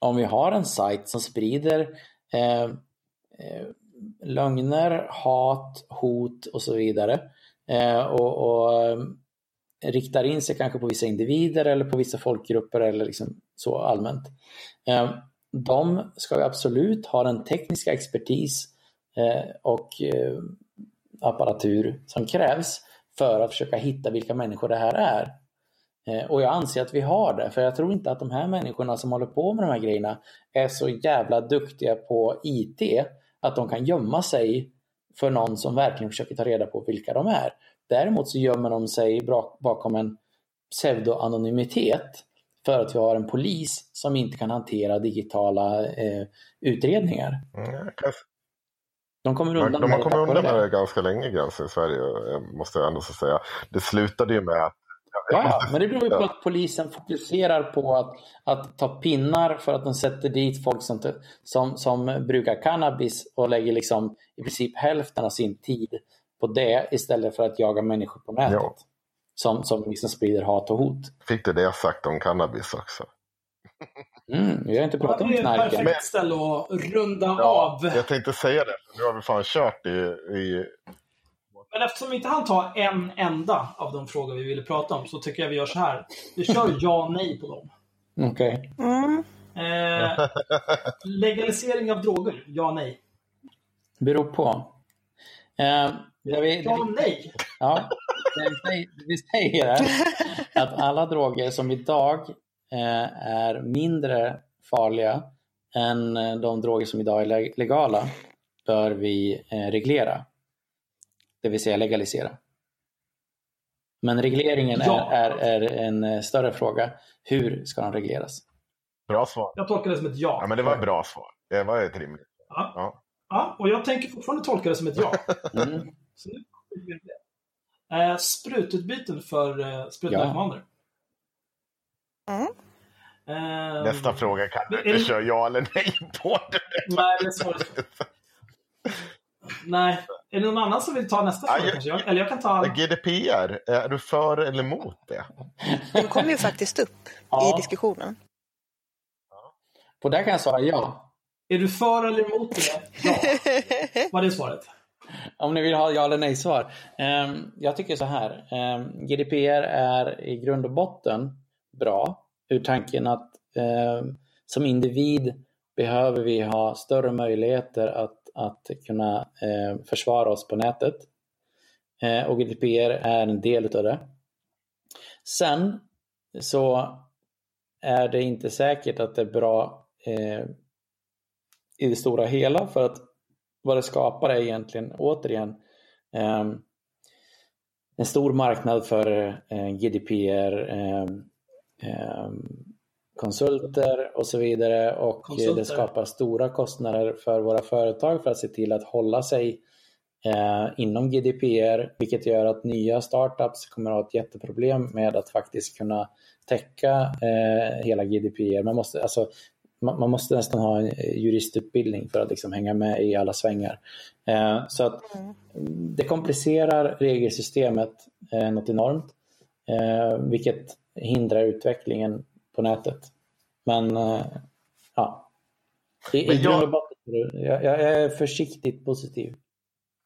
om vi har en sajt som sprider eh, eh, lögner, hat, hot och så vidare eh, och, och eh, riktar in sig kanske på vissa individer eller på vissa folkgrupper eller liksom så allmänt. Eh, de ska absolut ha den tekniska expertis eh, och eh, apparatur som krävs för att försöka hitta vilka människor det här är. Eh, och jag anser att vi har det, för jag tror inte att de här människorna som håller på med de här grejerna är så jävla duktiga på IT att de kan gömma sig för någon som verkligen försöker ta reda på vilka de är. Däremot så gömmer de sig bakom en pseudoanonymitet för att vi har en polis som inte kan hantera digitala eh, utredningar. Mm, de kommer undan de, de har kommit undan med det ganska länge gränsen i Sverige, måste jag ändå säga. Det slutade ju med att Ja, ja, men det beror ju på att polisen fokuserar på att, att ta pinnar för att de sätter dit folk som, som, som brukar cannabis och lägger liksom i princip hälften av sin tid på det istället för att jaga människor på nätet. Ja. Som, som liksom sprider hat och hot. Fick du det sagt om cannabis också? Mm, vi har inte pratat om knarken. Det är ett perfekt ställe att runda ja, av. Jag tänkte säga det, nu har vi fan kört i, i men eftersom vi inte hann ta en enda av de frågor vi ville prata om så tycker jag vi gör så här. Vi kör ja nej på dem. Okej. Okay. Mm. Eh, legalisering av droger, ja nej? Beror på. Eh, vi, ja nej? Ja, vi säger att alla droger som idag eh, är mindre farliga än de droger som idag är legala bör vi eh, reglera det vill säga legalisera. Men regleringen ja. är, är, är, en eh, större fråga. Hur ska de regleras? Bra svar. Jag tolkar det som ett ja. Ja, men det var ett bra svar. Det var ett rimligt ja. ja. ja. och jag tänker fortfarande tolka det som ett ja. Mm. Så nu eh, sprututbyten för eh, sprutnarkomaner. Ja. Mm. Eh, Nästa fråga kan du inte köra ja eller nej på. Det. Nej, det är svaret. Nej. Är det någon annan som vill ta nästa fråga? Ja, jag, eller jag kan ta... GDPR, är du för eller emot det? Den kom ju faktiskt upp ja. i diskussionen. På det kan jag svara ja. Är du för eller emot det? Ja. Vad är svaret? Om ni vill ha ja eller nej svar. Ehm, jag tycker så här. Ehm, GDPR är i grund och botten bra ur tanken att ehm, som individ behöver vi ha större möjligheter att att kunna eh, försvara oss på nätet. Eh, och GDPR är en del utav det. Sen så är det inte säkert att det är bra eh, i det stora hela för att vad det skapar är egentligen återigen eh, en stor marknad för eh, GDPR eh, eh, konsulter och så vidare och konsulter. det skapar stora kostnader för våra företag för att se till att hålla sig eh, inom GDPR vilket gör att nya startups kommer att ha ett jätteproblem med att faktiskt kunna täcka eh, hela GDPR. Man måste, alltså, man, man, måste nästan ha en juristutbildning för att liksom hänga med i alla svängar. Eh, så att mm. det komplicerar regelsystemet eh, något enormt eh, vilket hindrar utvecklingen på nätet. Men eh, ja, i, Men jag, jag, jag är försiktigt positiv.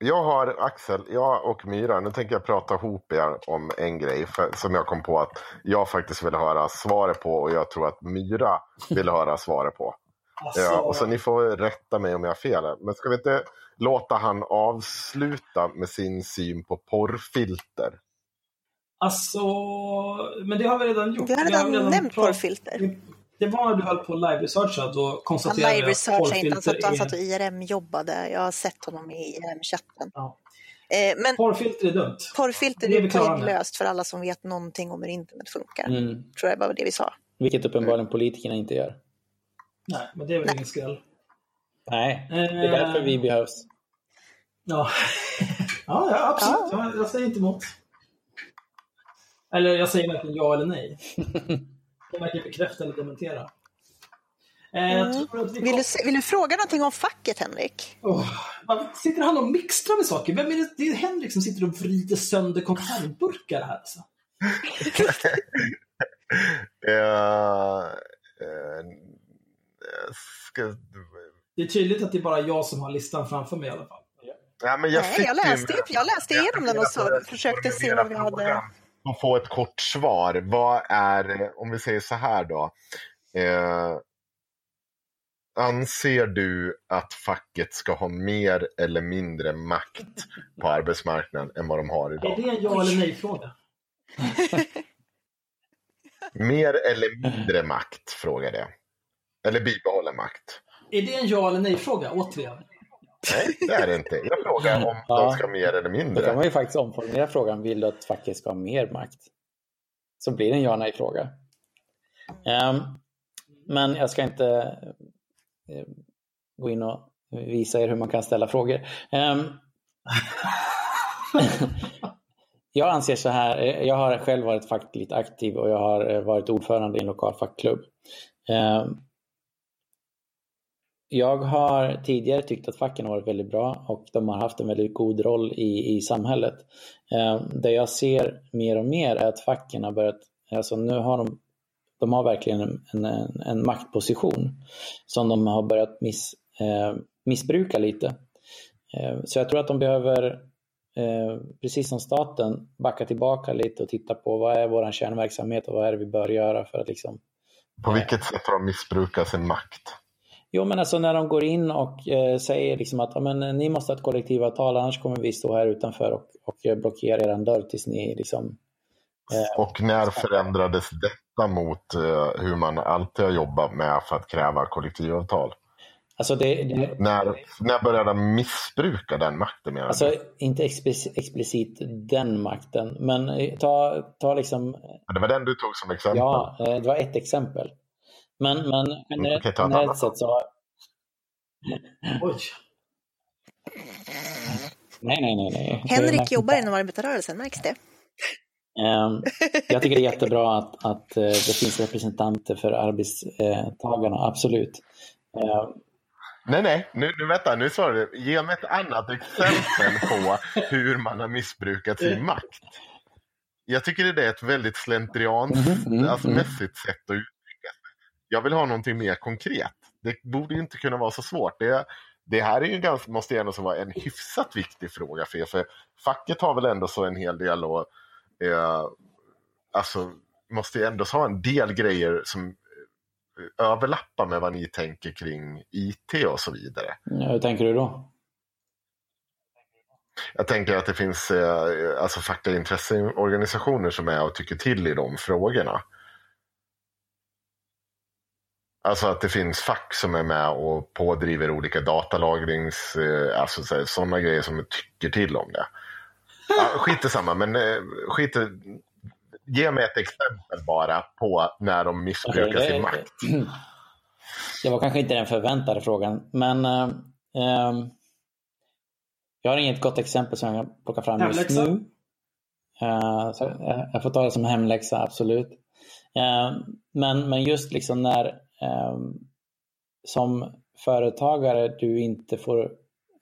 Jag har Axel, jag och Myra, nu tänker jag prata ihop er om en grej för, som jag kom på att jag faktiskt vill höra svaret på och jag tror att Myra vill höra svaret på. Alltså... Ja, och så ni får rätta mig om jag har fel. Men ska vi inte låta han avsluta med sin syn på porrfilter? Alltså, men det har vi redan gjort. Vi har redan, vi har redan nämnt porrfilter. Det var när du höll på live-researcha, då konstaterade jag att porrfilter inte, han satt, han satt och IRM-jobbade. Jag har sett honom i IRM-chatten. Ja. Eh, men porrfilter är dumt. Porrfilter är, är poänglöst för alla som vet någonting om hur internet funkar. Mm. Tror jag var det vi sa. Vilket uppenbarligen politikerna inte gör. Nej, men det är väl ingen skräll. Nej, det är därför vi behövs. Ja, ja, ja absolut. Ja. Jag säger inte emot. Eller jag säger verkligen ja eller nej. kan varken bekräfta eller dementera. Eh, mm. vi vill, du, vill, du, fråga någonting om facket, Henrik? Oh, sitter han och mixtrar med saker? Vem är det? Det är Henrik som sitter och vrider sönder konservburkar här. Alltså. ska... Det är tydligt att det är bara jag som har listan framför mig i alla fall. Ja, men jag, Nej, jag, läste, jag läste igenom den och så försökte se vad vi hade och få ett kort svar. Vad är, om vi säger så här då. Eh, anser du att facket ska ha mer eller mindre makt på arbetsmarknaden än vad de har idag? Är det en ja eller nej-fråga? mer eller mindre makt, frågar jag. Eller bibehålla makt. Är det en ja eller nej-fråga, återigen? Nej, det är det inte. Jag frågar om ja. de ska ha mer eller mindre. Då kan man ju faktiskt omformulera frågan, vill du att facket ska ha mer makt? Så blir det en ja nej-fråga. Um, men jag ska inte uh, gå in och visa er hur man kan ställa frågor. Um, jag anser så här, jag har själv varit fackligt aktiv och jag har eh, varit ordförande i en lokal fackklubb. Um, jag har tidigare tyckt att facken har varit väldigt bra och de har haft en väldigt god roll i, i samhället. Eh, det jag ser mer och mer är att facken har börjat, alltså nu har de, de har verkligen en, en, en maktposition som de har börjat miss, eh, missbruka lite. Eh, så jag tror att de behöver, eh, precis som staten, backa tillbaka lite och titta på vad är vår kärnverksamhet och vad är det vi bör göra för att liksom... På vilket sätt har de missbrukat sin makt? Jo, men alltså när de går in och eh, säger liksom att men, ni måste ha ett kollektivavtal annars kommer vi stå här utanför och, och blockera er dörr tills ni liksom... Eh, och när förändrades detta mot eh, hur man alltid har jobbat med för att kräva kollektivavtal? Alltså det, det, när, när började de missbruka den makten? Menar alltså inte explicit, explicit den makten, men eh, ta, ta liksom... Det var den du tog som exempel? Ja, eh, det var ett exempel. Men, men generellt, sett så... Oj. Nej, nej, nej. nej. Henrik jobbar inom arbetarrörelsen, märks det? Um, jag tycker det är jättebra att, att uh, det finns representanter för arbetstagarna, absolut. Uh, nej, nej, nu, nu vänta, nu sa du, ge mig ett annat exempel på hur man har missbrukat sin makt. Jag tycker det är ett väldigt slentrianmässigt mm, mm, alltså, mm. sätt att jag vill ha någonting mer konkret. Det borde inte kunna vara så svårt. Det, det här är ju ganska, måste ju ändå vara en hyfsat viktig fråga för er. För facket har väl ändå så en hel del och eh, alltså måste ju ändå ha en del grejer som eh, överlappar med vad ni tänker kring IT och så vidare. Ja, hur tänker du då? Jag tänker att det finns eh, alltså fackliga intresseorganisationer som är och tycker till i de frågorna. Alltså att det finns fack som är med och pådriver olika datalagrings, eh, alltså sådana grejer som tycker till om det. Ja, skit i samma, men eh, skit Ge mig ett exempel bara på när de missbrukar okay, sin makt. Det var kanske inte den förväntade frågan, men äh, äh, jag har inget gott exempel som jag kan plocka fram just nu. Äh, så jag får ta det som hemläxa, absolut. men, men just liksom när Ehm, Ehm, som företagare du inte får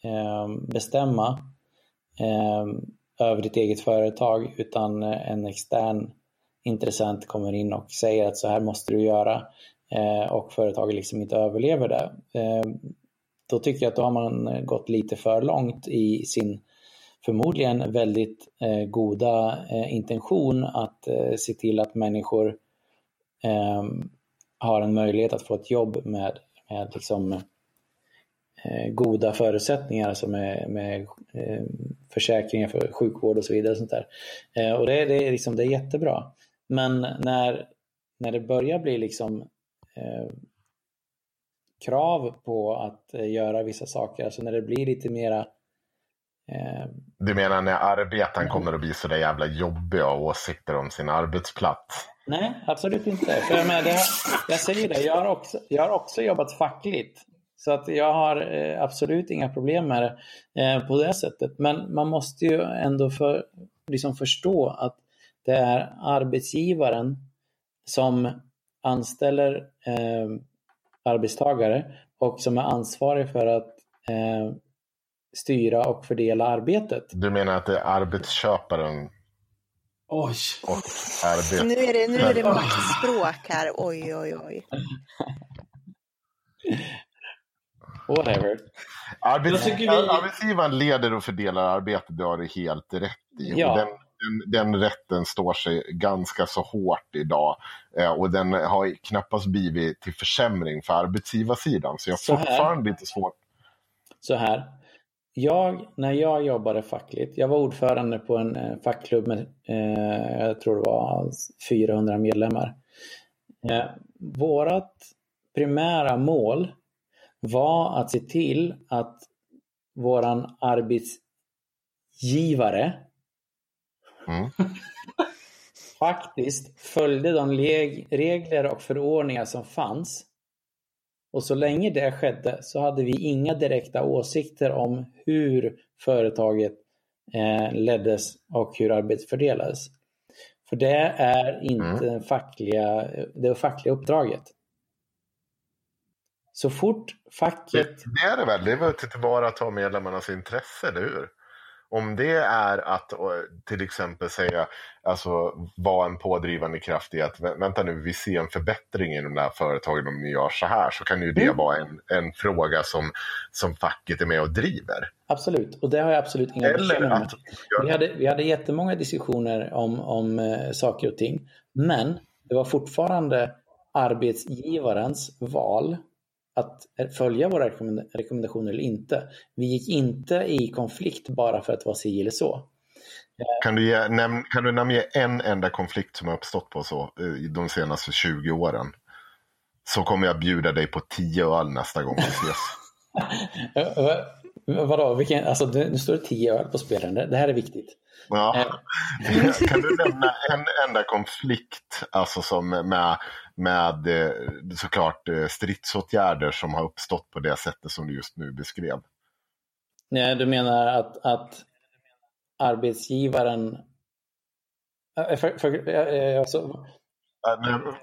ehm, bestämma ehm, över ditt eget företag utan eh, en extern intressent kommer in och säger att så här måste du göra eh, och företaget liksom inte överlever det. Då tycker jag att då har man eh, gått lite för långt i sin förmodligen väldigt eh, goda eh, intention att eh, se till att människor har en möjlighet att få ett jobb med, med liksom, eh, goda förutsättningar, alltså med, med eh, försäkringar för sjukvård och så vidare. Och sånt där. Eh, och det, det, är liksom, det är jättebra. Men när, när det börjar bli liksom, eh, krav på att eh, göra vissa saker, alltså när det blir lite mera eh, du menar när arbetaren kommer att bli så där jävla jobbiga åsikter om sin arbetsplats? Nej, absolut inte. För jag, det, jag säger det, jag har, också, jag har också jobbat fackligt. Så att jag har eh, absolut inga problem med det eh, på det sättet. Men man måste ju ändå för, liksom förstå att det är arbetsgivaren som anställer eh, arbetstagare och som är ansvarig för att eh, styra och fördela arbetet. Du menar att det är arbetsköparen Oj. Och arbete. Nu är det, nu är det maktspråk här. Oj, oj, oj. Whatever. Arbets, vi... Arbetsgivaren leder och fördelar arbetet, det har du helt rätt i. Ja. Och den, den, den, rätten står sig ganska så hårt idag. Eh, och den har knappast blivit till försämring för arbetsgivarsidan. Så jag har fortfarande lite svårt. Så här, jag, när jag jobbade fackligt, jag var ordförande på en eh, fackklubb med, eh, jag tror det var 400 medlemmar. Eh, vårat primära mål var att se till att våran arbetsgivare Mm. faktiskt följde de regler och förordningar som fanns. Och så länge det skedde så hade vi inga direkta åsikter om hur företaget eh, leddes och hur arbetet fördelades. För det är inte Mm. fackliga, det fackliga uppdraget. Så fort Det, facket det är det väl? Det är väl att tillvarata medlemmarnas intresse, eller hur? Om det är att eh, till exempel säga, alltså vara en pådrivande kraft i att vä- vänta nu, vi ser en förbättring inom det här företaget om ni gör så här, så kan ju det Mm. vara en, en fråga som, som facket är med och driver. Absolut, och det har jag absolut inga bekymmer med. att, Vi hade, vi hade jättemånga diskussioner om, om eh, saker och ting. Men det var fortfarande arbetsgivarens val att följa våra rekommenda- rekommendationer eller inte. Vi gick inte i konflikt bara för att det var si eller så. kan, du ge, näm, kan du namnge en enda konflikt som har uppstått på så eh, de senaste 20 åren? Så kommer jag bjuda dig på 10 öl nästa gång vi ses. Eh, vad- Vadå, vilken, alltså nu står det tio öl på spelande. Det här är viktigt. Ja. Eh, Kan du nämna en enda konflikt alltså som med, med eh, såklart eh, stridsåtgärder som har uppstått på det sättet som du just nu beskrev? Nej, du menar att, att arbetsgivaren... Eh, För, för, alltså,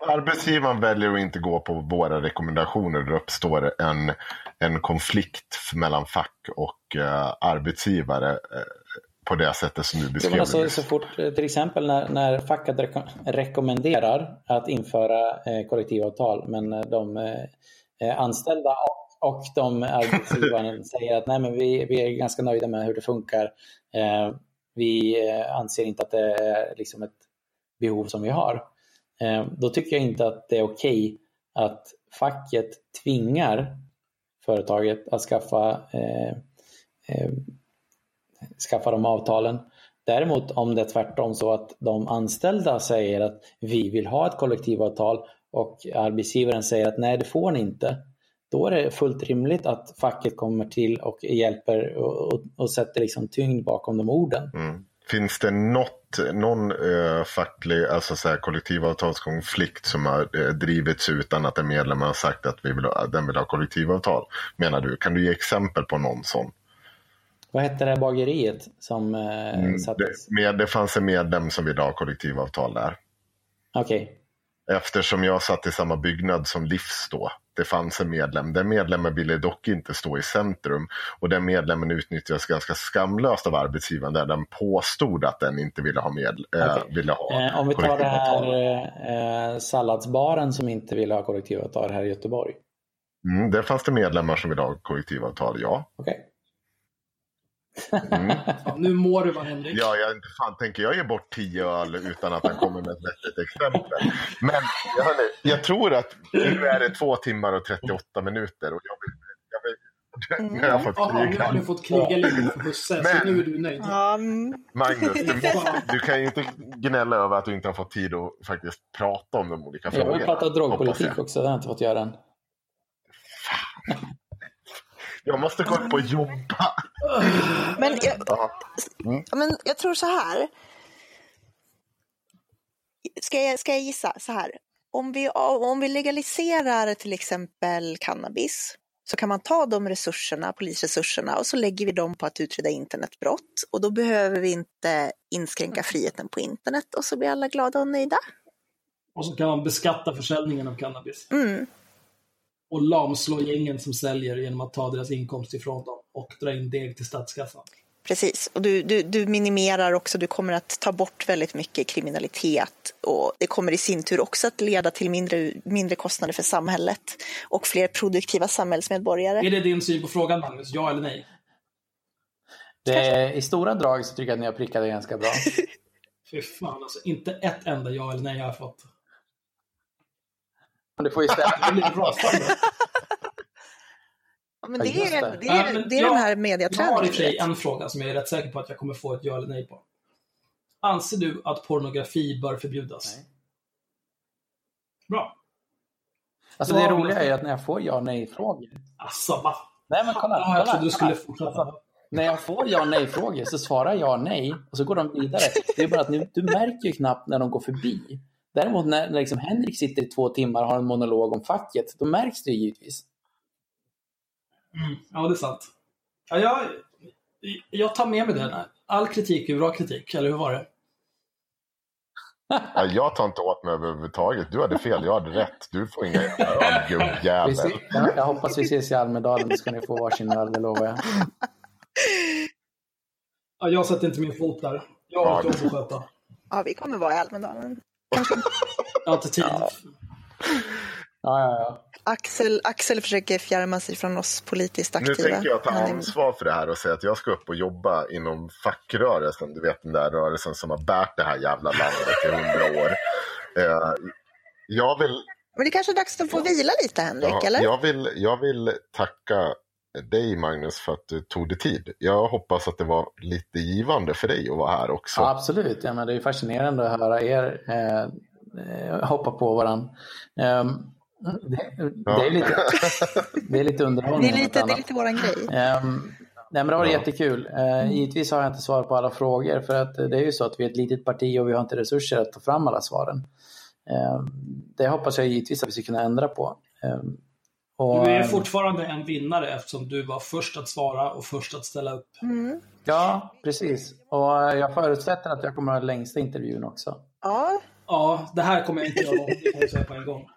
Arbetsgivaren väljer att inte gå på våra rekommendationer. Då uppstår en, en konflikt mellan fack och eh, arbetsgivare på det sättet som du beskrev. alltså, så fort, till exempel när, när facket reko rekommenderar att införa eh, kollektivavtal men eh, de eh, eh, anställda och, och de arbetsgivaren säger att nej, men vi, vi är ganska nöjda med hur det funkar. Eh, vi eh, anser inte att det är liksom ett behov som vi har. Då tycker jag inte att det är okej att facket tvingar företaget att skaffa skaffa de avtalen. Däremot om det är tvärtom så att de anställda säger att vi vill ha ett kollektivavtal och arbetsgivaren säger att nej det får ni inte. Då är det fullt rimligt att facket kommer till och hjälper och, och, och sätter liksom tyngd bakom de orden. Mm. Finns det något, någon eh, facklig, alltså så här, kollektivavtalskonflikt som har eh, drivits utan att en medlem har sagt att vi vill ha, den vill ha kollektivavtal? Menar du? Kan du ge exempel på någon sån? Vad hette det här bageriet som eh, Mm, det, sattes? med, det fanns en medlem som ville ha kollektivavtal där. Okej, Eftersom jag satt i samma byggnad som Livs då. Det fanns en medlem. Den medlemmen ville dock inte stå i centrum. Och den medlemmen utnyttjades ganska skamlöst av arbetsgivaren där den påstod att den inte ville ha, med, eh, Okej. ville ha eh, om vi tar det här eh, salladsbaren som inte ville ha kollektivavtal här i Göteborg. Mm, där fanns det medlemmar som ville ha kollektivavtal, ja. Okej. Mm. Ja, nu mår du va Henrik? Ja, jag inte fan tänker jag ge bort tio öl utan att han kommer med ett vettigt exempel. Men jag, hörni, jag tror att nu är det två timmar och 38 minuter och jag vill, jag vill, nu har jag fått nu har du fått kriga lite för husse, så Men- nu är du nöjd. Mm. Magnus, du, du kan ju inte gnälla över att du inte har fått tid att faktiskt prata om de olika Jag frågorna. vill prata hoppas drogpolitik jag. också, det har jag inte fått göra än. Jag måste gå upp och jobba. Men, jag, Ja. ja, men jag tror så här. Ska jag, ska jag gissa så här? Om vi, om vi legaliserar till exempel cannabis så kan man ta de resurserna, polisresurserna, och så lägger vi dem på att utreda internetbrott. Och då behöver vi inte inskränka friheten på internet och så blir alla glada och nöjda. Och så kan man beskatta försäljningen av cannabis. Mm. Och lamslå gängen som säljer genom att ta deras inkomst ifrån dem och dra in deg till statskassan. Precis, och du, du, du minimerar också, du kommer att ta bort väldigt mycket kriminalitet och det kommer i sin tur också att leda till mindre, mindre kostnader för samhället och fler produktiva samhällsmedborgare. Är det din syn på frågan Magnus? Ja eller nej? Det, I stora drag så tycker jag att ni har prickat det ganska bra. Fy fan alltså, inte ett enda ja eller nej jag har fått. Du får ju ställa, Jag men det, är, det. det, är, men det är jag- den här Jag har i och sig en fråga som jag är rätt säker på att jag kommer få ett ja eller nej på. Anser du att pornografi bör förbjudas? Nej. Bra. alltså det roliga är ju att när jag får ja nej-frågor Alltså, va? Nej, men kolla. Ja, jag kolla, trodde du skulle fortsätta. Alltså, när jag får ja nej-frågor så svarar jag ja nej och så går de vidare. Det är bara att nu, du märker ju knappt när de går förbi. Däremot när, när liksom Henrik sitter i två timmar och har en monolog om facket, då märks det givetvis. Mm, ja, det är sant. Ja, jag, jag tar med mig det. All kritik är bra kritik, eller hur var det? Ja, jag tar inte åt mig överhuvudtaget. Du hade fel, jag hade rätt. Du får inga öl, gubbjävel. jag, jag hoppas vi ses i Almedalen, då ska ni få varsin öl, det lovar jag. Ja, jag sätter inte min fot där. Jag har att sköta. Ja, vi kommer vara i Almedalen. Jag har inte tid. Ja, ja, ja. Axel, Axel försöker fjärma sig från oss politiskt Nu aktiva. tänker jag ta ansvar för det här och säga att jag ska upp och jobba inom fackrörelsen. Du vet den där rörelsen som har bärt det här jävla landet i hundra år. Eh, jag vill, Men det kanske är dags att få vila lite, Henrik, ja, eller? jag, vill, jag vill tacka dig Magnus för att du tog dig tid. Jag hoppas att det var lite givande för dig att vara här också. ja absolut. Ja, men det är fascinerande att höra er eh, eh, hoppa på varandra. Eh, det, det, är lite, det är lite Det underhållning. är om lite, det är lite våran grej. Ehm, nej, men det var Ja. jättekul. Uh, givetvis har jag inte svar på alla frågor för att eh, det är ju så att vi är ett litet parti och vi har inte resurser att ta fram alla svaren. Ehm, det hoppas jag givetvis att vi ska kunna ändra på. Och, Du är ehm, fortfarande en vinnare eftersom du var först att svara och först att ställa upp. Mm. Ja, precis. Och eh, jag förutsätter att jag kommer att ha längsta intervjun också. Ja, Ja, det här kommer jag inte göra om, det kan jag säga på en gång.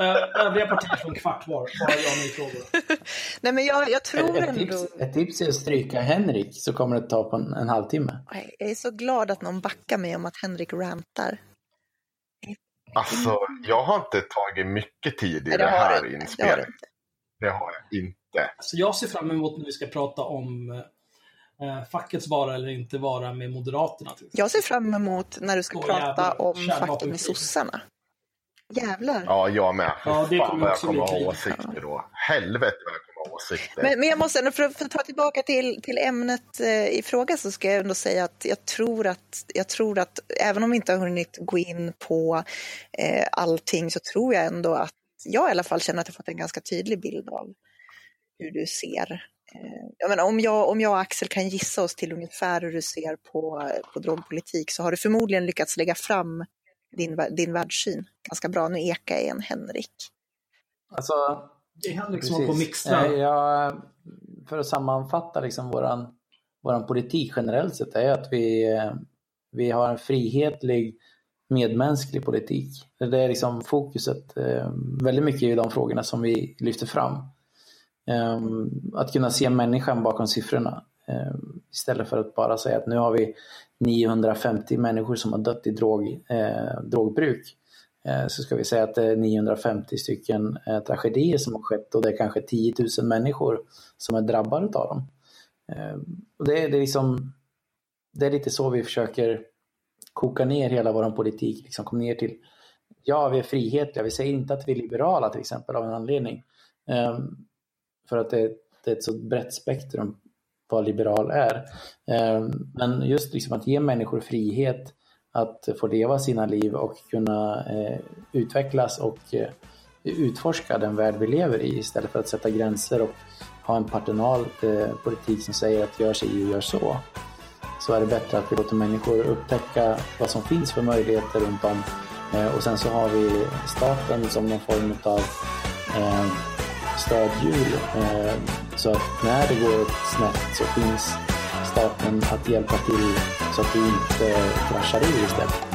Eh, Övriga partier får en kvart var, bara ja nej frågor. nej men jag, jag tror Ett, ett, ändå... tips, ett tips är att stryka Henrik så kommer det ta på en, en halvtimme. Jag är så glad att någon backar mig om att Henrik rantar. Alltså, jag har inte tagit mycket tid i Nej, det, har här. Det inspelet. inte. Det har jag inte. Så jag ser fram emot när vi ska prata om eh, fackets vara eller inte vara med Moderaterna. Jag ser fram emot när du ska Åh, prata jävlar. om facket med sossarna. Jävlar. Ja, jag med. Ja, det Fan kommer vad jag kommer ha åsikter då. Helvete vad jag åsikter. Men, men jag måste ändå, för att, för att ta tillbaka till, till ämnet eh, i fråga så ska jag ändå säga att jag tror att, jag tror att även om vi inte har hunnit gå in på eh, allting så tror jag ändå att jag i alla fall känner att jag fått en ganska tydlig bild av hur du ser. Eh, jag menar, om, jag, om jag och Axel kan gissa oss till ungefär hur du ser på, på drogpolitik så har du förmodligen lyckats lägga fram din, din världssyn ganska bra. Nu ekar jag igen Henrik. Alltså, Det är Henrik som håller på Precis. mixtrar. Eh, Jag, för att sammanfatta liksom våran, våran politik generellt sett är att vi, eh, vi har en frihetlig medmänsklig politik. Det är liksom fokuset eh, väldigt mycket i de frågorna som vi lyfter fram. Att kunna se människan bakom siffrorna istället för att bara säga att nu har vi 950 människor som har dött i drog, eh, drogbruk. Eh, så ska vi säga att det är 950 stycken eh, tragedier som har skett och det är kanske 10 000 människor som är drabbade av dem. Ehm, och det, är- det, är liksom, det är lite så vi försöker koka ner hela vår politik, liksom kom ner till ja, vi är frihetliga, vi säger inte att vi är liberala till exempel av en anledning. Ehm, för att det, det är ett så brett spektrum vad liberal är. Ehm, men just liksom att ge människor frihet att få leva sina liv och kunna eh, utvecklas och eh, utforska den värld vi lever i istället för att sätta gränser och ha en paternal eh, politik som säger att gör sig och gör så. Så är det bättre att vi låter människor upptäcka vad som finns för möjligheter runt om eh, och sen så har vi staten som någon form av eh, stödhjul eh, så att när det går snett så finns staten att hjälpa till så att du inte kraschar ur istället.